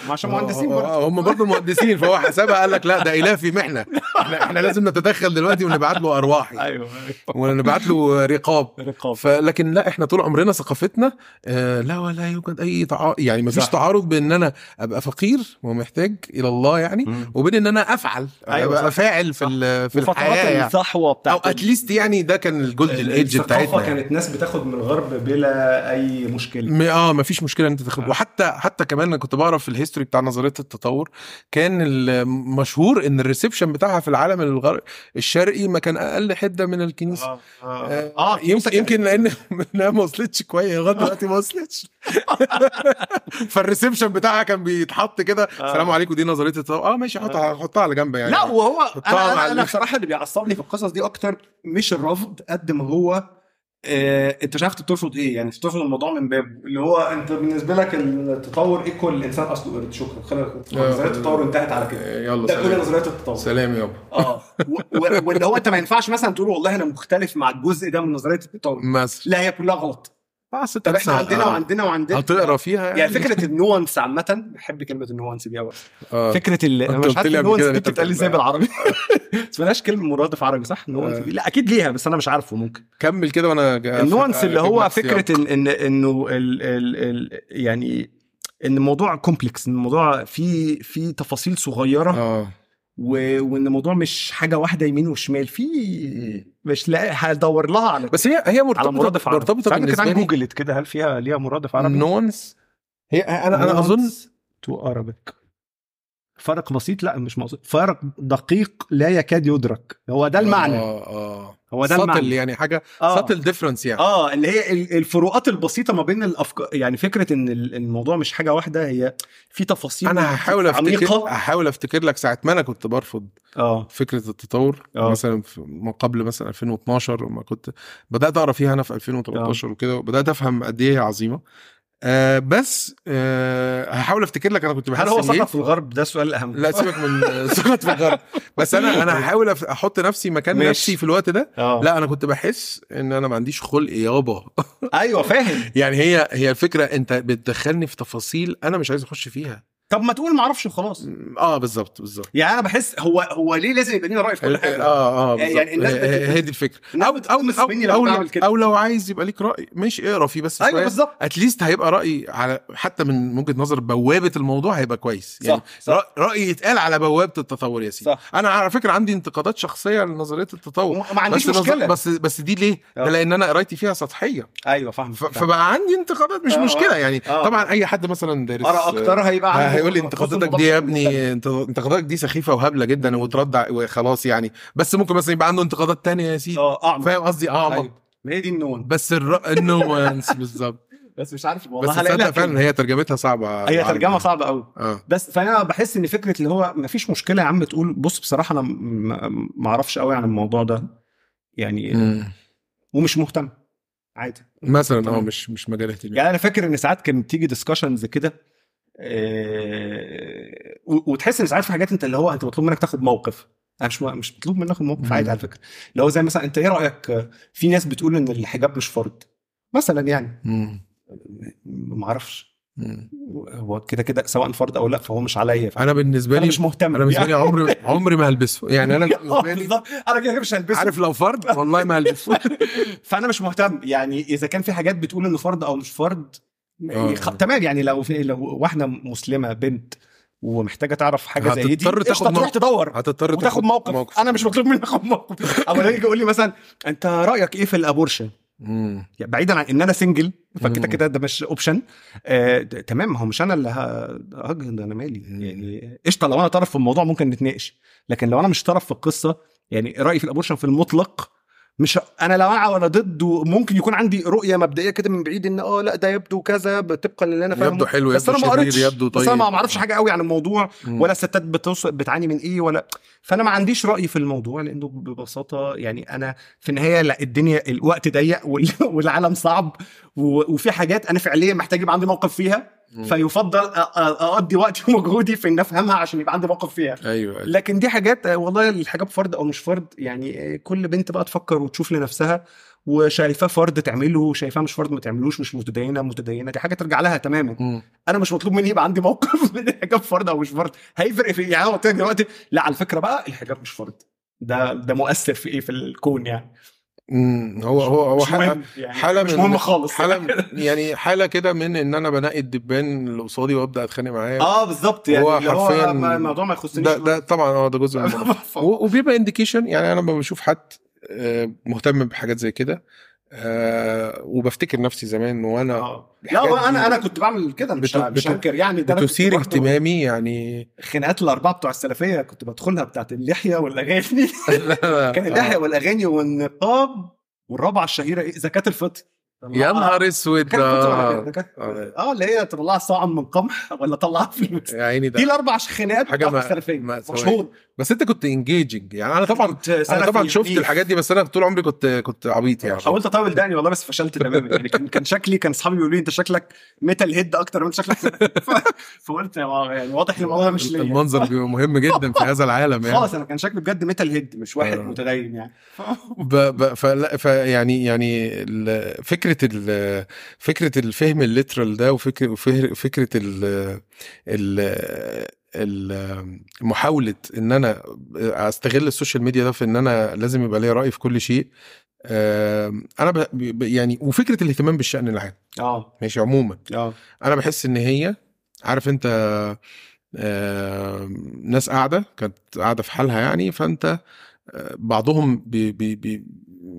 Speaker 2: عشان مهندسين برضه
Speaker 3: آه، هم برضه مهندسين فهو حسبها قال لك لا ده اله في محنة إحنا لازم نتدخل دلوقتي ونبعت له ارواح يعني.
Speaker 2: أيوه
Speaker 3: ونبعت له رقاب
Speaker 2: رقاب
Speaker 3: فلكن لا إحنا طول عمرنا ثقافتنا آه لا ولا يوجد أي تعارض يعني ما فيش. تعارض بين إن أنا أبقى فقير ومحتاج إلى الله يعني. وبين إن أنا أفعل
Speaker 2: أيوة،
Speaker 3: ابقى. فاعل في في
Speaker 2: الحياة
Speaker 3: يعني.
Speaker 2: الصحوه
Speaker 3: أو
Speaker 2: بتاعت
Speaker 3: اتليست يعني ده كان الجولدن ايدج
Speaker 2: الثقافه
Speaker 3: بتاعتنا يعني.
Speaker 2: كانت ناس بتاخد من الغرب بلا أي مشكلة.
Speaker 3: م- آه ما فيش مشكلة إن أنت تاخد
Speaker 2: آه.
Speaker 3: وحتى حتى كمان أنا كنت بقرا في ال history بتاع نظرية التطور كان المشهور إن ال reception بتاعها في العالم الغرب الشرقي ما كان أقل حدة من الكنيسة.
Speaker 2: آه
Speaker 3: آه،
Speaker 2: آه.
Speaker 3: يمكن يمكن لأن لانها ما وصلتش كويس. لغاية دلوقتي ما وصلتش. فال reception بتاعها كان بيتحط كده.
Speaker 2: آه.
Speaker 3: السلام عليكم دي نظرية التطور. آه ماشي حطها حطها على جنب يعني.
Speaker 2: لا وهو أنا
Speaker 3: أنا
Speaker 2: بصراحة اللي بيعصبني في القصص دي أكتر مش الرفض قد ما هو آه انت مش عارف ترفض إيه يعني ترفض الموضوع من بابه اللي هو انت بالنسبة لك التطور equal الإنسان أصله قرد. شكرا. خلينا نظريه التطور انتهت على كده.
Speaker 3: يلا
Speaker 2: ده كل نظريه التطور.
Speaker 3: سلام يابا.
Speaker 2: آه. واللي هو انت ما ينفعش مثلا تقول والله أنا مختلف مع الجزء ده من نظرية التطور.
Speaker 3: مثلا.
Speaker 2: لا هي كلها غلط.
Speaker 3: بس
Speaker 2: طب إحنا عندنا
Speaker 3: آه.
Speaker 2: وعندنا وعندنا
Speaker 3: هتقرا فيها
Speaker 2: يعني فكرة ال nuance عامة بحب كلمة ال nuance دي قوي
Speaker 3: آه.
Speaker 2: فكرة ال
Speaker 3: أنا
Speaker 2: مش عارف ال
Speaker 3: nuance
Speaker 2: دي بتتقال
Speaker 3: إزاي.
Speaker 2: بالعربي اسمهاش كلمة مرادف عربي صح ال nuance
Speaker 3: آه.
Speaker 2: دي لا أكيد ليها بس أنا مش عارفه ممكن
Speaker 3: كمل كده وأنا ال
Speaker 2: nuance اللي هو. فكرة ان ان إنه ال ال ال يعني إن الموضوع complex إن الموضوع فيه فيه تفاصيل صغيرة
Speaker 3: آه
Speaker 2: و- وإن الموضوع مش حاجة واحدة يمين وشمال في مش لاقي هدور لها على
Speaker 3: بس هي هي
Speaker 2: على
Speaker 3: مرتبطه
Speaker 2: مرادف عربي. مرتبطة
Speaker 3: بالنسبة لي
Speaker 2: جوجلت كده هل فيها ليها مرادف عربي؟
Speaker 3: nuance هي أنا أنا أظن
Speaker 2: to Arabic. فرق بسيط؟ لا مش مقصود. فرق دقيق لا يكاد يدرك. هو ده المعنى.
Speaker 3: آه آه
Speaker 2: هو ده المعنى.
Speaker 3: يعني حاجة
Speaker 2: آه.
Speaker 3: subtle difference يعني.
Speaker 2: آه اللي هي ال- الفروقات البسيطة ما بين الافكار يعني فكرة إن ال- الموضوع مش حاجة واحدة هي في تفاصيل
Speaker 3: أنا هحاول
Speaker 2: أفتكر
Speaker 3: هحاول أفتكر لك ساعة ما أنا كنت برفض
Speaker 2: آه.
Speaker 3: فكرة التطور.
Speaker 2: آه.
Speaker 3: مثلا ما قبل مثلا 2012 لما كنت بدأت أقرأ فيها أنا في 2013 وكده وبدأت أفهم قد إيه هي عظيمة. آه بس آه هحاول افتكر لك أنا كنت بحس
Speaker 2: هل هو
Speaker 3: إيه؟
Speaker 2: سقط في الغرب؟ ده السؤال الاهم
Speaker 3: لا سيبك من سقط في الغرب. بس أنا أنا هحاول أحط نفسي مكان
Speaker 2: ماشي.
Speaker 3: نفسي في الوقت ده.
Speaker 2: آه.
Speaker 3: لا أنا كنت بحس إن أنا ما عنديش خلق يابا.
Speaker 2: أيوه فاهم.
Speaker 3: يعني هي هي الفكرة أنت بتدخلني في تفاصيل أنا مش عايز أخش فيها.
Speaker 2: طب ما تقول ما أعرفش وخلاص.
Speaker 3: آه بالظبط بالظبط
Speaker 2: يعني أنا بحس هو هو ليه لازم يبقى لينا رأي في كل حاجة؟
Speaker 3: آه آه
Speaker 2: يعني
Speaker 3: بالظبط.
Speaker 2: الناس
Speaker 3: هي- دي الفكرة. أو
Speaker 2: أو
Speaker 3: أو,
Speaker 2: مني لما
Speaker 3: أو,
Speaker 2: كده.
Speaker 3: أو لو عايز يبقى ليك رأي ماشي اقرأ فيه بس أيوه
Speaker 2: بالظبط
Speaker 3: اتليست هيبقى رأي على حتى من وجهة نظر بوابة الموضوع هيبقى كويس. يعني
Speaker 2: صح صح.
Speaker 3: رأي يتقال على بوابة التطور يا سيدي. أنا على فكرة عندي انتقادات شخصية لنظرية التطور.
Speaker 2: ما عنديش
Speaker 3: بس
Speaker 2: مشكلة.
Speaker 3: بس بس دي ليه؟
Speaker 2: آه.
Speaker 3: ده لأن أنا قرايتي فيها سطحية.
Speaker 2: أيوه فاهم
Speaker 3: فبقى عندي انتقادات مش
Speaker 2: آه،
Speaker 3: مشكلة.
Speaker 2: آه.
Speaker 3: يعني
Speaker 2: آه.
Speaker 3: طبعا أي حد مثلا دارس
Speaker 2: ارى أكتر هيبقى
Speaker 3: آه، هيقول لي انتقاداتك دي يا. ابني انت- انتقاداتك دي سخيفة وهبلة جدا وترد وخلاص يعني. بس ممكن مثلا يبقى عنده انتقادات تانية يا سيدي.
Speaker 2: آه اعمق
Speaker 3: فاهم قصدي؟ اعمق
Speaker 2: أيوة. ما هي دي النون.
Speaker 3: بس الر... النوانس بالظبط.
Speaker 2: بس مش عارف
Speaker 3: بس
Speaker 2: والله لها
Speaker 3: تصدق فعلا. هي ترجمتها صعبة
Speaker 2: هي. ترجمة صعبة قوي
Speaker 3: آه.
Speaker 2: بس فأنا بحس إن فكرة اللي هو ما فيش مشكلة يا عم تقول بص بصراحة أنا م- م- ما أعرفش قوي عن الموضوع ده. يعني
Speaker 3: مم.
Speaker 2: ومش مهتم. عادي.
Speaker 3: مثلا
Speaker 2: آه.
Speaker 3: مش مش مجال اهتمام
Speaker 2: يعني أنا فاكر إن ساعات كانت بتيجي ديسكشنز كده و- وتحس إن ساعات في حاجات أنت اللي هو أنت مطلوب منك تاخد موقف. أنا مش مش مطلوب منك تاخد موقف. عادي على فكرة. اللي هو زي مثلا أنت إيه رأيك في ناس بتقول إن الحجاب مش فرض؟ مثلا يعني. ما
Speaker 3: أعرفش.
Speaker 2: هو كده كده سواء فرض أو لا فهو مش عليا.
Speaker 3: أنا
Speaker 2: بالنسبة
Speaker 3: لي
Speaker 2: مش مهتم.
Speaker 3: أنا بالنسبة لي عمري عمري ما هلبسه. يعني أنا
Speaker 2: آه،
Speaker 3: بالنسبة لي
Speaker 2: أنا كده كده مش هلبسه.
Speaker 3: عارف لو فرد والله ما هلبسه.
Speaker 2: فأنا مش مهتم. يعني إذا كان في حاجات بتقول إنه فرض أو مش فرض
Speaker 3: آه.
Speaker 2: خ... تمام يعني لو في لو واحدة مسلمة بنت ومحتاجة تعرف حاجة زي دي
Speaker 3: هتضطر تاخد
Speaker 2: تروح
Speaker 3: موقف.
Speaker 2: تدور
Speaker 3: هتضطر
Speaker 2: وتاخد موقف. موقف أنا مش مطلوب مني أخد موقف أو لما يجي يقول لي مثلا أنت رأيك إيه في ال
Speaker 3: abortion.
Speaker 2: يعني بعيدا عن إن أنا single فكده. كده ده مش option آه تمام ما هو مش أنا اللي ه- هجهد أنا مالي. يعني قشطة لو أنا طرف في الموضوع ممكن نتناقش لكن لو أنا مش طرف في القصة يعني رأيي في ال abortion في المطلق مش أنا لا مع ولا ضد وممكن يكون عندي رؤية مبدئية كده من بعيد إن آه لأ ده يبدو كذا طبقا للي أنا فاهمه
Speaker 3: يبدو حلو
Speaker 2: بس
Speaker 3: يبدو
Speaker 2: أنا ما قريتش
Speaker 3: يبدو
Speaker 2: بس أنا ما
Speaker 3: طيب.
Speaker 2: أعرفش حاجة قوي عن الموضوع
Speaker 3: مم.
Speaker 2: ولا الستات بتوص... بتعاني من إيه ولا فأنا ما عنديش رأي في الموضوع لأنه ببساطة يعني أنا في النهاية لأ الدنيا الوقت ضيق وال... والعالم صعب و... وفي حاجات أنا فعليا محتاج يبقى عندي موقف فيها. فيفضل أقضي وقتي ومجهودي في ان أفهمها عشان يبقى عندي موقف فيها.
Speaker 3: أيوه أيوة.
Speaker 2: لكن دي حاجات آه، والله الحجاب فرض أو مش فرض يعني آه، كل بنت بقى تفكر وتشوف لنفسها وشايفاه فرض تعمله وشايفاه مش فرض ما تعملوش مش متدينة متدينة. دي حاجة ترجع لها تماما.
Speaker 3: مم.
Speaker 2: أنا مش مطلوب مني يبقى عندي موقف من الحجاب فرض أو مش فرض هيفرق في يعني هو تاني دلوقتي لا على فكرة بقى الحجاب مش فرض ده ده مؤثر في إيه؟ في الكون يعني.
Speaker 3: هو هو هو
Speaker 2: مهم يعني
Speaker 3: حالة
Speaker 2: مش مهم خالص
Speaker 3: حالة من- يعني حالة كده من إن أنا بنقي الدبان اللي قصادي وأبدأ أتخانق معاه.
Speaker 2: آه بالظبط يعني
Speaker 3: هو حرفياً
Speaker 2: الموضوع ما يخصنيش
Speaker 3: ده ده طبعا آه ده جزء من وبيبقى انديكيشن يعني أنا لما بشوف حد آه، مهتم بحاجات زي كده آه، وبفتكر نفسي زمان وأنا
Speaker 2: آه. لا
Speaker 3: أنا
Speaker 2: أنا كنت بعمل كده مش
Speaker 3: بت-
Speaker 2: مش هنكر. يعني ده
Speaker 3: بتثير اهتمامي يعني
Speaker 2: الخناقات الأربعة بتوع السلفية كنت بدخلها بتاعت اللحية والأغاني. كان اللحية والأغاني والنقاب والرابعة الشهيرة إيه؟ زكاة الفطر.
Speaker 3: يا نهار
Speaker 2: أسود.
Speaker 3: آه. آه
Speaker 2: اللي هي تطلعها صاعا من قمح ولا طلعها فلوس
Speaker 3: يا عيني
Speaker 2: دي
Speaker 3: ده
Speaker 2: الاربع خناقات
Speaker 3: ثواني.
Speaker 2: مشهور.
Speaker 3: بس أنت كنت engaging يعني أنا طبعا
Speaker 2: أنا
Speaker 3: طبعا شفت. الحاجات دي بس أنا طول عمري كنت كنت عبيط يعني.
Speaker 2: حاولت أطول دقني والله بس فشلت تماما. يعني كان شكلي كان أصحابي بيقولوا لي أنت شكلك metalhead أكتر من شكلك فقلت يعني واضح إن الموضوع مش ليا.
Speaker 3: المنظر بيبقى مهم جدا في هذا العالم يعني.
Speaker 2: خالص أنا كان شكلي بجد metalhead مش واحد
Speaker 3: آه.
Speaker 2: متدين يعني.
Speaker 3: ب... ب... فلا ف يعني يعني ال... فكرة. فكرة الفهم ال literal ده وفكرة فكره ال... محاولة إن أنا أستغل ال social media ده في إن أنا لازم يبقى ليا رأي في كل شيء أنا ب... يعني وفكرة الاهتمام بالشأن العام.
Speaker 2: آه.
Speaker 3: ماشي عموما.
Speaker 2: آه.
Speaker 3: أنا بحس إن هي عارف أنت ناس قاعدة كانت قاعدة في حالها يعني فأنت آه، بعضهم بي بي بي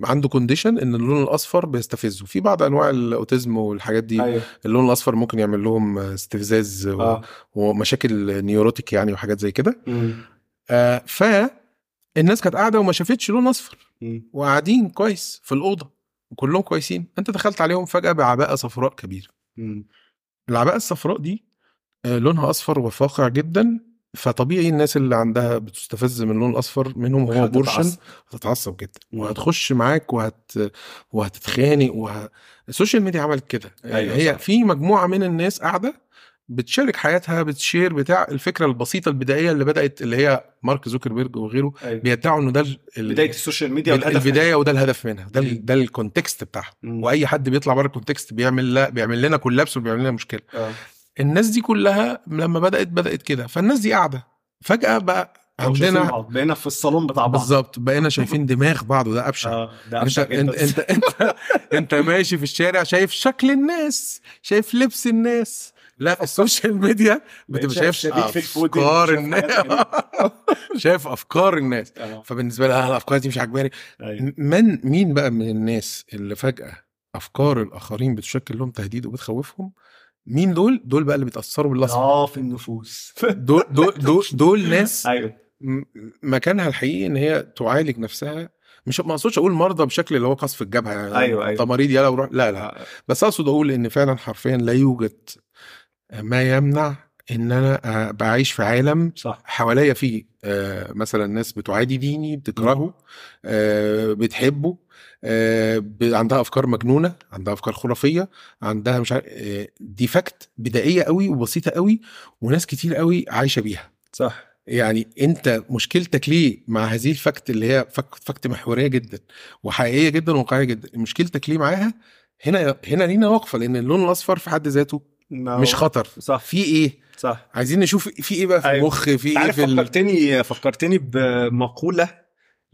Speaker 3: عنده condition إن اللون الأصفر بيستفزه. في بعض أنواع ال autism والحاجات دي
Speaker 2: أيوه.
Speaker 3: اللون الأصفر ممكن يعمل لهم استفزاز
Speaker 2: آه.
Speaker 3: ومشاكل neurotic يعني وحاجات زي كده. آه، فالناس كانت قاعدة وما شافتش لون
Speaker 2: أصفر.
Speaker 3: وقاعدين كويس في الأوضة وكلهم كويسين. أنت دخلت عليهم فجأة بعباءة صفراء كبيرة.
Speaker 2: مم.
Speaker 3: العباءة الصفراء دي آه، لونها أصفر وفاقع جدا. فطبيعي الناس اللي عندها بتستفز من اللون الأصفر منهم هو. portion هتتعصب جدا. وهتخش معاك وهت وهتتخانق وه... ال social media عملت كده
Speaker 2: أيوة
Speaker 3: هي
Speaker 2: صح.
Speaker 3: في مجموعة من الناس قاعدة بتشارك حياتها بتشير بتاع الفكرة البسيطة البدائية اللي بدأت اللي هي مارك زوكربيرج وغيره
Speaker 2: أيوه
Speaker 3: بيدعوا إنه ده ال- بداية
Speaker 2: ال social media والهدف
Speaker 3: البداية وده الهدف منها ده. ال- ده ال context
Speaker 2: بتاعها.
Speaker 3: وأي حد بيطلع بره ال context بيعمل لا بيعمل لنا collapse وبيعمل لنا مشكلة
Speaker 2: آه
Speaker 3: الناس دي كلها لما بدأت بدأت كده فالناس دي قاعدة فجأة بقى عندنا.
Speaker 2: بقينا في الصالون بتاع بعض
Speaker 3: بالظبط بقينا شايفين دماغ بعض وده أبشع
Speaker 2: آه ده
Speaker 3: أنت
Speaker 2: أبشع أنت.
Speaker 3: أنت أنت, أنت ماشي في الشارع شايف شكل الناس شايف لبس الناس لا ال social
Speaker 2: media
Speaker 3: بتبقى شايف
Speaker 2: أفكار
Speaker 3: الناس. شايف أفكار الناس
Speaker 2: آه.
Speaker 3: فبالنسبة لها الأفكار دي مش عجباني
Speaker 2: أيوة.
Speaker 3: من مين بقى من الناس اللي فجأة أفكار الآخرين بتشكل لهم تهديد وبتخوفهم مين دول؟ دول بقى اللي بيتأثروا بالأصفر
Speaker 2: آه في النفوس.
Speaker 3: دول دول دول, دول ناس أيوه. مكانها الحقيقي إن هي تعالج نفسها. مش ما أقصدش أقول مرضى بشكل اللي هو قصف الجبهة يعني
Speaker 2: أيوة، أيوة.
Speaker 3: انت مريض يلا وروح. لا لا. بس أقصد أقول إن فعلا حرفيا لا يوجد ما يمنع إن أنا آه، بعيش في عالم
Speaker 2: صح.
Speaker 3: حواليا في آه، مثلا ناس بتعادي ديني بتكرهه آه، بتحبه. آه، عندها أفكار مجنونة عندها أفكار خرافية عندها مش عارف آه، دي fact بدائية قوي وبسيطة قوي وناس كتير قوي عايشة بيها.
Speaker 2: صح.
Speaker 3: يعني أنت مشكلتك ليه مع هذه ال fact اللي هي fact, fact محورية جدا وحقيقية جدا وواقعية جدا؟ مشكلتك ليه معاها؟ هنا هنا لينا وقفة لأن اللون الأصفر في حد ذاته
Speaker 2: ما
Speaker 3: مش
Speaker 2: هو-
Speaker 3: خطر.
Speaker 2: صح.
Speaker 3: في إيه؟
Speaker 2: صح.
Speaker 3: عايزين نشوف في إيه بقى في
Speaker 2: أيوة.
Speaker 3: المخ في
Speaker 2: إيه
Speaker 3: في ال...
Speaker 2: فكرتني فكرتني بمقولة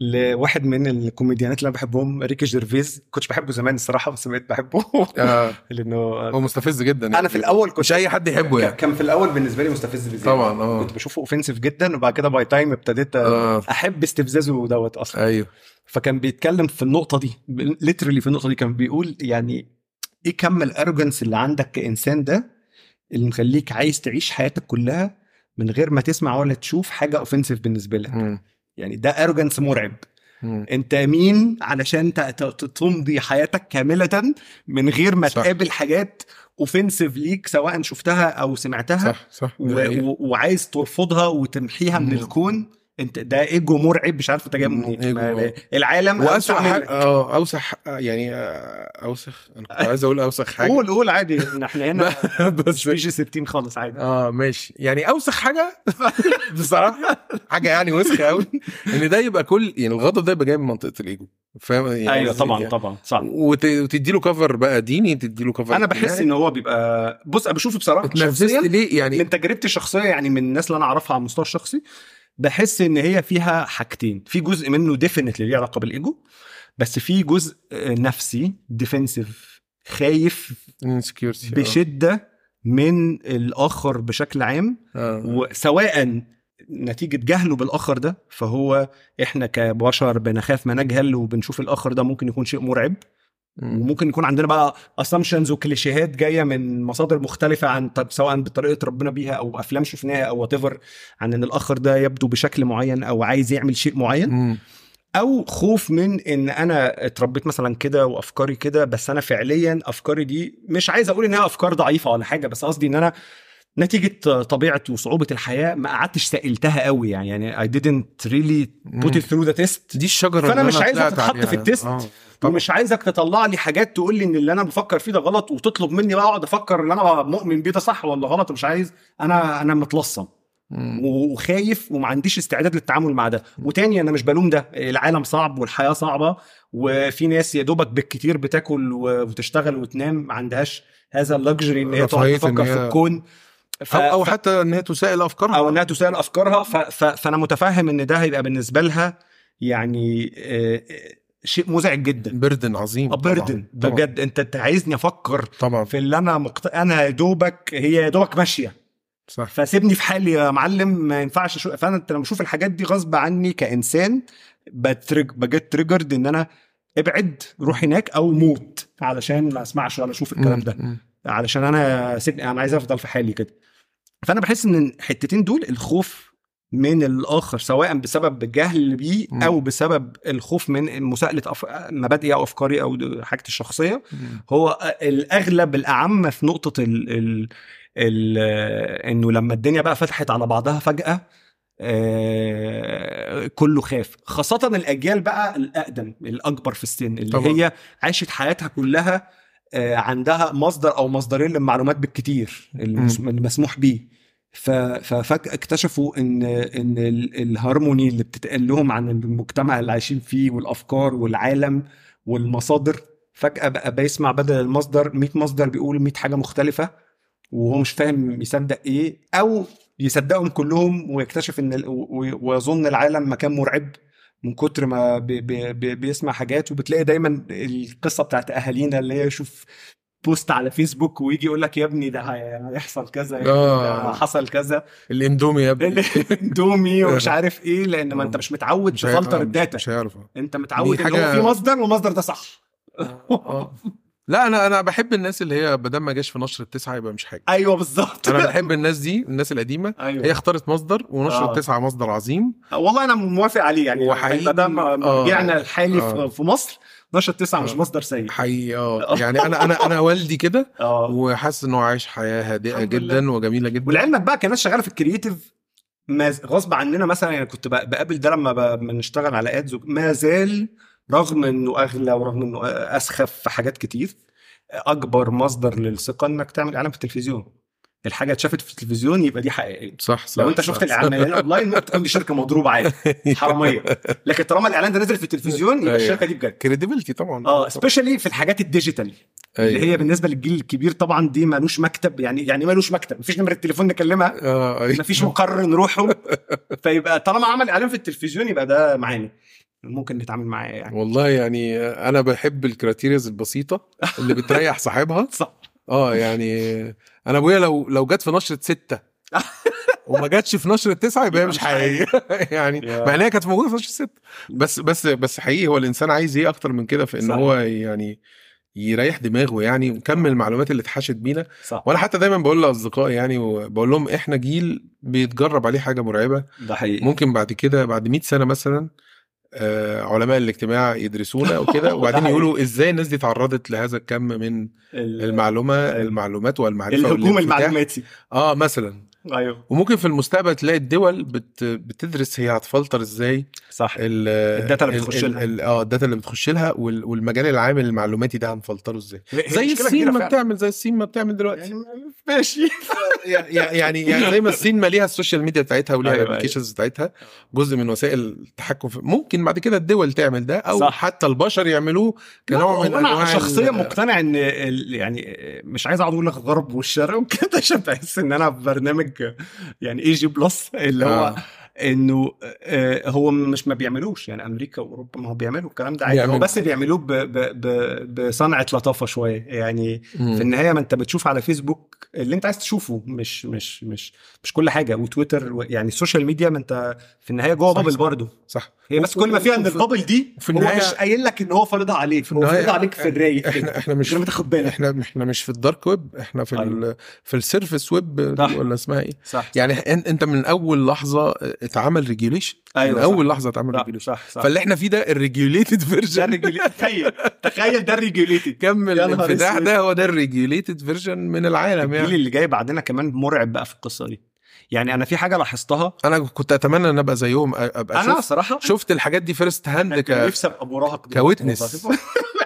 Speaker 2: لواحد من الكوميديانات اللي أنا بحبهم ريكي جيرفيز. كنتش بحبه زمان الصراحة بس بقيت بحبه.
Speaker 3: آه.
Speaker 2: لأنه
Speaker 3: هو مستفز جدا
Speaker 2: أنا في الأول كنت
Speaker 3: مش أي حد يحبه يعني.
Speaker 2: كان في الأول بالنسبة لي مستفز بزيادة.
Speaker 3: طبعا آه.
Speaker 2: كنت بشوفه offensive جدا وبعد كده by time ابتديت
Speaker 3: آه
Speaker 2: أحب استفزازه دوت أصلا.
Speaker 3: أيوه.
Speaker 2: فكان بيتكلم في النقطة دي literally في النقطة دي كان بيقول يعني إيه كم ال arrogance اللي عندك كإنسان ده اللي مخليك عايز تعيش حياتك كلها من غير ما تسمع ولا تشوف حاجة offensive بالنسبة لك؟
Speaker 3: مم.
Speaker 2: يعني ده arrogance مرعب
Speaker 3: مم.
Speaker 2: انت مين علشان تمضي حياتك كاملة من غير ما
Speaker 3: صح.
Speaker 2: تقابل حاجات offensive ليك سواء شفتها أو سمعتها
Speaker 3: صح صح
Speaker 2: و... و... وعايز ترفضها وتمحيها من
Speaker 3: مم.
Speaker 2: الكون انت ده ايجو مرعب مش عارف انت
Speaker 3: مم،
Speaker 2: منين. ما- العالم
Speaker 3: واسوء
Speaker 2: حاجة.
Speaker 3: آه أوسخ يعني آه، أوسخ أنا كنت عايز أقول أوسخ حاجة.
Speaker 2: قول قول عادي. إحنا هنا
Speaker 3: بس
Speaker 2: بيجي 60 خالص عادي.
Speaker 3: آه ماشي. يعني أوسخ حاجة؟ بصراحة حاجة يعني وسخه قوي إن ده يبقى كل يعني الغضب ده يبقى جاي من منطقة الإيجو. فاهم؟ يعني
Speaker 2: أيوه طبعا
Speaker 3: يعني
Speaker 2: طبعا صح.
Speaker 3: وت... وتدي له كفر بقى ديني تدي له كفر
Speaker 2: أنا بحس إن هو بيبقى بص أنا بشوفه
Speaker 3: بصراحة
Speaker 2: شخصيا
Speaker 3: ليه؟ يعني
Speaker 2: من تجربتي الشخصية يعني من الناس اللي أنا أعرفها على المستوى الشخصي بحس إن هي فيها حاجتين في جزء منه definitely ليه علاقة بالإيجو بس في جزء آه، نفسي defensive خايف
Speaker 3: insecurity.
Speaker 2: بشدة من الآخر بشكل عام
Speaker 3: آه.
Speaker 2: وسواء نتيجة جهله بالآخر ده فهو إحنا كبشر بنخاف ما نجهل وبنشوف الآخر ده ممكن يكون شيء مرعب. وممكن يكون عندنا بقى assumptions وكليشيهات جاية من مصادر مختلفة عن طب سواء بطريقة اتربينا بيها أو أفلام شفناها أو what عن إن الآخر ده يبدو بشكل معين أو عايز يعمل شيء معين
Speaker 3: مم.
Speaker 2: أو خوف من إن أنا اتربيت مثلا كده وأفكاري كده بس أنا فعليا أفكاري دي مش عايز أقول إنها أفكار ضعيفة ولا حاجة بس قصدي إن أنا نتيجة طبيعة وصعوبة الحياة ما قعدتش سائلتها قوي يعني يعني I didn't really put it through the test
Speaker 3: دي الشجرة
Speaker 2: فأنا
Speaker 3: اللي
Speaker 2: مش
Speaker 3: طلعت
Speaker 2: تتحط. في التست.
Speaker 3: آه. طبعا.
Speaker 2: ومش عايزك تطلع لي حاجات تقول لي إن اللي أنا بفكر فيه ده غلط وتطلب مني بقى أقعد أفكر إن أنا مؤمن بيه ده صح ولا غلط مش عايز أنا أنا متلصم. وخايف وما عنديش استعداد للتعامل مع ده وتاني أنا مش بلوم ده العالم صعب والحياة صعبة وفي ناس يا دوبك بالكتير بتاكل وتشتغل وتنام ما عندهاش هذا اللكجري إن هي تقعد تفكر في الكون ف...
Speaker 3: أو حتى إن هي تسائل أفكارها.
Speaker 2: أو إنها تسال أفكارها. ف... ف... فأنا متفهم إن ده هيبقى بالنسبة لها يعني آه، آه، شيء مزعج جدا.
Speaker 3: بردن عظيم. طبعاً.
Speaker 2: بردن. بجد. أنت انت عايزني أفكر
Speaker 3: طبعا.
Speaker 2: في اللي أنا مقت... أنا يا دوبك هي يا دوبك ماشية.
Speaker 3: صح.
Speaker 2: فسيبني في حالي يا معلم. ما ينفعش شو... فأنا أنت لما بشوف الحاجات دي غصب عني كإنسان بترج بجد تريجرد إن أنا ابعد روح هناك أو موت علشان ما أسمعش ولا أشوف الكلام ده. علشان أنا سيبني أنا عايز أفضل في حالي كده. فأنا بحس إن الحتتين دول الخوف من الآخر سواء بسبب جهل بيه. أو بسبب الخوف من مساءلة أف... مبادئي أو أفكاري أو حاجتي
Speaker 3: الشخصية.
Speaker 2: هو الأغلب الأعم في نقطة ال ال ال إنه لما الدنيا بقى فتحت على بعضها فجأة آه، كله خاف خاصة الأجيال بقى الأقدم الأكبر في السن اللي
Speaker 3: طبعا.
Speaker 2: هي عاشت حياتها كلها عندها مصدر أو مصدرين للمعلومات بالكتير المس- المسموح بيه. ففجأة اكتشفوا ان إن ال- الهارموني اللي بتتقال لهم عن المجتمع اللي عايشين فيه والأفكار والعالم والمصادر فجأة بقى بيسمع بدل المصدر 100 مصدر بيقول 100 حاجة مختلفة وهو مش فاهم يصدق إيه أو يصدقهم كلهم ويكتشف إن ويظن العالم مكان مرعب. من كتر ما بي بي بي بيسمع حاجات وبتلاقي دايما القصة بتاعت أهالينا اللي هي يشوف post على فيسبوك ويجي يقول لك يا ابني ده هيحصل كذا يا ابني
Speaker 3: آه.
Speaker 2: ده حصل كذا.
Speaker 3: الإندومي يا ابني.
Speaker 2: اندومي ومش عارف إيه لأن ما أنت مش متعود تفلتر
Speaker 3: آه،
Speaker 2: ال data.
Speaker 3: مش هيعرف
Speaker 2: أنت متعود إن هو
Speaker 3: حاجة-
Speaker 2: في مصدر والمصدر ده صح.
Speaker 3: آه. لا أنا أنا بحب الناس اللي هي بدل ما جاش في نشر التسعة يبقى مش حاجة.
Speaker 2: أيوه بالظبط.
Speaker 3: أنا بحب الناس دي الناس القديمة.
Speaker 2: أيوه.
Speaker 3: هي اختارت مصدر ونشر
Speaker 2: آه.
Speaker 3: التسعة مصدر عظيم.
Speaker 2: والله أنا موافق عليه يعني.
Speaker 3: وحقيقي-
Speaker 2: ده
Speaker 3: آه.
Speaker 2: مرجعنا الحالي
Speaker 3: آه.
Speaker 2: في- مصر نشر مش
Speaker 3: آه.
Speaker 2: مصدر سيء.
Speaker 3: حقيقي آه. يعني أنا أنا أنا والدي كده
Speaker 2: آه.
Speaker 3: وحاسس إن هو عايش حياة
Speaker 2: هادئة
Speaker 3: جدا وجميلة جدا.
Speaker 2: ولعلمك بقى كناس شغالة في الكرييتيف غصب عننا مثلا يعني كنت بق- بقابل ده لما بنشتغل على ads ما زال رغم إنه اغلى ورغم إنه أسخف في حاجات كتير أكبر مصدر للثقة إنك تعمل إعلان في التلفزيون الحاجة اتشافت في التلفزيون يبقى دي حقيقيه
Speaker 3: صح صح
Speaker 2: لو
Speaker 3: أنت
Speaker 2: شفت. الإعلان اونلاين ممكن تكون دي شركة مضروبة عادي حرامية لكن طالما الإعلان ده نزل في التلفزيون يبقى
Speaker 3: أيوة.
Speaker 2: الشركة دي بجد
Speaker 3: credibility طبعا
Speaker 2: آه especially في الحاجات ال digital اللي
Speaker 3: أيوة.
Speaker 2: هي بالنسبة للجيل الكبير طبعا دي مالوش مكتب يعني يعني مالوش مكتب مفيش نمرة تليفون نكلمها
Speaker 3: آه أيوة.
Speaker 2: مفيش مقر نروحه فيبقى طالما عمل إعلان في التلفزيون يبقى ده معانا ممكن نتعامل معاه يعني.
Speaker 3: والله يعني أنا بحب الكراتيريز البسيطة اللي بتريح صاحبها.
Speaker 2: صح.
Speaker 3: آه يعني أنا أبويا لو لو جت في نشرة ستة وما جاتش في نشرة تسعة يبقى هي مش حقيقية. يعني. مع إن هي كانت موجودة في نشرة ستة. بس بس بس حقيقي هو الإنسان عايز إيه أكتر من كده في إن
Speaker 2: صح.
Speaker 3: هو يعني يريح دماغه يعني وكم المعلومات اللي اتحشت بينا.
Speaker 2: صح.
Speaker 3: وأنا حتى دايما بقول لأصدقائي يعني وبقول لهم إحنا جيل بيتجرب عليه حاجة مرعبة.
Speaker 2: ده حقيقي.
Speaker 3: ممكن بعد كده بعد 100 سنة مثلا آه، علماء الاجتماع يدرسونا وكده وبعدين. يقولوا إزاي الناس دي تعرضت لهذا الكم من
Speaker 2: ال-
Speaker 3: المعلومه. المعلومات والمعرفة
Speaker 2: الهجوم. المعلوماتي
Speaker 3: آه مثلا
Speaker 2: أيوه
Speaker 3: وممكن في المستقبل تلاقي الدول بت بتدرس هي هتفلتر إزاي
Speaker 2: صح
Speaker 3: ال-
Speaker 2: ال data اللي
Speaker 3: ال-
Speaker 2: بتخش لها.
Speaker 3: آه ال data اللي بتخش لها وال- والمجال العام المعلوماتي ده هنفلتره
Speaker 2: إزاي
Speaker 3: زي الصين ما. بتعمل زي الصين ما بتعمل دلوقتي
Speaker 2: يعني ماشي
Speaker 3: يعني يعني زي ما الصين ما ليها ال social media بتاعتها وليها
Speaker 2: أيوة،
Speaker 3: ال applications بتاعتها جزء من وسائل التحكم في ممكن بعد كده الدول تعمل ده أو
Speaker 2: صح.
Speaker 3: حتى البشر يعملوه كنوع من
Speaker 2: هو أنا
Speaker 3: أنواع
Speaker 2: شخصيا مقتنع إن يعني مش عايز أقعد أقول لك الغرب والشرق وكده عشان بحس إن أنا في يعني اي جي بلس اللي هو
Speaker 3: آه.
Speaker 2: انه آه، هو مش ما بيعملوش يعني أمريكا وأوروبا ما هو بيعملوا الكلام ده عادي هو. بس بيعملوه ب- ب- ب- بصنعة لطافة شوية يعني
Speaker 3: مم.
Speaker 2: في النهاية ما انت بتشوف على فيسبوك اللي انت عايز تشوفه مش مش مش مش كل حاجة وتويتر و- يعني ال social media ما انت في النهاية جوه
Speaker 3: bubble.
Speaker 2: برضه
Speaker 3: صح
Speaker 2: هي بس كل ما فيها إن ال bubble دي
Speaker 3: في
Speaker 2: هو
Speaker 3: النهاية-
Speaker 2: مش قايل لك إن هو فارضها عليك
Speaker 3: في
Speaker 2: هو
Speaker 3: النهاية
Speaker 2: فارضها عليك في الرايق
Speaker 3: إحنا إحنا مش
Speaker 2: لما تاخد بالك
Speaker 3: إحنا إحنا مش في ال dark web إحنا في ال
Speaker 2: أيوة.
Speaker 3: في ال surface
Speaker 2: web.
Speaker 3: ولا اسمها إيه
Speaker 2: صح
Speaker 3: يعني أنت من أول لحظة اتعمل regulation
Speaker 2: أيوة،
Speaker 3: من
Speaker 2: صح.
Speaker 3: اول لحظة اتعمل
Speaker 2: صح
Speaker 3: regulation
Speaker 2: صح صح.
Speaker 3: فاللي إحنا فيه ده ال
Speaker 2: regulated
Speaker 3: ده
Speaker 2: version تخيل. تخيل ده ال regulated
Speaker 3: كم
Speaker 2: يا نهار
Speaker 3: الانفتاح. ده هو ده ال regulated version من العالم
Speaker 2: الجيل
Speaker 3: يعني
Speaker 2: اللي جاي بعدنا كمان مرعب بقى في القصة دي. يعني أنا في حاجة لاحظتها
Speaker 3: أنا كنت أتمنى إن أبقى زيهم أبقى
Speaker 2: أنا
Speaker 3: شفت
Speaker 2: صراحة
Speaker 3: شفت الحاجات دي first
Speaker 2: hand
Speaker 3: ك...
Speaker 2: نفسي أبقى مراهق
Speaker 3: ك
Speaker 2: witness.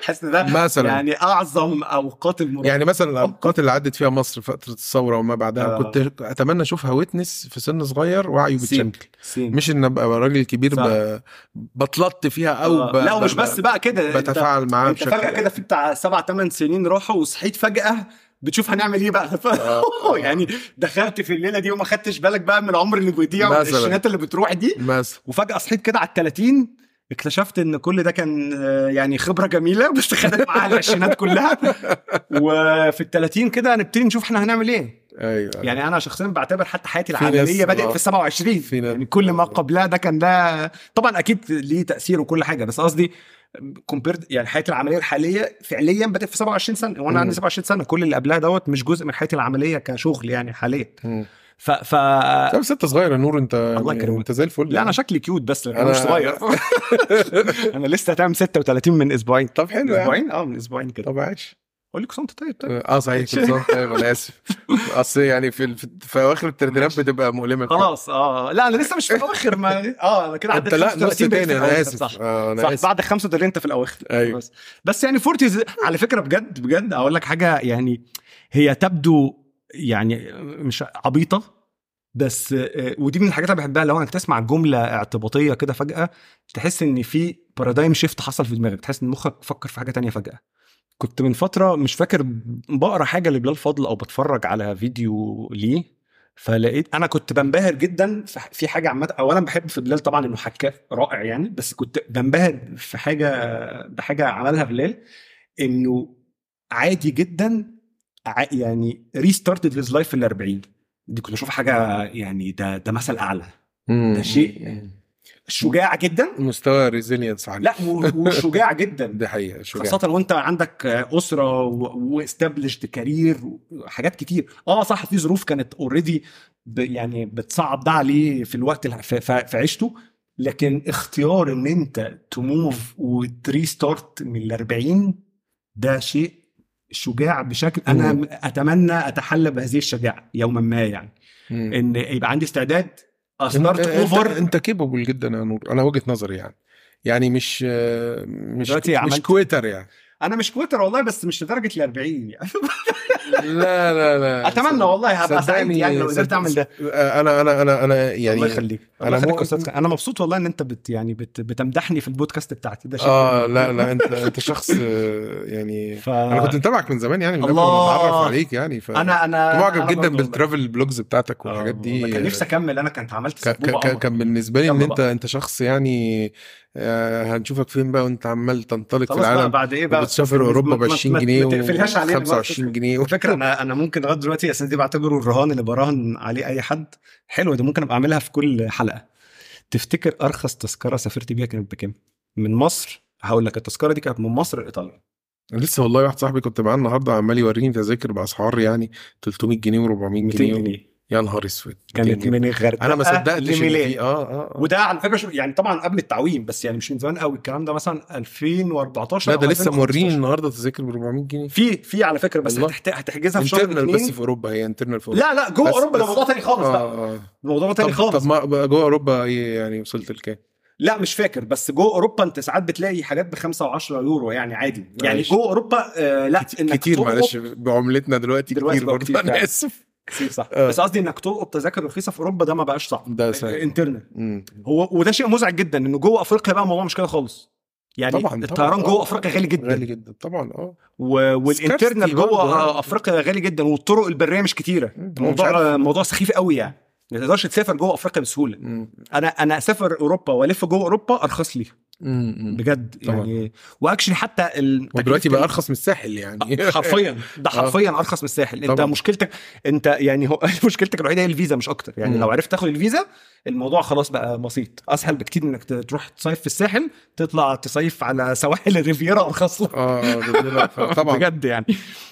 Speaker 2: بحس إن ده
Speaker 3: مثلا يعني,
Speaker 2: أعظم أوقات المراهقة
Speaker 3: يعني مثلا الأوقات اللي عدت فيها مصر فترة الثورة وما بعدها
Speaker 2: آه.
Speaker 3: كنت أتمنى أشوفها witness في سن صغير وعيه
Speaker 2: سين.
Speaker 3: مش إن أبقى راجل كبير. ب... بتلط فيها أو
Speaker 2: آه.
Speaker 3: ب...
Speaker 2: لا ومش بس بقى كده
Speaker 3: بتفاعل معاه
Speaker 2: أنت فجأة كده في بتاع سبع ثمان سنين راحوا وصحيت فجأة بتشوف هنعمل إيه بقى؟ ف...
Speaker 3: آه.
Speaker 2: يعني دخلت في الليلة دي وما خدتش بالك بقى من العمر اللي بيضيع. والعشرينات اللي بتروح دي.
Speaker 3: مثلا.
Speaker 2: وفجأة صحيت كده على ال 30 اكتشفت إن كل ده كان آه، يعني خبرة جميلة بس خدت معاها العشرينات كلها. وفي ال 30 كده هنبتدي نشوف إحنا هنعمل إيه.
Speaker 3: أيوه.
Speaker 2: يعني أنا شخصيا بعتبر حتى حياتي العملية بدأت
Speaker 3: آه.
Speaker 2: في ال 27
Speaker 3: في ناس-
Speaker 2: يعني كل ما قبلها ده كان ده طبعا أكيد ليه تأثير وكل حاجة بس قصدي compared يعني حياتي العملية الحالية فعليا بدأت في 27 سنة.
Speaker 3: وأنا.
Speaker 2: عندي 27 سنة. كل اللي قبلها دوت مش جزء من حياتي العملية كشغل يعني حاليا. ف, ف...
Speaker 3: بس انت صغير يا نور انت
Speaker 2: الله
Speaker 3: يعني
Speaker 2: يكرمك.
Speaker 3: انت زي الفل
Speaker 2: لا أنا شكلي cute بس لكن
Speaker 3: أنا-
Speaker 2: مش صغير. أنا لسه هتعمل 36 من أسبوعين.
Speaker 3: طب حلو يعني.
Speaker 2: أسبوعين؟ آه من أسبوعين كده.
Speaker 3: طب عايش.
Speaker 2: أقول لك كنت طيب طيب.
Speaker 3: آه صحيح كنت صح. طيب أنا آسف. أصل يعني في في- أواخر الترتيبات بتبقى مؤلمة.
Speaker 2: خلاص آه لا أنا لسه مش في الاواخر ما آه أنا كده
Speaker 3: أنت
Speaker 2: عديت
Speaker 3: لا
Speaker 2: 35
Speaker 3: نص تاني
Speaker 2: أنا
Speaker 3: آسف.
Speaker 2: صح.
Speaker 3: آه، أنا
Speaker 2: صح
Speaker 3: آسف.
Speaker 2: بعد 35 أنت في الأواخر.
Speaker 3: أيوة.
Speaker 2: بس بس يعني forties على فكرة بجد بجد أقول لك حاجة يعني هي تبدو يعني مش عبيطة بس آه، ودي من الحاجات اللي بحبها لو إنك تسمع جملة اعتباطية كده فجأة تحس إن في paradigm shift حصل في دماغك تحس إن مخك فكر في حاجة تانية فجأة. كنت من فترة مش فاكر بقرأ حاجة لبلال فضل أو بتفرج على فيديو ليه فلقيت أنا كنت بنبهر جدا في- حاجة عامة اولا بحب في بلال طبعا إنه حكاه رائع يعني بس كنت بنبهر في حاجة بحاجة عملها بلال إنه عادي جدا يعني restarted his life في ال 40 دي كنت بشوف حاجة يعني ده ده مثل
Speaker 3: أعلى.
Speaker 2: ده شيء شجاع جدا؟
Speaker 3: مستوى resilience عالي.
Speaker 2: لا وشجاع جدا.
Speaker 3: دي حقيقة شجاع
Speaker 2: خاصة وانت عندك أسرة و established career وحاجات كتير. آه صح في ظروف كانت already يعني بتصعب ده عليه في الوقت في, عيشته لكن اختيار إن أنت ت move وت restart من ال 40 ده شيء شجاع بشكل
Speaker 3: أنا.
Speaker 2: أتمنى أتحلى بهذه الشجاعة يوما ما يعني. إن يبقى عندي استعداد أنت start
Speaker 3: over أنت, capable جدا يا نور أنا وجهة نظري يعني. يعني مش مش
Speaker 2: دلوقتي
Speaker 3: مش
Speaker 2: عملت-
Speaker 3: quitter يعني.
Speaker 2: أنا مش quitter والله بس مش لدرجة ال 40 يعني
Speaker 3: لا لا لا
Speaker 2: أتمنى والله هبقى سعيد يعني لو قدرت أعمل ده
Speaker 3: أنا أنا أنا أنا يعني
Speaker 2: الله يخليك يخليك
Speaker 3: مو-.
Speaker 2: أنا مبسوط والله إن أنت بت يعني بت بتمدحني في البودكاست بتاعتي ده شيء آه.
Speaker 3: لا لا أنت أنت شخص آه، يعني
Speaker 2: ف...
Speaker 3: أنا كنت متابعك من زمان يعني من
Speaker 2: الله.
Speaker 3: أتعرف عليك يعني ف
Speaker 2: أنا
Speaker 3: أنا معجب جدا
Speaker 2: بال
Speaker 3: travel blogs بتاعتك والحاجات
Speaker 2: آه،
Speaker 3: دي
Speaker 2: كان نفسي أكمل أنا كنت عملت.
Speaker 3: كان بالنسبة لي إن
Speaker 2: أنت.
Speaker 3: أنت شخص يعني هنشوفك فين بقى وانت عمال تنطلق في العالم.
Speaker 2: بعد إيه بقى؟
Speaker 3: وبتسافر
Speaker 2: ما-
Speaker 3: أوروبا ب
Speaker 2: ما-
Speaker 3: 20
Speaker 2: ما-
Speaker 3: جنيه و
Speaker 2: بقى.
Speaker 3: 25 جنيه.
Speaker 2: على فكرة أنا أنا ممكن لغاية دلوقتي اصل دي بعتبره الرهان اللي براهن عليه أي حد. حلوة دي ممكن أبقى أعملها في كل حلقة. تفتكر أرخص تذكرة سافرت بيها كانت بكام؟ من مصر؟ هقول لك التذكرة دي كانت من مصر لإيطاليا.
Speaker 3: لسه والله واحد صاحبي كنت معاه النهارده عمال يوريني تذاكر بأسعار يعني 300 جنيه و400
Speaker 2: 200
Speaker 3: جنيه
Speaker 2: جنيه.
Speaker 3: يا نهار أسود
Speaker 2: كانت من الغردقه
Speaker 3: أنا ما صدقتش في آه آه آه.
Speaker 2: وده على فكرة شو يعني طبعا قبل التعويم بس يعني مش من زمان قوي الكلام ده مثلا 2014
Speaker 3: لا ده لسه
Speaker 2: 2015.
Speaker 3: موريني النهارده تذاكر ب 400 جنيه
Speaker 2: في في على فكرة بس. هتحت... هتحجزها في شهر
Speaker 3: انترنال بس في أوروبا هي internal في أوروبا
Speaker 2: لا لا جوه
Speaker 3: بس-
Speaker 2: أوروبا ده موضوع تاني خالص بقى
Speaker 3: آه آه
Speaker 2: الموضوع تاني
Speaker 3: طب,
Speaker 2: خالص
Speaker 3: طب ما جوه أوروبا إيه يعني وصلت لكام؟
Speaker 2: لا مش فاكر بس جوه أوروبا أنت ساعات بتلاقي حاجات ب 5 و10 يورو يعني عادي يعني. جوه أوروبا آه لا
Speaker 3: كتير معلش بعملتنا دلوقتي,
Speaker 2: دلوقتي
Speaker 3: كتير برضه
Speaker 2: أنا.
Speaker 3: آسف
Speaker 2: كتير صح
Speaker 3: آه.
Speaker 2: بس قصدي إنك تلقط تذاكر رخيصة في أوروبا ده ما بقاش صعب
Speaker 3: ده سهل.
Speaker 2: internal
Speaker 3: مم.
Speaker 2: هو وده شيء مزعج جدا إنه جوه أفريقيا بقى الموضوع مش كده خالص يعني
Speaker 3: طبعا
Speaker 2: الطيران
Speaker 3: طبعا.
Speaker 2: جوه
Speaker 3: آه.
Speaker 2: أفريقيا غالي جدا
Speaker 3: غالي جدا طبعا آه
Speaker 2: و... والانترنال جوه آه،
Speaker 3: آه.
Speaker 2: أفريقيا غالي جدا والطرق البرية مش
Speaker 3: كتيرة
Speaker 2: الموضوع. موضوع سخيف قوي يعني ما تقدرش تسافر جوه أفريقيا بسهولة
Speaker 3: مم.
Speaker 2: أنا أنا أسافر أوروبا وألف جوه أوروبا أرخص لي. بجد. يعني وأكشلي حتى ال-
Speaker 3: ودلوقتي بقى أرخص من الساحل يعني.
Speaker 2: ال- حرفيا. ده حرفيا أرخص من الساحل. أنت
Speaker 3: طبعا.
Speaker 2: مشكلتك أنت يعني هو مشكلتك الوحيدة هي الفيزا مش أكتر. يعني
Speaker 3: مم.
Speaker 2: لو عرفت تاخد الفيزا الموضوع خلاص بقى بسيط. أسهل بكتير إنك تروح تصيف في الساحل تطلع تصيف على سواحل الريفيرا أرخص لك.
Speaker 3: آه آه، طبعا.
Speaker 2: بجد يعني.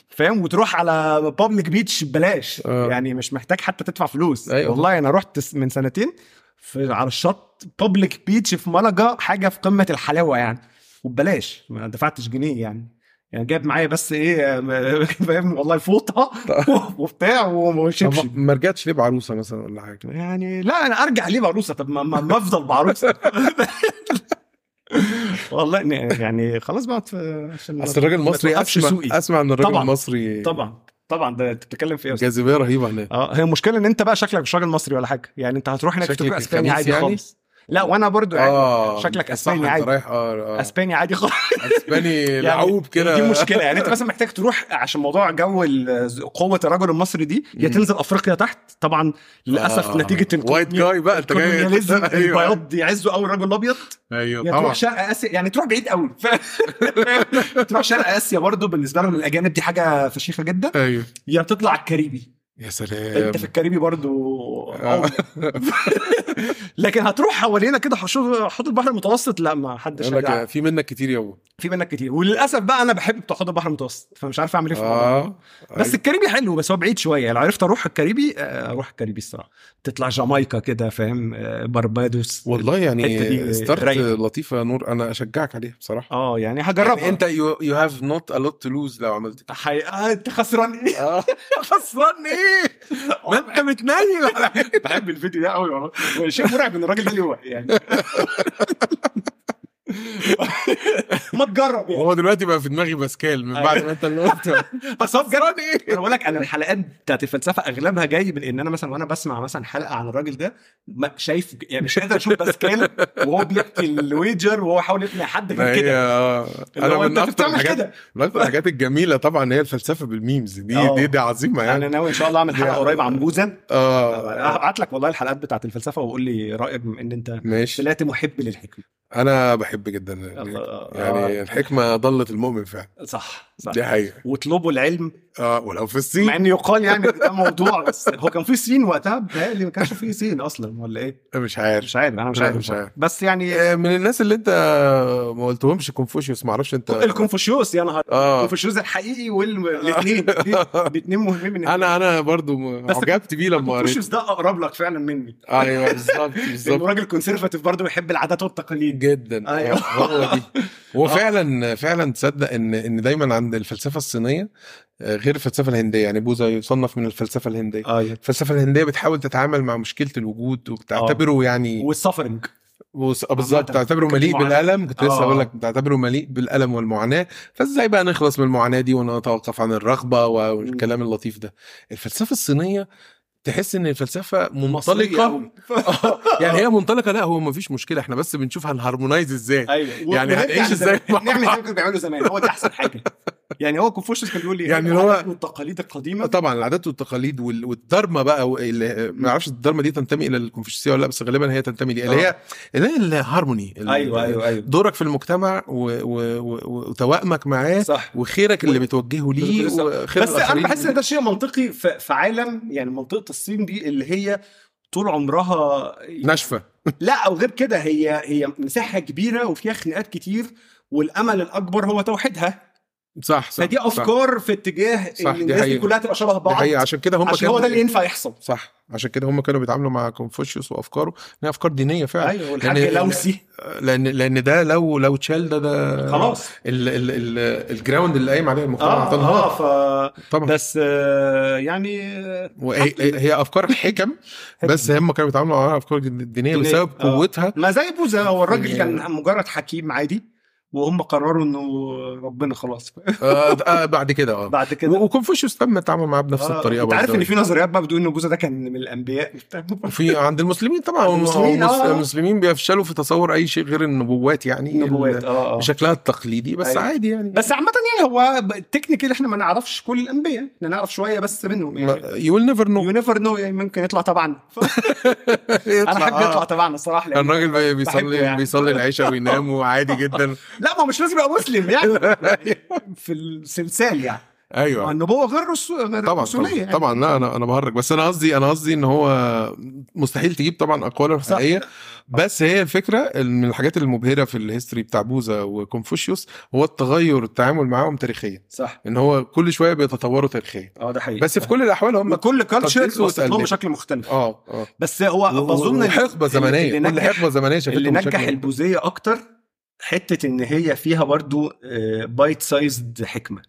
Speaker 2: فاهم؟ وتروح على بابليك بيتش ببلاش
Speaker 3: آه.
Speaker 2: يعني مش محتاج حتى تدفع فلوس.
Speaker 3: أيوة.
Speaker 2: والله أنا رحت من سنتين في على الشط بابليك بيتش في ملقا حاجة في قمة الحلاوة يعني. وببلاش ما دفعتش جنيه يعني. يعني جايب معايا بس إيه فاهم؟ والله فوطة وبتاع وشبشب.
Speaker 3: طب ما رجعتش ليه بعروسة مثلا ولا حاجة؟
Speaker 2: يعني لا أنا أرجع ليه بعروسة؟ طب ما, ما, أفضل بعروسة. والله يعني خلاص بقى عشان
Speaker 3: أصل الراجل المصري
Speaker 2: أسمع.
Speaker 3: أسمع إن الراجل
Speaker 2: طبعاً.
Speaker 3: المصري
Speaker 2: طبعا. طبعا ده أنت بتتكلم في إيه؟
Speaker 3: جاذبيه رهيبة هناك
Speaker 2: آه هي المشكلة إن أنت بقى شكلك مش راجل مصري ولا حاجة يعني أنت هتروح هناك تفتكر
Speaker 3: أسباني
Speaker 2: عادي
Speaker 3: يعني؟
Speaker 2: خالص لا وأنا برضو يعني
Speaker 3: آه
Speaker 2: شكلك
Speaker 3: أسباني
Speaker 2: عادي.
Speaker 3: رايح آه آه.
Speaker 2: أسباني عادي خالص.
Speaker 3: أسباني لعوب كده.
Speaker 2: دي مشكلة. يعني أنت مثلا محتاج تروح عشان موضوع جو قوة الرجل المصري دي يا. تنزل أفريقيا تحت. طبعا للأسف
Speaker 3: آه.
Speaker 2: نتيجة
Speaker 3: white جاي بقى أنت جاي. أيوه.
Speaker 2: البياض يعزوا قوي الرجل
Speaker 3: الأبيض.
Speaker 2: أيوه
Speaker 3: طبعا
Speaker 2: تروح شرق آسيا يعني تروح بعيد قوي تروح شرق آسيا برضو بالنسبة لهم الأجانب دي حاجة فشيخة جدا.
Speaker 3: أيوه.
Speaker 2: يا تطلع الكاريبي.
Speaker 3: يا سلام
Speaker 2: انت في الكاريبي برضو
Speaker 3: آه.
Speaker 2: لكن هتروح حوالينا كده حوض البحر المتوسط لا ما حدش
Speaker 3: لك. في منك كتير يابا
Speaker 2: في منك كتير. وللأسف بقى أنا بحب بتوع حوض البحر المتوسط فمش عارف أعمل إيه في ده.
Speaker 3: آه
Speaker 2: بس الكاريبي حلو بس هو بعيد شوية. لو عرفت أروح الكاريبي آه، أروح الكاريبي الصراحة. تطلع جامايكا كده فاهم؟ آه، بربادوس.
Speaker 3: والله يعني
Speaker 2: start.
Speaker 3: لطيفة يا نور أنا أشجعك عليها بصراحة.
Speaker 2: آه يعني هجربها.
Speaker 3: يعني انت you have not a lot to lose لو عملت كده.
Speaker 2: حي... آه أنت خسران
Speaker 3: إيه؟
Speaker 2: خسران إيه؟
Speaker 3: ما أنت متنيل
Speaker 2: بحب الفيديو ده قوي والله. شيء مرعب إن الراجل ده يوقع يعني. ما تجرب يعني.
Speaker 3: هو دلوقتي بقى في دماغي باسكال من بعد ما انت اللي قلت
Speaker 2: بس هو بجد أنا بقول لك أنا الحلقات بتاعت الفلسفة أغلبها جاي من إن أنا مثلا وأنا بسمع مثلا حلقة عن الراجل ده ما شايف يعني مش قادر أشوف باسكال وهو بيحكي ال wager وهو يحاول يقنع حد غير
Speaker 3: هي
Speaker 2: كده. اللي أنا
Speaker 3: من
Speaker 2: أكتر
Speaker 3: الحاجات من أكتر الحاجات الجميلة طبعا هي الفلسفة بال memes. دي
Speaker 2: آه.
Speaker 3: دي, دي عظيمة يعني.
Speaker 2: أنا ناوي إن شاء الله أعمل حلقة
Speaker 3: يعني-
Speaker 2: قريب عن بوذا.
Speaker 3: آه.
Speaker 2: هبعت لك والله الحلقات بتاعت الفلسفة وقول لي رأيك بما إن أنت
Speaker 3: ماشي.
Speaker 2: طلعت محب للحكمة.
Speaker 3: أنا بحب جدا.
Speaker 2: الله.
Speaker 3: يعني الحكمة ضالة المؤمن فعلا.
Speaker 2: صح صح.
Speaker 3: دي حقيقة.
Speaker 2: واطلبوا العلم.
Speaker 3: آه ولو في
Speaker 2: مع
Speaker 3: الصين
Speaker 2: إن يقال يعني ده موضوع بس هو كان في صين وقتها بيتهيألي ما كانش في صين أصلا ولا إيه؟
Speaker 3: مش عارف.
Speaker 2: مش عارف أنا مش عارف.
Speaker 3: مش عارف.
Speaker 2: بس يعني
Speaker 3: آه، من الناس اللي أنت ما قلتهمش كونفوشيوس ما أعرفش أنت
Speaker 2: الكونفوشيوس يا نهار.
Speaker 3: آه.
Speaker 2: الكونفوشيوس الحقيقي والاثنين الاثنين مهمين
Speaker 3: أنا أنا برضو عجبت بيه لما قريت.
Speaker 2: الكونفوشيوس ده أقرب لك فعلا مني.
Speaker 3: أيوه بالظبط بالظبط.
Speaker 2: راجل conservative برضه بيحب العادات والتقاليد.
Speaker 3: جدا.
Speaker 2: أيوة.
Speaker 3: آه، هو دي. هو فعلا فعلا تصدق إن إن دايما عند الفلسفة الصينية آه، غير الفلسفة الهندية. يعني بوذا يصنف من الفلسفة الهندية.
Speaker 2: أيوه
Speaker 3: الفلسفة الهندية بتحاول تتعامل مع مشكلة الوجود وبتعتبره يعني
Speaker 2: وال
Speaker 3: suffering آه، بالظبط. تعتبره مليء. بالألم. كنت لسه
Speaker 2: آه.
Speaker 3: أقول لك بتعتبره مليء بالألم والمعاناة. فإزاي بقى نخلص من المعاناة دي ونتوقف عن الرغبة والكلام اللطيف ده؟ الفلسفة الصينية تحس
Speaker 2: إن
Speaker 3: الفلسفة
Speaker 2: منطلقة.
Speaker 3: آه، يعني هي منطلقة؟ لا هو مفيش مشكلة. إحنا بس بنشوف هن harmonize
Speaker 2: إزاي.
Speaker 3: أيوه.
Speaker 2: يعني
Speaker 3: هنعيش مع
Speaker 2: نعمل زي. ما كانوا بيعملوا زمان. هو دي أحسن حاجة. يعني هو كونفوشيوس كان بيقول لي
Speaker 3: يعني هو-
Speaker 2: والتقاليد القديمة.
Speaker 3: طبعا العادات والتقاليد وال- والدارما بقى ما أعرفش الدارما دي تنتمي إلى الكونفوشيوسيه ولا لأ بس غالبا هي تنتمي ليه اللي هي اللي هي الهارموني. ال-
Speaker 2: أيوه أيوه أيوه.
Speaker 3: دورك في المجتمع وتوائمك معاه
Speaker 2: صح.
Speaker 3: وخيرك اللي بتوجهه ليه. وخير
Speaker 2: بس
Speaker 3: أنا.
Speaker 2: بحس إن ده شيء منطقي في عالم يعني منطقة الصين دي اللي هي طول عمرها
Speaker 3: ناشفة.
Speaker 2: لا أو غير كده هي هي مساحة كبيرة وفيها خناقات كتير والأمل الأكبر هو توحيدها.
Speaker 3: صح صح
Speaker 2: فدي
Speaker 3: صح.
Speaker 2: أفكار في اتجاه
Speaker 3: صح،
Speaker 2: إن
Speaker 3: دي
Speaker 2: الناس دي. كلها تبقى شبه
Speaker 3: دي
Speaker 2: بعض
Speaker 3: حقيقة. عشان كده هم
Speaker 2: عشان هو ده اللي ينفع يحصل.
Speaker 3: صح. عشان كده هم كانوا بيتعاملوا مع كونفوشيوس وأفكاره ان هي أفكار دينية فعلا.
Speaker 2: أيوه
Speaker 3: لأن-
Speaker 2: لوسي.
Speaker 3: لأن لأن ده لو لو اتشال ده ده
Speaker 2: خلاص.
Speaker 3: ال ال ال الجراوند اللي قايم عليه المجتمع
Speaker 2: آه
Speaker 3: هتنهار
Speaker 2: آه ف
Speaker 3: طبعا.
Speaker 2: بس آه يعني آه،
Speaker 3: هي أفكار حكم بس هم كانوا بيتعاملوا معاها أفكار
Speaker 2: دينية.
Speaker 3: بسبب
Speaker 2: آه.
Speaker 3: قوتها.
Speaker 2: ما زي بوذا هو الراجل
Speaker 3: يعني-
Speaker 2: كان مجرد حكيم عادي. وهم قرروا إنه ربنا خلاص.
Speaker 3: آه آه بعد كده آه.
Speaker 2: بعد كده.
Speaker 3: وكونفوشيوس تم التعامل معاه بنفس
Speaker 2: آه،
Speaker 3: الطريقة
Speaker 2: أنت عارف. إن في نظريات بقى بتقول ان بوذا ده كان من الأنبياء.
Speaker 3: وفي عند المسلمين طبعا.
Speaker 2: المسلمين، آه.
Speaker 3: المسلمين بيفشلوا في تصور أي شيء غير النبوات يعني
Speaker 2: نبوات
Speaker 3: ال-
Speaker 2: آه آه.
Speaker 3: بشكلها التقليدي بس
Speaker 2: أيوة.
Speaker 3: عادي يعني.
Speaker 2: بس عامة يعني هو ال technical إحنا ما نعرفش كل الأنبياء إحنا نعرف شوية بس منهم يعني.
Speaker 3: you never know
Speaker 2: you never know يعني ممكن يطلع تبعنا. أنا احب يطلع تبعنا الصراحة لأن
Speaker 3: الراجل بيصلي
Speaker 2: يعني.
Speaker 3: بيصلي العشاء وينام وعادي جدا.
Speaker 2: لا ما هو مش لازم يبقى مسلم يعني. في السلسال يعني.
Speaker 3: أيوه.
Speaker 2: النبوة غير رسو- غير
Speaker 3: طبعا
Speaker 2: رسولية
Speaker 3: طبعا,
Speaker 2: يعني.
Speaker 3: طبعا لا أنا أنا بهرج. بس أنا قصدي أنا قصدي إن هو مستحيل تجيب طبعا اقواله
Speaker 2: صح.
Speaker 3: الحقيقيه بس هي الفكرة من الحاجات المبهرة في ال history بتاع بوذا وكونفوشيوس هو التغير التعامل معاهم تاريخيا.
Speaker 2: صح.
Speaker 3: إن هو كل شوية بيتطوروا تاريخيا.
Speaker 2: آه ده حقيقي.
Speaker 3: بس في كل الأحوال هم
Speaker 2: كل
Speaker 3: وتقلدوا.
Speaker 2: بشكل مختلف.
Speaker 3: آه آه.
Speaker 2: بس هو بظن
Speaker 3: حقبه
Speaker 2: زمنية.
Speaker 3: كل حقبة زمنية شافتهم
Speaker 2: اللي نجح البوذية أكتر حتة إن هي فيها برضو بايت سايزد حكمة.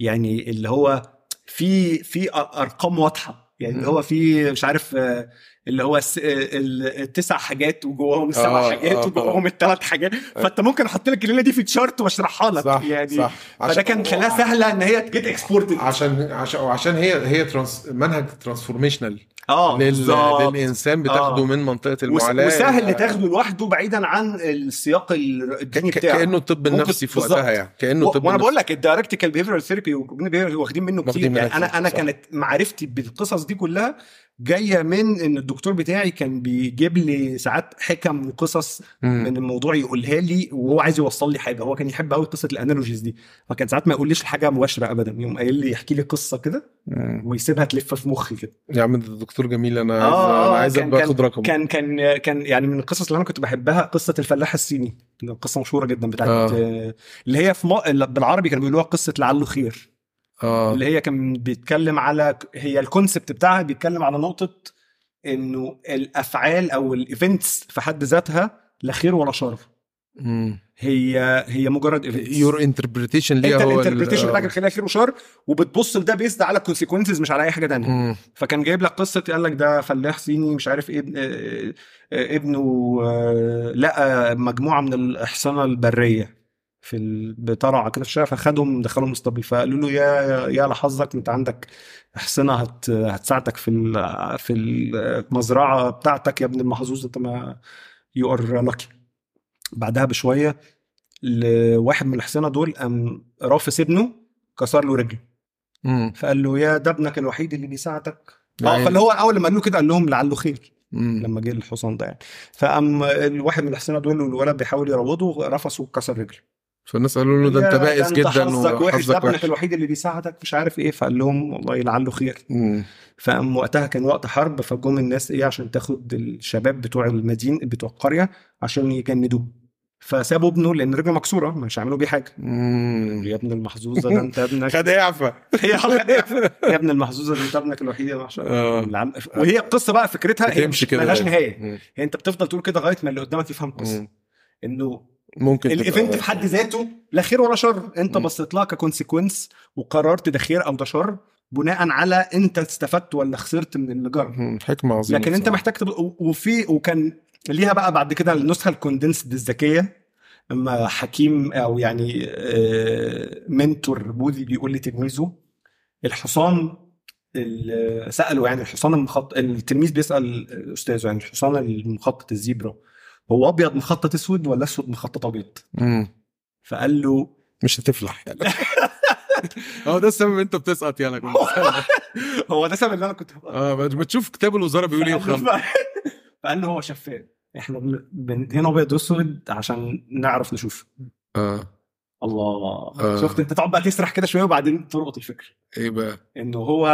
Speaker 2: يعني اللي هو في في أرقام واضحة. يعني اللي. هو في مش عارف آه، اللي هو ال- التسع حاجات وجواهم السبع
Speaker 3: آه،
Speaker 2: حاجات
Speaker 3: آه،
Speaker 2: وجواهم الثلاث حاجات. فأنت ممكن أحط لك الليلة دي في chart وأشرحها لك.
Speaker 3: صح
Speaker 2: يعني
Speaker 3: صح.
Speaker 2: فده كان خلاها سهلة إن هي ت get exported
Speaker 3: عشان عشان عشان هي هي trans منهج transformational
Speaker 2: آه
Speaker 3: لل...
Speaker 2: بالظبط
Speaker 3: للإنسان بتاخده
Speaker 2: آه.
Speaker 3: من
Speaker 2: منطقة
Speaker 3: المعاناة
Speaker 2: وسهل تاخده لوحده بعيدا عن السياق الديني
Speaker 3: ك-
Speaker 2: بتاعه
Speaker 3: كأنه الطب النفسي في. وقتها يعني كأنه
Speaker 2: و-
Speaker 3: طب وأنا.
Speaker 2: بقول لك ال dialectical behavioral therapy واخدين منه كتير يعني أنا
Speaker 3: أنا.
Speaker 2: كانت معرفتي بالقصص دي كلها جاية من إن الدكتور بتاعي كان بيجيب لي ساعات حكم وقصص. من الموضوع يقولها لي وهو عايز يوصل لي حاجة هو كان يحب قوي قصة ال analogies دي فكان ساعات ما يقوليش الحاجة مباشرة ابدا يقوم قايل لي يحكي لي قصة كده. ويسيبها تلف في مخي كده
Speaker 3: يا عم ده الدكتور جميل أنا عايز
Speaker 2: آه،
Speaker 3: أنا عايز
Speaker 2: كان-
Speaker 3: أبقى
Speaker 2: كان-
Speaker 3: اخد رقم
Speaker 2: كان كان كان يعني من القصص اللي أنا كنت بحبها قصة الفلاح الصيني قصة مشهورة جدا بتاعت
Speaker 3: آه.
Speaker 2: آه. اللي هي في م... بالعربي كانوا بيقولوها قصة لعله خير
Speaker 3: آه.
Speaker 2: اللي هي كان بيتكلم على هي ال concept بتاعها بيتكلم على نقطة إنه الأفعال أو ال events في حد ذاتها لا خير ولا شر. هي هي مجرد events
Speaker 3: your interpretation ليها
Speaker 2: أنت
Speaker 3: هو ال-
Speaker 2: ال interpretation
Speaker 3: آه.
Speaker 2: بتاعك الخير خير وشر وبتبص لده based على ال consequences مش على أي حاجة تانية.
Speaker 3: مم.
Speaker 2: فكان جايب لك قصة قال لك ده فلاح صيني مش عارف إيه آه، آه، ابنه آه، لقى مجموعة من الإحصنة البرية. في ال- بترعه كده في الشارع فخدهم دخلهم اسطبل فقالوا له يا يا لحظك انت عندك احصنه هت هتساعدك في ال- في المزرعة بتاعتك يا ابن المحظوظ انت ما you are lucky بعدها بشوية لواحد من الاحصنه دول قام رافس ابنه كسر له رجله. فقال له يا ده ابنك الوحيد اللي بيساعدك.
Speaker 3: يعني-
Speaker 2: آه فاللي هو أول لما قال له كده قال لهم لعله خير
Speaker 3: مم.
Speaker 2: لما جه الحصان ده يعني. فقام الواحد من الاحسنه دول والولد بيحاول يروضه رفسه وكسر رجله.
Speaker 3: فالناس قالوا له ده انت بائس جدا
Speaker 2: حظك وحش ده ابنك الوحيد اللي بيساعدك مش عارف إيه. فقال لهم والله لعله خير. فقام وقتها كان وقت حرب فجم الناس إيه عشان تاخد الشباب بتوع المدينة بتوع القرية عشان يجندوه. فسابوا ابنه لأن رجله مكسورة مش هيعملوا بيه
Speaker 3: حاجة.
Speaker 2: يا ابن المحظوظة ده انت ابنك
Speaker 3: خد
Speaker 2: إعفا يا ابن المحظوظة ده انت ابنك الوحيد يا
Speaker 3: آه.
Speaker 2: العم- وهي القصة بقى فكرتها هي مش
Speaker 3: كده.
Speaker 2: ملهاش نهاية.
Speaker 3: مم.
Speaker 2: هي انت بتفضل تقول كده لغاية ما اللي قدامك يفهم
Speaker 3: القصة.
Speaker 2: انه
Speaker 3: ممكن ال
Speaker 2: event في حد ذاته لا خير ولا شر انت. بصيت لها ك consequence وقررت ده خير أو ده شر بناء على أنت استفدت ولا خسرت من اللي جرى.
Speaker 3: حكمة عظيمة
Speaker 2: لكن
Speaker 3: أنت.
Speaker 2: محتاج و- وفي وكان ليها بقى بعد كده النسخة الكوندنسد الذكية اما حكيم أو يعني آه، منتور بوذي بيقول لتلميذه الحصان ال- سأله يعني الحصان المخطط التلميذ بيسأل أستاذه يعني الحصان المخطط الزيبرا هو أبيض مخطط أسود ولا أسود مخطط أبيض؟
Speaker 3: مم.
Speaker 2: فقال له
Speaker 3: مش هتفلح يعني. هو ده السبب أنت بتسقط سنة.
Speaker 2: هو ده سبب اللي أنا كنت
Speaker 3: آه بتشوف كتاب الوزاره بيقول إيه وخلاص.
Speaker 2: فقال له هو شفاف. إحنا بن- بندهنه أبيض وأسود عشان نعرف نشوف.
Speaker 3: آه.
Speaker 2: الله.
Speaker 3: آه.
Speaker 2: شفت؟ أنت تقعد بقى تسرح كده شوية وبعدين تلقط الفكرة
Speaker 3: إيه بقى؟
Speaker 2: إنه هو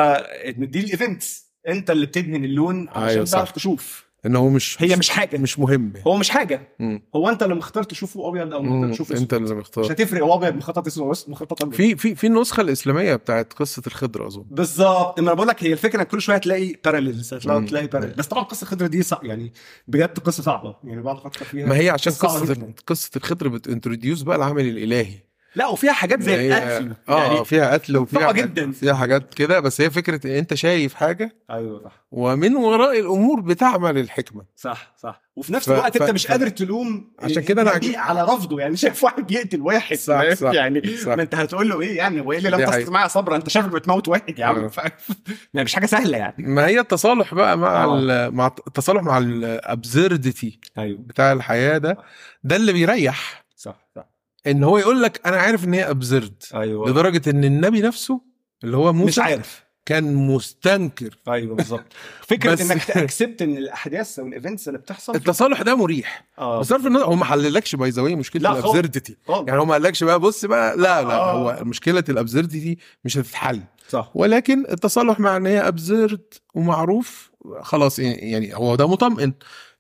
Speaker 2: ان دي الايفنتس أنت اللي بتدهن اللون عشان
Speaker 3: أيوة،.
Speaker 2: تعرف تشوف.
Speaker 3: إن هو مش
Speaker 2: هي مش حاجة.
Speaker 3: مش مهم.
Speaker 2: هو مش حاجة.
Speaker 3: مم.
Speaker 2: هو أنت اللي مختار تشوفه أبيض
Speaker 3: أو.
Speaker 2: مختار تشوفه أنت
Speaker 3: اللي
Speaker 2: مش
Speaker 3: مختار
Speaker 2: هتفرق هو أبيض مخطط أسود مخطط أبيض.
Speaker 3: في في في النسخة الإسلامية بتاعت قصة الخضر أظن.
Speaker 2: بالظبط. ما أنا بقول لك هي الفكرة كل شوية تلاقي
Speaker 3: parallels.
Speaker 2: تلاقي parallel بس طبعا قصة الخضرة دي صعب يعني بجد قصة صعبة. يعني بقعد أفكر فيها.
Speaker 3: ما هي عشان
Speaker 2: قصة.
Speaker 3: قصة الخضر بت introduce بقى العمل الإلهي.
Speaker 2: لا وفيها حاجات زي
Speaker 3: هي-
Speaker 2: القتل
Speaker 3: آه
Speaker 2: يعني
Speaker 3: فيها قتل وفيها
Speaker 2: جداً.
Speaker 3: فيها حاجات كده بس هي فكرة إن أنت شايف حاجة
Speaker 2: أيوه صح
Speaker 3: ومن وراء الأمور بتعمل الحكمة
Speaker 2: صح صح وفي نفس
Speaker 3: ف-
Speaker 2: الوقت
Speaker 3: ف-
Speaker 2: انت مش
Speaker 3: ف-
Speaker 2: قادر تلوم
Speaker 3: عشان كده
Speaker 2: النبي على رفضه يعني شايف واحد بيقتل واحد
Speaker 3: صح،؟ صح،
Speaker 2: يعني
Speaker 3: صح.
Speaker 2: ما أنت هتقول له إيه يعني هو إيه اللي لم. معايا صبرا أنت شايفك بتموت واحد يا عم
Speaker 3: آه.
Speaker 2: فاهم؟ يعني مش حاجة سهلة يعني
Speaker 3: ما هي التصالح بقى مع
Speaker 2: آه.
Speaker 3: ال- مع التصالح مع الابزردتي
Speaker 2: أيوه
Speaker 3: بتاع الحياة ده ده اللي بيريح
Speaker 2: صح صح
Speaker 3: إن هو يقول لك أنا عارف إن هي أبزرد
Speaker 2: أيوه.
Speaker 3: لدرجة إن النبي نفسه اللي هو موسى
Speaker 2: مش عارف.
Speaker 3: كان مستنكر.
Speaker 2: أيوه بالظبط. فكرة
Speaker 3: بس-
Speaker 2: إنك ت accept إن الأحداث أو ال events اللي بتحصل
Speaker 3: التصالح ده مريح.
Speaker 2: آه.
Speaker 3: بصرف النظر هو ما حللكش by the مشكلة
Speaker 2: لا.
Speaker 3: ال
Speaker 2: absurdity.
Speaker 3: يعني هو ما قالكش بقى بص بقى لا لا
Speaker 2: آه.
Speaker 3: هو مشكلة ال absurdity مش هتتحل.
Speaker 2: صح.
Speaker 3: ولكن التصالح مع إن هي absurd ومعروف خلاص يعني هو ده مطمئن.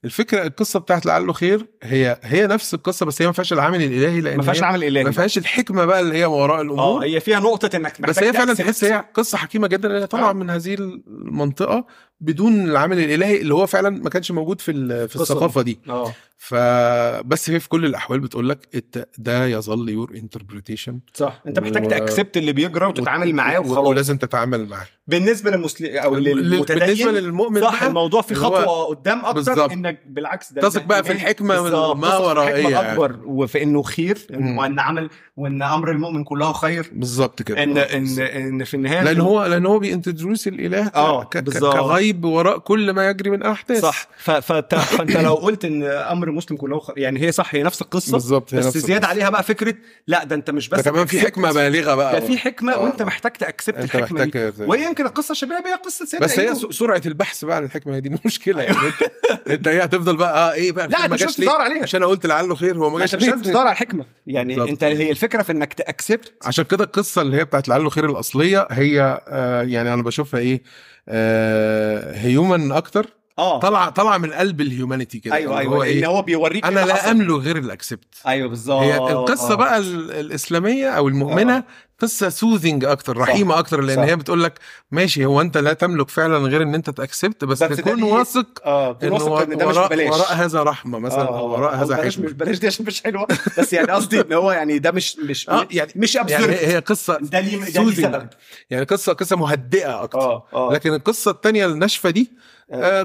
Speaker 3: الفكرة القصة بتاعت لعله خير هي هي نفس القصة بس هي ما فيهاش العامل الإلهي لأن
Speaker 2: ما فيهاش
Speaker 3: هي
Speaker 2: العمل الإلهي
Speaker 3: ما فيهاش الحكمة بقى اللي هي وراء
Speaker 2: آه
Speaker 3: الأمور
Speaker 2: هي فيها نقطة إنك
Speaker 3: بس هي فعلا. تحس هي قصة حكيمة جدا اللي طالعة
Speaker 2: آه.
Speaker 3: من هذه المنطقة بدون العامل الإلهي اللي هو فعلا ما كانش موجود في ال- في. الثقافة دي
Speaker 2: آه
Speaker 3: فبس هي في كل الأحوال بتقول لك ده يظل your interpretation
Speaker 2: صح أنت محتاج
Speaker 3: و-
Speaker 2: ت accept اللي بيجرى وتتعامل معاه وخلاص
Speaker 3: ولازم تتعامل معاه
Speaker 2: بالنسبة للمسلم أو
Speaker 3: لل-
Speaker 2: للمتدين
Speaker 3: بالنسبة للمؤمن
Speaker 2: صح الموضوع في خطوة قدام أكتر
Speaker 3: بالظبط.
Speaker 2: إنك بالعكس ده
Speaker 3: تثق بقى في الحكمة
Speaker 2: بالظبط،
Speaker 3: ما يعني.
Speaker 2: أكبر وفي إنه خير. وإن عمل وإن أمر المؤمن كله خير.
Speaker 3: بالظبط كده.
Speaker 2: ان ان إن في النهاية
Speaker 3: لأن هو لأن هو بينتدروس الإله
Speaker 2: بالظبط.
Speaker 3: كغيب وراء كل ما يجري من أحداث.
Speaker 2: صح. ف- فت- فأنت لو قلت إن أمر مسلم كله خير يعني هي صح هي نفس القصة.
Speaker 3: بالظبط هي
Speaker 2: بس زياده
Speaker 3: القصة.
Speaker 2: عليها بقى فكرة لا ده أنت مش بس
Speaker 3: ده كمان في. حكمة بالغة بقى.
Speaker 2: ده في حكمة
Speaker 3: آه.
Speaker 2: وأنت محتاج
Speaker 3: تأكسبت
Speaker 2: الحكمة دي. وهي يمكن القصة الشبابيه هي قصة سيدنا
Speaker 3: بس هي سرعة البحث بقى عن الحكمة هي دي. المشكلة يعني. انت إيه هتفضل بقى آه إيه بقى؟
Speaker 2: لا
Speaker 3: أنت
Speaker 2: مش
Speaker 3: جاش ليه؟
Speaker 2: تدور عليها.
Speaker 3: عشان أنا قلت لعله خير هو ما جاش
Speaker 2: مش لازم
Speaker 3: ليه؟
Speaker 2: تدور على الحكمة. يعني. أنت هي الفكرة في إنك ت accept.
Speaker 3: عشان كده القصة اللي هي بتاعت لعله خير الأصلية هي آه يعني أنا بشوفها إيه آه human أكتر.
Speaker 2: آه.
Speaker 3: طالعه طالعه من قلب ال humanity كده.
Speaker 2: أيوه
Speaker 3: اللي هو
Speaker 2: أيوه ان
Speaker 3: إيه
Speaker 2: هو بيوريك
Speaker 3: أنا
Speaker 2: إيه اللي
Speaker 3: لا
Speaker 2: حصل.
Speaker 3: أملك غير ال
Speaker 2: accept أيوه بالظبط.
Speaker 3: هي القصة
Speaker 2: آه.
Speaker 3: بقى ال- الإسلامية أو المؤمنة قصة soothing أكتر رحيمة أكتر لأن
Speaker 2: صح.
Speaker 3: هي بتقول لك ماشي هو أنت لا تملك فعلا غير إن أنت ت accept
Speaker 2: بس, بس
Speaker 3: تكون واثق
Speaker 2: آه
Speaker 3: انه
Speaker 2: واثق إن ده مش
Speaker 3: وراء,
Speaker 2: ببلاش.
Speaker 3: وراء هذا رحمة مثلا
Speaker 2: آه،
Speaker 3: أو وراء
Speaker 2: آه،
Speaker 3: هذا
Speaker 2: بلاش مش
Speaker 3: حكمه
Speaker 2: بلاش دي عشان مش حلوة. بس يعني قصدي إن هو يعني ده مش مش
Speaker 3: آه يعني
Speaker 2: مش
Speaker 3: يعني
Speaker 2: absurd
Speaker 3: هي قصة
Speaker 2: ده ليه. سبب؟
Speaker 3: يعني قصة قصة مهدئة أكتر.
Speaker 2: آه آه.
Speaker 3: لكن القصة الثانية الناشفة دي آه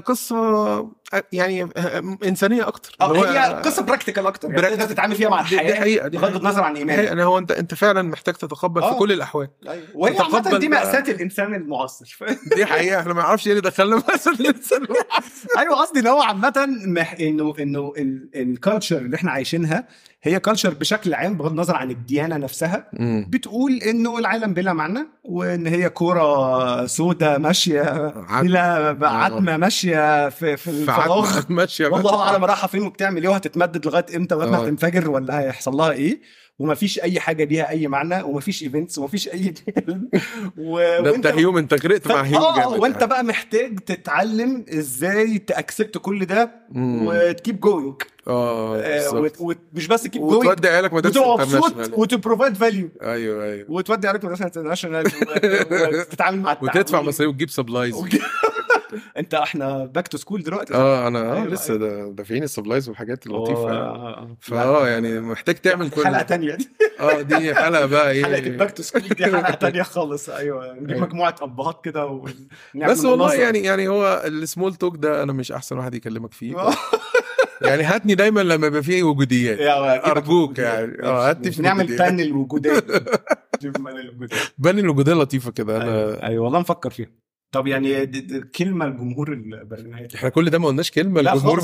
Speaker 3: قصة آه، يعني آه،
Speaker 2: إنسانية
Speaker 3: أكتر. آه
Speaker 2: هي قصة practical أكتر. يعني تقدر تتعامل فيها مع
Speaker 3: دي- دي
Speaker 2: الحياة
Speaker 3: حقيقة دي
Speaker 2: بغض. النظر عن
Speaker 3: إيمانك. يعني هو انت أنت فعلا محتاج تتقبل في
Speaker 2: آه.
Speaker 3: كل الأحوال.
Speaker 2: أيوة. وهي
Speaker 3: تتقبل
Speaker 2: دي مأساة الإنسان المعاصر.
Speaker 3: دي حقيقة. إحنا ما نعرفش إيه اللي دخلنا مثلا الإنسان
Speaker 2: أيوه قصدي إن هو عامة مح... انه إنه ال culture اللي إحنا عايشينها هي culture بشكل عام بغض النظر عن الديانة نفسها بتقول إنه العالم بلا معنى وإن هي كرة سوداء ماشية
Speaker 3: عد-
Speaker 2: بلا عتمة ماشية في في الفراغ.
Speaker 3: ماشية.
Speaker 2: والله اعلم رايحة فين وبتعمل إيه وهتتمدد لغاية إمتى ما
Speaker 3: آه.
Speaker 2: هتنفجر ولا هيحصل لها إيه؟ ومفيش أي حاجة ليها أي معنى ومفيش events ومفيش أي و...
Speaker 3: ده أنت Hume أنت غرقت مع Hume
Speaker 2: آه
Speaker 3: وإنت.
Speaker 2: بقى محتاج تتعلم إزاي ت accept كل ده
Speaker 3: مم.
Speaker 2: وت keep
Speaker 3: going آه بالظبط.
Speaker 2: ومش بس keep going
Speaker 3: وتودي عيالك
Speaker 2: مبسوط
Speaker 3: international
Speaker 2: وت provide
Speaker 3: value. أيوه أيوه.
Speaker 2: وتودي عيالك مدرسة international وتتعامل مع
Speaker 3: وتدفع. مصاريف وتجيب supplies
Speaker 2: أنت إحنا back to school دلوقتي
Speaker 3: آه أنا آه
Speaker 2: أيوة،
Speaker 3: لسه دا- دافعين ال supplies والحاجات اللطيفة. يعني.
Speaker 2: هو-
Speaker 3: فآه يعني محتاج تعمل كل
Speaker 2: حلقه تانية دي.
Speaker 3: آه دي حلقة بقى
Speaker 2: حلقة
Speaker 3: إيه.
Speaker 2: ال back to school دي حلقة تانية خالص. أيوه نجيب
Speaker 3: أيوة.
Speaker 2: مجموعة أبهات كده ونعمل
Speaker 3: بس والله. يعني يعني هو ال small talk ده أنا مش أحسن واحد يكلمك فيه. يعني هاتني دايما لما يبقى فيه وجوديات.
Speaker 2: يا
Speaker 3: أرجوك يعني. آه هاتني في
Speaker 2: نعمل. panel وجوديات
Speaker 3: panel الوجودية لطيفة كده. أنا
Speaker 2: أيوه أيوة، والله نفكر فيها. طب يعني دي- دي كلمة لجمهور البرنامج
Speaker 3: إحنا كل ده ما قلناش
Speaker 2: كلمة
Speaker 3: الجمهور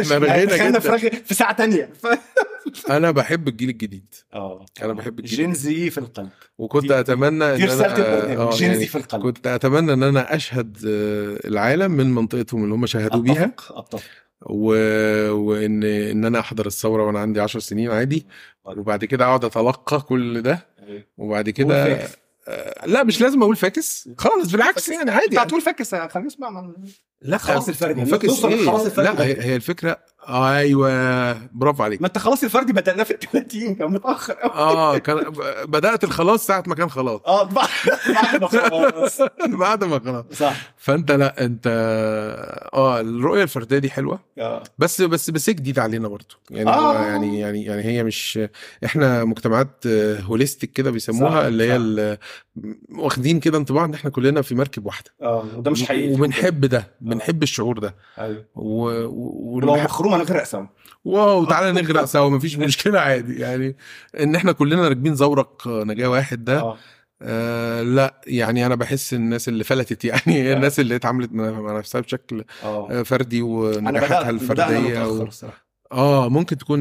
Speaker 3: إحنا
Speaker 2: رغينا في
Speaker 3: جدا.
Speaker 2: في ساعة تانية.
Speaker 3: أنا بحب الجيل الجديد.
Speaker 2: آه.
Speaker 3: أنا بحب الجيل
Speaker 2: Gen Z في القلب.
Speaker 3: وكنت
Speaker 2: دي- أتمنى
Speaker 3: إن
Speaker 2: أنا
Speaker 3: آه،
Speaker 2: Gen
Speaker 3: يعني
Speaker 2: Z في القلب.
Speaker 3: كنت أتمنى إن أنا أشهد آه، العالم من منطقتهم اللي هم شهدوا بيها.
Speaker 2: أتفق أتفق.
Speaker 3: و... وان إن أنا أحضر الثورة وأنا عندي 10 سنين عادي. وبعد كده أقعد أتلقى كل ده. وبعد كده. آه، لا مش لازم أقول فاكس. خالص بالعكس يعني
Speaker 2: أنت
Speaker 3: عادي
Speaker 2: هتقول فاكس بقى ما-
Speaker 3: لا
Speaker 2: خلاص الفردي.
Speaker 3: فاكس
Speaker 2: توصل
Speaker 3: إيه؟
Speaker 2: للخلاص الفردي
Speaker 3: لا هي الفكرة أيوه برافو عليك.
Speaker 2: ما أنت خلاص الفردي بدأناه في ال 30 كان متأخر قوي
Speaker 3: آه كان بدأت الخلاص ساعة ما كان خلاص.
Speaker 2: آه بعد ما خلاص.
Speaker 3: بعد ما خلاص.
Speaker 2: صح.
Speaker 3: فأنت لا أنت آه الرؤية الفردية دي حلوة.
Speaker 2: آه.
Speaker 3: بس بس بس هي جديدة علينا برضه يعني
Speaker 2: آه.
Speaker 3: آه. يعني يعني يعني هي مش إحنا مجتمعات آه، holistic كده بيسموها
Speaker 2: صح،
Speaker 3: اللي هي واخدين كده انطباع إن إحنا كلنا في مركب واحدة.
Speaker 2: آه وده مش حقيقي.
Speaker 3: وبنحب ده بنحب الشعور ده.
Speaker 2: أيوه.
Speaker 3: و... و...
Speaker 2: ولو مخرومة نغرق سوا.
Speaker 3: واو تعالى نغرق سوا مفيش مشكلة عادي. يعني إن إحنا كلنا راكبين زورق نجاة واحد ده
Speaker 2: آه.
Speaker 3: آه لا يعني أنا بحس الناس اللي فلتت يعني
Speaker 2: آه.
Speaker 3: الناس اللي اتعاملت مع نفسها بشكل
Speaker 2: آه.
Speaker 3: آه، فردي ونجاحاتها
Speaker 2: الفردية
Speaker 3: و... آه ممكن تكون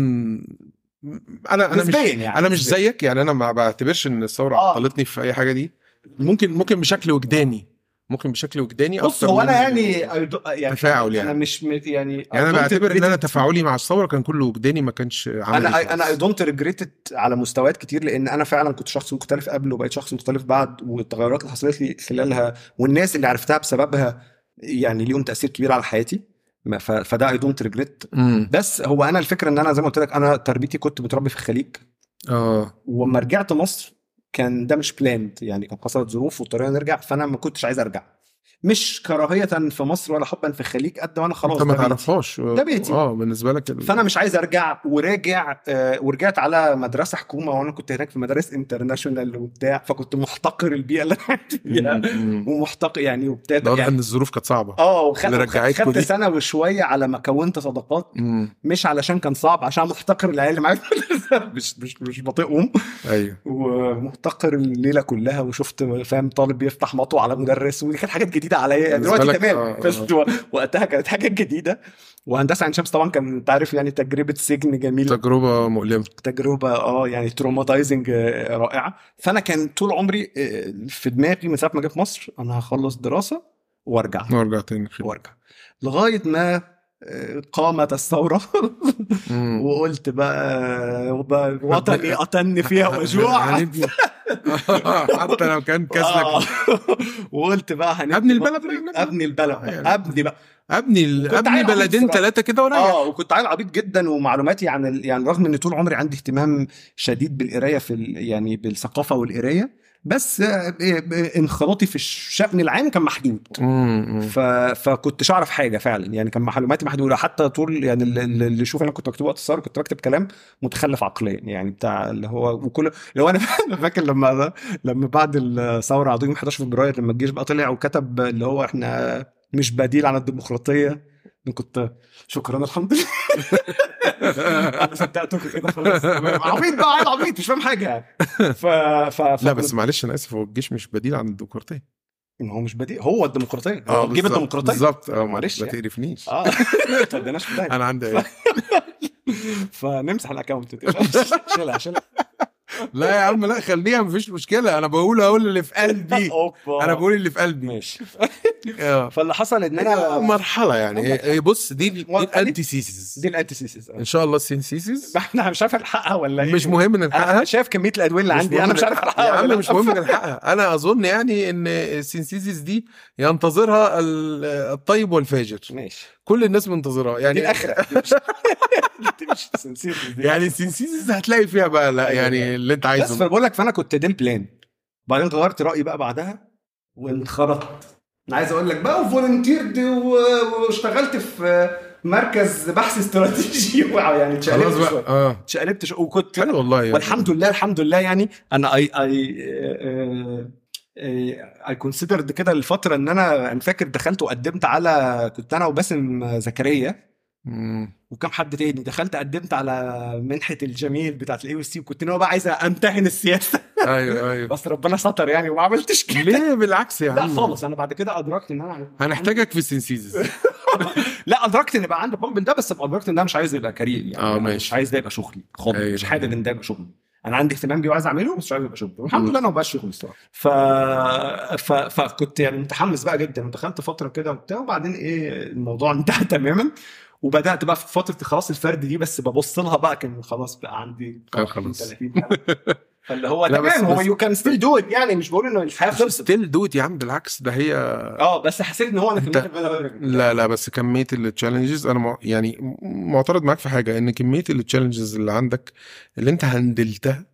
Speaker 3: أنا أنا مش
Speaker 2: يعني
Speaker 3: أنا مش. زيك يعني أنا ما بعتبرش إن الثوره
Speaker 2: آه.
Speaker 3: عطلتني في أي حاجة دي. ممكن ممكن بشكل وجداني. ممكن بشكل وجداني
Speaker 2: بص هو
Speaker 3: أنا
Speaker 2: يعني يعني
Speaker 3: تفاعل يعني.
Speaker 2: أنا مش يعني
Speaker 3: يعني
Speaker 2: أنا
Speaker 3: بعتبر إن
Speaker 2: أنا.
Speaker 3: تفاعلي مع الثوره كان كله وجداني ما كانش عملي أنا.
Speaker 2: أنا I don't regret على مستويات كتير لأن أنا فعلا كنت شخص مختلف قبل وبقيت شخص مختلف بعد والتغيرات اللي حصلت لي خلالها والناس اللي عرفتها بسببها يعني ليهم تأثير كبير على حياتي فده I don't
Speaker 3: regret
Speaker 2: بس هو أنا الفكرة إن أنا زي ما قلت لك أنا تربيتي كنت متربي في الخليج
Speaker 3: آه
Speaker 2: ولما رجعت مصر كان ده مش planned يعني كان حصلت ظروف واضطرينا نرجع فأنا ما كنتش عايز أرجع. مش كراهية في مصر ولا حبا في الخليج قد ما أنا خلاص
Speaker 3: أنت ما. تعرفهاش
Speaker 2: ده بيتي.
Speaker 3: آه بالنسبة لك ال-
Speaker 2: فأنا مش عايز أرجع وراجع آه، ورجعت على مدرسة حكومة وأنا كنت هناك في مدارس international وبتاع فكنت محتقر البيئة اللي أنا فيها. ومحتقر يعني
Speaker 3: واضح
Speaker 2: يعني
Speaker 3: إن الظروف كانت صعبة
Speaker 2: آه وخدت خدت. سنة وشوية على ما كونت صداقات مش علشان كان صعب عشان محتقر العيال اللي معايا. مش مش مش بطيقهم
Speaker 3: أيوه
Speaker 2: ومحتقر الليلة كلها وشفت فاهم طالب بيفتح مطوة على مدرس ودي كانت حاجات جديدة عليا. يعني
Speaker 3: بالنسبة
Speaker 2: دلوقتي تمام
Speaker 3: آه،
Speaker 2: بس
Speaker 3: آه.
Speaker 2: و- وقتها كانت حاجات جديدة. وهندسة عين شمس طبعا كان انت عارف يعني تجربة سجن جميلة.
Speaker 3: تجربة مؤلمة.
Speaker 2: تجربة آه يعني traumatizing رائعة. فأنا كان طول عمري آه، في دماغي من ساعة ما جيت مصر أنا هخلص دراسة وأرجع.
Speaker 3: نرجع تاني.
Speaker 2: وأرجع. لغاية ما آه، قامت الثورة
Speaker 3: مم.
Speaker 2: وقلت بقى وطني قتلني فيها وجوع
Speaker 3: حتى لو كان
Speaker 2: آه.
Speaker 3: كسلك
Speaker 2: وقلت بقى هنبني
Speaker 3: أبني البلد.
Speaker 2: أبني البلد
Speaker 3: آه،.
Speaker 2: أبني بقى أبني أبني
Speaker 3: بلدين. ثلاثة كده ورايح
Speaker 2: آه وكنت عيل عبيط جدا ومعلوماتي عن. يعني رغم ان طول عمري عندي اهتمام شديد بالقراية في. يعني بالثقافة والقراية بس آه، ب- انخراطي في الشأن العام كان محدود. ف... فكنتش أعرف حاجة فعلا. يعني كان معلوماتي محدودة. حتى طول يعني اللي- اللي يشوف أنا كنت بكتب وقت الثوره كنت بكتب كلام متخلف عقليا. يعني بتاع اللي هو وكل اللي هو أنا فاكر لما لما بعد الثورة عظيم 11 فبراير لما الجيش بقى طلع وكتب اللي هو إحنا مش بديل عن الديمقراطية. كنت شكرا الحمد لله. أنا كده خلاص. عبيط بقى عيل عبيط مش فاهم حاجة. ف... ف... ف...
Speaker 3: لا بس معلش أنا آسف هو الجيش مش بديل عن الديمقراطية.
Speaker 2: إن هو مش بديل هو الديمقراطية. هو جيب الديمقراطية.
Speaker 3: بالظبط. آه
Speaker 2: معلش
Speaker 3: ما
Speaker 2: يعني.
Speaker 3: تقرفنيش.
Speaker 2: آه. ما توديناش في
Speaker 3: أنا عندي إيه؟
Speaker 2: فنمسح الاكونت شيلها شيلها
Speaker 3: لا يا عم لا خليها مفيش مشكلة. أنا بقول أقول اللي في قلبي. أنا بقول اللي في قلبي.
Speaker 2: ماشي.
Speaker 3: آه.
Speaker 2: فاللي حصل
Speaker 3: إن
Speaker 2: أنا
Speaker 3: مرحلة يعني. هي- هي بص دي. الانتي سيسيس
Speaker 2: دي الانتي سيسيس
Speaker 3: إن شاء الله السين سيسيس
Speaker 2: إحنا مش عارف الحقها ولا إيه؟
Speaker 3: مش مهم
Speaker 2: أنا
Speaker 3: نلحقها
Speaker 2: شايف كمية الأدوية اللي عندي أنا مش عارف الحقها
Speaker 3: يا عم
Speaker 2: لأ.
Speaker 3: مش مهم نلحقها. أنا أظن يعني إن السينسيسيس دي ينتظرها ال- الطيب والفاجر.
Speaker 2: ماشي.
Speaker 3: كل الناس منتظرها
Speaker 2: دي
Speaker 3: يعني
Speaker 2: الاخره مش
Speaker 3: يعني السينسيسيس هتلاقي فيها بقى لا يعني اللي انت
Speaker 2: بس
Speaker 3: عايزه
Speaker 2: فبقول لك فأنا كنت دي البلان بعدين غيرت رأيي بقى بعدها وانخرطت. أنا عايز أقول لك بقى وفولنتيرد واشتغلت في مركز بحث استراتيجي. يعني
Speaker 3: خلاص
Speaker 2: اتشقلبت
Speaker 3: بقى
Speaker 2: شوية.
Speaker 3: آه.
Speaker 2: اتشقلبت وكنت
Speaker 3: حلو والله يعني.
Speaker 2: والحمد لله الحمد لله يعني أنا اي اي I considered كده الفترة إن أنا أنا فاكر دخلت وقدمت على كنت أنا وباسم زكريا. وكم حد تاني. دخلت قدمت على منحة الجميل بتاعت ال AUC وكنت أنا بقى عايز أمتحن السياسة.
Speaker 3: أيوه أيوه.
Speaker 2: بس ربنا ستر يعني وما عملتش كده.
Speaker 3: ليه؟ بالعكس يا
Speaker 2: لا
Speaker 3: عم.
Speaker 2: خالص أنا بعد كده أدركت إن أنا
Speaker 3: هنحتاجك في السينسيسيس
Speaker 2: لا أدركت إن بقى عندي من ده بس أدركت إن ده مش عايز يبقى career يعني.
Speaker 3: آه،
Speaker 2: أنا
Speaker 3: ماشي.
Speaker 2: مش عايز ده يبقى شغلي خالص.
Speaker 3: أيوة.
Speaker 2: مش حابب إن ده يبقى شغلي. أنا عندي اهتمام بيه وعايز اعمله بس مش شغلي والحمد
Speaker 3: مم.
Speaker 2: لله أنا ما بقاش الصراحه ف... ف... فكنت يعني متحمس بقى جدا ودخلت فترة كده وبتاع وبعدين إيه الموضوع انتهى تماما وبدأت بقى في فترة خلاص الفرد دي بس ببص لها بقى كان خلاص بقى عندي
Speaker 3: كان خلاص.
Speaker 2: 30 سنة. فاللي هو تمام هو يو كان ستيل دو يعني مش بقول إنه الحياة خلصت.
Speaker 3: ستيل دوت يا عم بالعكس ده هي
Speaker 2: آه بس حسيت إن هو
Speaker 3: أنا
Speaker 2: كمية
Speaker 3: لا لا بس كمية التشالنجز أنا مع- يعني معترض معاك في حاجة إن كمية التشالنجز اللي عندك اللي أنت هندلتها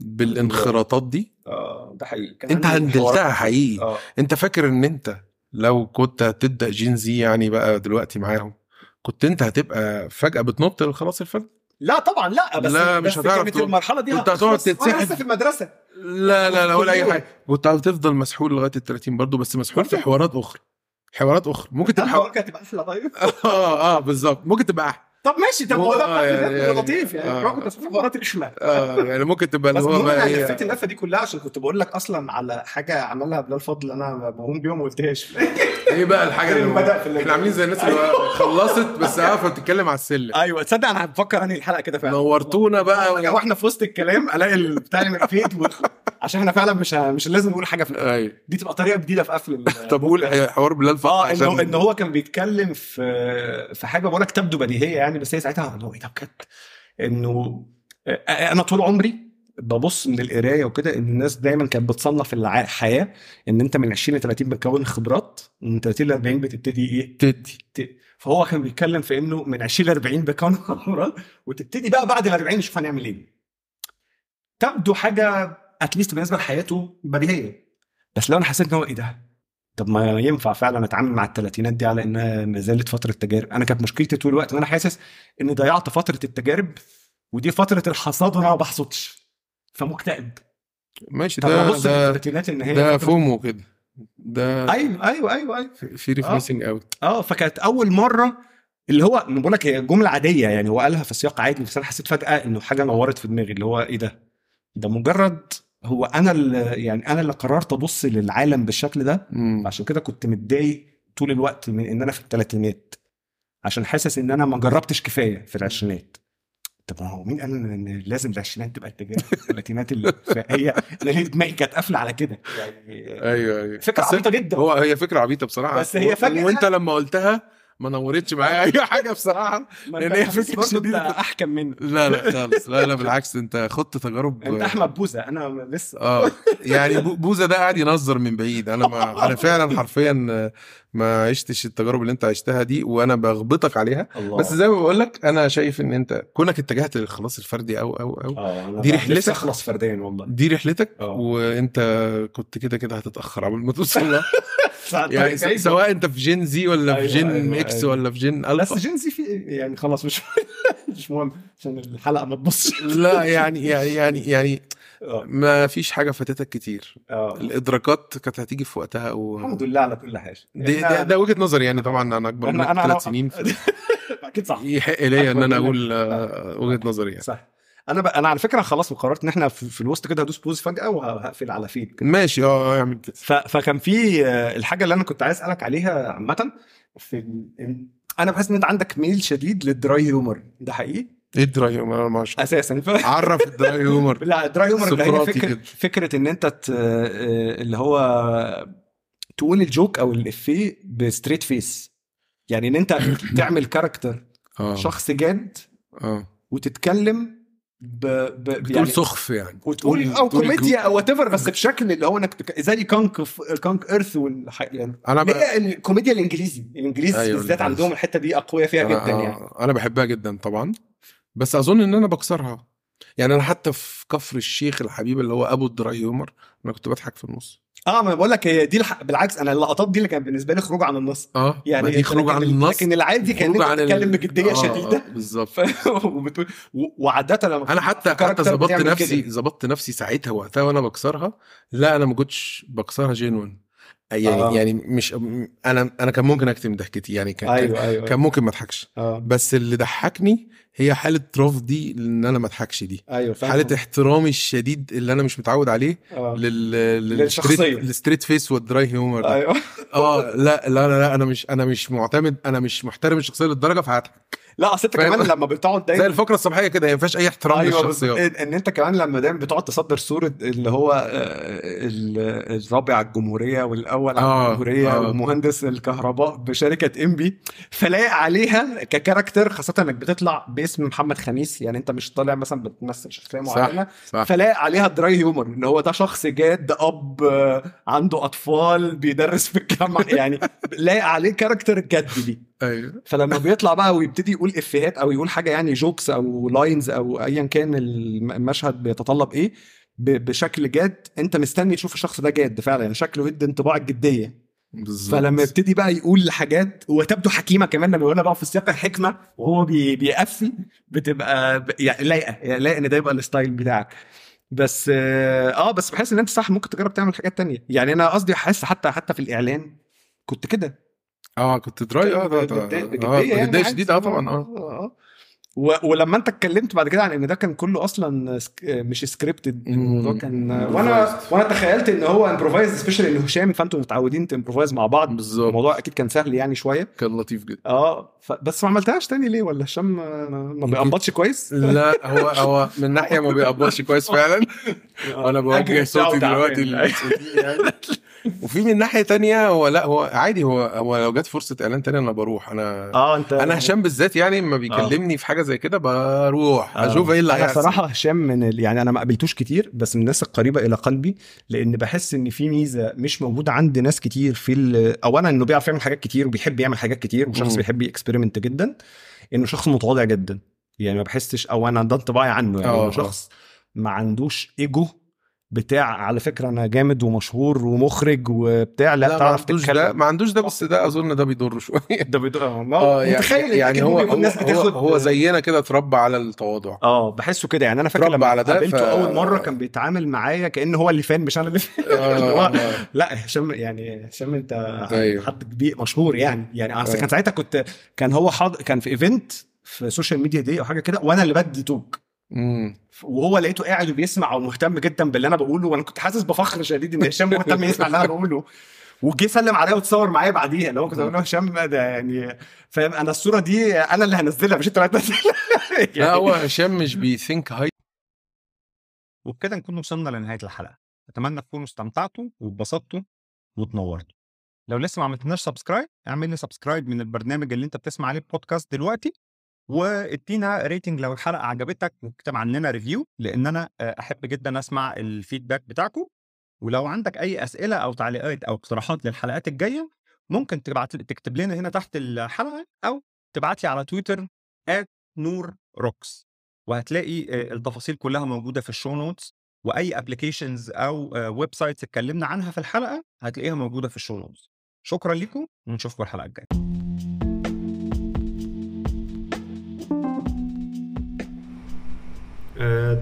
Speaker 3: بالانخراطات دي
Speaker 2: آه ده حقيقي. أنت
Speaker 3: هندلتها. حقيقي.
Speaker 2: آه.
Speaker 3: أنت فاكر إن أنت لو كنت هتبدأ جين زي يعني بقى دلوقتي معاهم كنت أنت هتبقى فجأة بتنط خلاص الفرد
Speaker 2: لا طبعا لا بس
Speaker 3: لا، مش هتعرف.
Speaker 2: كانت. المرحلة دي
Speaker 3: كنت هتقعد تتسحب.
Speaker 2: لسه في المدرسة.
Speaker 3: لا لا لا ولا
Speaker 2: أي
Speaker 3: حاجة. كنت هتفضل مسحول لغاية ال 30 برضه بس مسحول في حوارات أخرى. حوارات أخرى. ممكن تبقى
Speaker 2: الحوار كانت هتبقى أحلى طيب.
Speaker 3: آه آه بالظبط. ممكن تبقى أحلى.
Speaker 2: طب ماشي طب
Speaker 3: هو-
Speaker 2: ده
Speaker 3: يعني- يعني-
Speaker 2: لطيف يعني.
Speaker 3: آه.
Speaker 2: بس في حوارات رخمه
Speaker 3: آه يعني ممكن تبقى اللي هو بقى
Speaker 2: أنا لفيت اللفه دي كلها عشان كنت بقول لك أصلا على حاجة عملها بلال فضل أنا بقوم بيها وما قلتهاش.
Speaker 3: إيه بقى الحاجة اللي
Speaker 2: بدأ في ال-
Speaker 3: إحنا عاملين زي الناس اللي خلصت بس عارفه بتتكلم على السلم.
Speaker 2: أيوه تصدق أنا بفكر أنهي الحلقة كده فعلا.
Speaker 3: نورتونا بقى
Speaker 2: وإحنا في وسط الكلام ألاقي البتاع اللي عشان إحنا فعلا مش مش لازم نقول حاجة في.
Speaker 3: أيوه.
Speaker 2: دي تبقى طريقة جديدة في قفل
Speaker 3: طب قول حوار بلال فضل آه
Speaker 2: إن هو كان بيتكلم في في حاجة بقول لك تبدو بديهية يعني. بس هي ساعتها هو إيه ده بجد؟ إنه آه، أنا طول عمري ببص من القراية وكده إن الناس دايما كانت بتصنف الحياة إن أنت من 20 ل 30 بتكون خبرات ومن 30 ل 40 بتبتدي إيه؟
Speaker 3: تدي
Speaker 2: فهو كان بيتكلم في إنه من 20 ل 40 بكون خبرات وتبتدي بقى بعد ال 40 نشوف هنعمل إيه. تبدو حاجة اتليست بالنسبة لحياته بديهيه بس لو أنا حسيت إن هو إيه ده؟ طب ما ينفع فعلا أتعامل مع الثلاثينات دي على إنها ما زالت فترة تجارب. أنا كانت مشكلتي طول الوقت إن أنا حاسس إني ضيعت فترة التجارب ودي فترة الحصاد وأنا ما بحصدش. فمكتئب.
Speaker 3: ماشي ده ده
Speaker 2: إن هي
Speaker 3: ده FOMO كده. ده
Speaker 2: أيوه أيوه أيوه أيوه.
Speaker 3: fear of
Speaker 2: آه.
Speaker 3: missing out
Speaker 2: آه فكانت أول مرة اللي هو بقول لك هي جملة عادية يعني هو قالها في سياق عادي بس أنا حسيت فجأة إنه حاجة نورت في دماغي اللي هو إيه ده؟ ده مجرد هو أنا اللي يعني أنا اللي قررت أبص للعالم بالشكل ده عشان كده كنت متضايق طول الوقت من إن أنا في الثلاثينات عشان حاسس إن أنا ما جربتش كفاية في العشرينات. طب هو مين قال إن لازم العشرينات تبقى التجارب الثلاثينات اللي هي أنا ليه دماغي كانت قافلة على كده؟ يعني
Speaker 3: أيوه
Speaker 2: أيوه.
Speaker 3: فكرة
Speaker 2: عبيطة جدا.
Speaker 3: هو هي فكرة عبيطة بصراحة.
Speaker 2: بس هي فجأة-
Speaker 3: وأنت لما قلتها ما نورتش معايا أي
Speaker 2: حاجة
Speaker 3: بصراحة
Speaker 2: انت
Speaker 3: هي
Speaker 2: أنت
Speaker 3: شديدة.
Speaker 2: أحكم منه
Speaker 3: لا لا خالص. لا لا بالعكس أنت خدت تجارب
Speaker 2: أنت أحمد بوزة أنا لسه.
Speaker 3: آه يعني بو- بوزة ده قاعد ينظر من بعيد. أنا ما أنا فعلا حرفيا ما عشتش التجارب اللي أنت عشتها دي وأنا بغبطك عليها.
Speaker 2: الله.
Speaker 3: بس زي ما بقول لك أنا شايف إن أنت كونك اتجهت للخلاص الفردي أو أو
Speaker 2: أو أنا
Speaker 3: دي رحلتك؟
Speaker 2: أخلص فرديا والله.
Speaker 3: دي رحلتك
Speaker 2: آه.
Speaker 3: وأنت كنت كده كده هتتأخر قبل ما توصل يعني
Speaker 2: يعني
Speaker 3: سواء أنت في جين زي ولا في
Speaker 2: أيوة،
Speaker 3: جين
Speaker 2: أيوة،
Speaker 3: إكس
Speaker 2: أيوة.
Speaker 3: ولا في جين
Speaker 2: بس
Speaker 3: ألفا.
Speaker 2: جنسي في يعني خلاص مش مش مهم عشان الحلقة ما تبصش.
Speaker 3: لا يعني يعني يعني يعني
Speaker 2: آه.
Speaker 3: ما فيش حاجة فاتتك كتير.
Speaker 2: آه.
Speaker 3: الإدراكات كانت هتيجي في وقتها و...
Speaker 2: الحمد لله على كل حاجة.
Speaker 3: دي
Speaker 2: إحنا-
Speaker 3: ده, ده وجهة نظري يعني طبعا أنا
Speaker 2: أكبر
Speaker 3: منك ثلاث سنين
Speaker 2: أكيد صح.
Speaker 3: يحق ليا إن
Speaker 2: أنا.
Speaker 3: أقول آه، وجهة نظري يعني.
Speaker 2: صح. أنا بقى أنا على فكرة خلاص قررت إن إحنا في, في الوسط كده هدوس بوز فجأة وهقفل على فيد كده.
Speaker 3: ماشي آه اعمل كده.
Speaker 2: ف... فكان في آه، الحاجة اللي أنا كنت عايز أسألك عليها عامة في ال- أنا بحس إن أنت عندك ميل شديد للدراي هيومر ده حقيقي؟
Speaker 3: إيه ال dry humor؟ ما شاء
Speaker 2: أساسا. ف...
Speaker 3: عرف ال dry humor.
Speaker 2: لا dry humor اللي هي فكرة
Speaker 3: كده.
Speaker 2: فكرة إن أنت ت... آه، اللي هو تقول ال joke أو الافيه ب straight face يعني إن أنت تعمل character
Speaker 3: آه.
Speaker 2: شخص جاد وتتكلم ب... ب...
Speaker 3: بتقول سخف يعني.
Speaker 2: وتقول
Speaker 3: تقول- أو
Speaker 2: كوميديا أو what بس بشكل اللي هو إنك زي كانك كانك earnest والح... يعني
Speaker 3: أنا ب...
Speaker 2: الكوميديا الإنجليزي. الانجليز
Speaker 3: أيوة،
Speaker 2: بالذات. عندهم الحتة دي أقوياء فيها
Speaker 3: أنا,
Speaker 2: جدا يعني.
Speaker 3: آه، أنا بحبها جدا طبعا. بس أظن إن أنا بكسرها. يعني أنا حتى في كفر الشيخ الحبيب اللي هو أبو الدراي هيومر أنا كنت بضحك في النص.
Speaker 2: آه ما بقول لك هي دي الح... بالعكس أنا اللقطات دي اللي كانت بالنسبة لي خروج عن النص.
Speaker 3: آه
Speaker 2: يعني
Speaker 3: دي خروج عن النص
Speaker 2: لكن العادي كان
Speaker 3: أنت ال-
Speaker 2: بتتكلم بجدية
Speaker 3: آه،
Speaker 2: شديدة.
Speaker 3: آه، بالظبط.
Speaker 2: ف... وبتقول و- وعادة لما
Speaker 3: أنا حتى حتى ظبطت نفسي. ظبطت نفسي ساعتها وقتها وأنا بكسرها لا أنا ما كنتش بكسرها جينوين يعني
Speaker 2: آه.
Speaker 3: آه. يعني مش أنا أنا كان ممكن أكتم ضحكتي يعني كان كان,
Speaker 2: أيوه أيوه
Speaker 3: كان ممكن ما أضحكش
Speaker 2: آه
Speaker 3: بس اللي ضحكني هي حالة رفضي إن أنا ما أضحكش دي
Speaker 2: فاهم.
Speaker 3: حالة احترامي الشديد اللي أنا مش متعود عليه
Speaker 2: آه.
Speaker 3: لل.
Speaker 2: لل
Speaker 3: straight ال straight face وال dry humor ده.
Speaker 2: أيوه
Speaker 3: آه لا لا لا أنا مش أنا مش معتمد أنا مش محترم الشخصية للدرجة فهضحك
Speaker 2: لا أصل
Speaker 3: أنت؟
Speaker 2: كمان لما بتقعد
Speaker 3: زي
Speaker 2: دايما
Speaker 3: الفقرة الصباحيه كده ما فيهاش أي احترام
Speaker 2: أيوه
Speaker 3: للشخصيات.
Speaker 2: ان أنت كمان لما دايما بتقعد تصدر صورة اللي هو آه، ال- الرابع على الجمهورية والأول على
Speaker 3: آه،
Speaker 2: الجمهورية
Speaker 3: آه.
Speaker 2: ومهندس الكهرباء بشركة إم بي فلاقي عليها ك character خاصة إنك بتطلع باسم محمد خميس يعني أنت مش طالع مثلا بتمثل
Speaker 3: شخصية
Speaker 2: معينة
Speaker 3: صح
Speaker 2: فلاقي عليها dry humor إن هو ده شخص جاد أب آه، عنده أطفال بيدرس في الجامعة يعني لاقي عليه character الجد دي
Speaker 3: أيوه.
Speaker 2: فلما بيطلع بقى ويبتدي يقول إفيهات أو يقول حاجة يعني jokes أو lines أو ايا كان الم- المشهد بيتطلب إيه بشكل جاد أنت مستني تشوف الشخص ده جاد فعلا يعني شكله يدي انطباع الجدية.
Speaker 3: بالظبط.
Speaker 2: فلما يبتدي بقى يقول حاجات وتبدو حكيمة كمان لما يقولها بقى في سياق الحكمة وهو بي بيقفل بتبقى ب- يعني لايقة يعني لايقة إن ده يبقى ال style بتاعك. بس آه آه، بس بحس إن أنت صح ممكن تجرب تعمل حاجات تانية. يعني أنا قصدي حاسس حتى حتى في الإعلان كنت كده.
Speaker 3: آه كنت dry آه
Speaker 2: بجدية-
Speaker 3: آه
Speaker 2: بجدية
Speaker 3: كنت
Speaker 2: يعني.
Speaker 3: شديد آه طبعا آه
Speaker 2: آه. و... ولما انت اتكلمت بعد كده عن إن ده كان كله أصلا. مش scripted الموضوع. كان
Speaker 3: وأنا.
Speaker 2: وأنا تخيلت إن هو improvised especially إن هشام فأنتوا متعودين ت improvise مع بعض
Speaker 3: بالظبط
Speaker 2: الموضوع أكيد كان سهل يعني شوية
Speaker 3: كان لطيف جدا
Speaker 2: آه ف... بس ما عملتهاش تاني ليه ولا هشام ما- بيقبضش كويس
Speaker 3: لا هو هو من ناحية ما بيقبضش كويس فعلا وأنا بوجه
Speaker 2: أجر
Speaker 3: صوتي دلوقتي يعني وفي من ناحية تانية هو لا هو عادي هو هو لو جت فرصة إعلان تاني أنا بروح أنا
Speaker 2: آه أنت
Speaker 3: أنا هشام بالذات يعني لما بيكلمني في حاجة زي كده بروح
Speaker 2: آه.
Speaker 3: أشوف إيه اللي
Speaker 2: أنا
Speaker 3: هيحصل
Speaker 2: صراحة هشام من ال... يعني أنا ما قابلتوش كتير بس من الناس القريبة إلى قلبي لأن بحس إن في ميزة مش موجودة عند ناس كتير في ال... اولا إنه بيعرف يعمل حاجات كتير وبيحب يعمل حاجات كتير وشخص
Speaker 3: مم.
Speaker 2: بيحب ي experiment جدا إنه شخص متواضع جدا يعني ما بحسش أو أنا ده انطباعي عنه يعني
Speaker 3: آه،
Speaker 2: إنه
Speaker 3: آه.
Speaker 2: شخص ما عندوش ايجو بتاع على فكرة أنا جامد ومشهور ومخرج وبتاع لا,
Speaker 3: لا ما
Speaker 2: تعرف
Speaker 3: عندوش ده
Speaker 2: تتكلم
Speaker 3: ما عندوش ده بس ده أظن ده بيضر شوية.
Speaker 2: ده بيدو... آه
Speaker 3: آه يعني, يعني
Speaker 2: أكيد
Speaker 3: هو هو,
Speaker 2: الناس
Speaker 3: هو, هو زينا كده اتربى على التواضع.
Speaker 2: آه بحسه كده. يعني أنا فاكر لما
Speaker 3: على ده،
Speaker 2: قابلته
Speaker 3: ف-
Speaker 2: أول مرة كان بيتعامل معايا كأنه هو اللي fan مش أنا اللي fan. هو
Speaker 3: آه،
Speaker 2: لا هشام يعني هشام أنت
Speaker 3: أيوه.
Speaker 2: حد كبير مشهور يعني. يعني أصل
Speaker 3: أيوه.
Speaker 2: كان ساعتها كنت كان هو حاضر كان في event في social media دي أو حاجة كده وأنا اللي بدي talk.
Speaker 3: مم.
Speaker 2: وهو لقيته قاعد وبيسمع ومهتم جدا باللي أنا بقوله وأنا كنت حاسس بفخر شديد إن هشام مهتم يسمع اللي أنا بقوله. وجه سلم عليا وتصور معايا بعديها اللي هو كنت بقول له هشام ده يعني فاهم أنا الصورة دي أنا اللي هنزلها مش أنت اللي هتنزلها.
Speaker 3: لا هو هشام مش بي think high
Speaker 1: وبكده نكون وصلنا لنهاية الحلقة. أتمنى تكونوا استمتعتوا واتبسطتوا وتنورتوا. لو لسه ما عملتناش subscribe اعمل لي subscribe من البرنامج اللي أنت بتسمع عليه البودكاست دلوقتي. وادينا rating لو الحلقة عجبتك واكتب عننا review لأن أنا آه، أحب جدا أسمع ال feedback بتاعكم. ولو عندك أي أسئلة أو تعليقات أو اقتراحات للحلقات الجاية ممكن تبعت تكتب لنا هنا تحت الحلقة أو تبعت لي على تويتر نور روكس وهتلاقي آه، التفاصيل كلها موجودة في ال show notes وأي applications أو websites اتكلمنا عنها في الحلقة هتلاقيها موجودة في ال show notes شكرا لكم ونشوفكم الحلقة الجاية.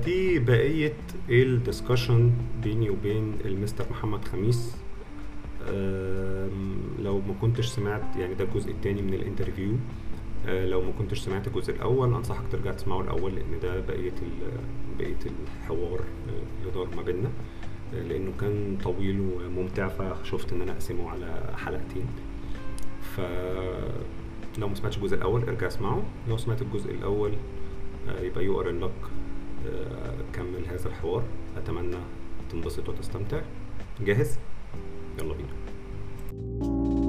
Speaker 1: دي بقية ال discussion بيني وبين المستر محمد خميس. آم، لو ما كنتش سمعت يعني ده الجزء الثاني من ال interview. آه، لو ما كنتش سمعت الجزء الأول أنصحك ترجع تسمعه الأول لأن ده بقية ال- بقية الحوار آه، اللي دار ما بيننا. آه، لأنه كان طويل وممتع فشفت إن أنا أقسمه على حلقتين. ف لو ما سمعتش الجزء الأول ارجع اسمعه. لو سمعت الجزء الأول آه، يبقى you are in luck كمل هذا الحوار. أتمنى تنبسط وتستمتع. جاهز؟ يلا بينا.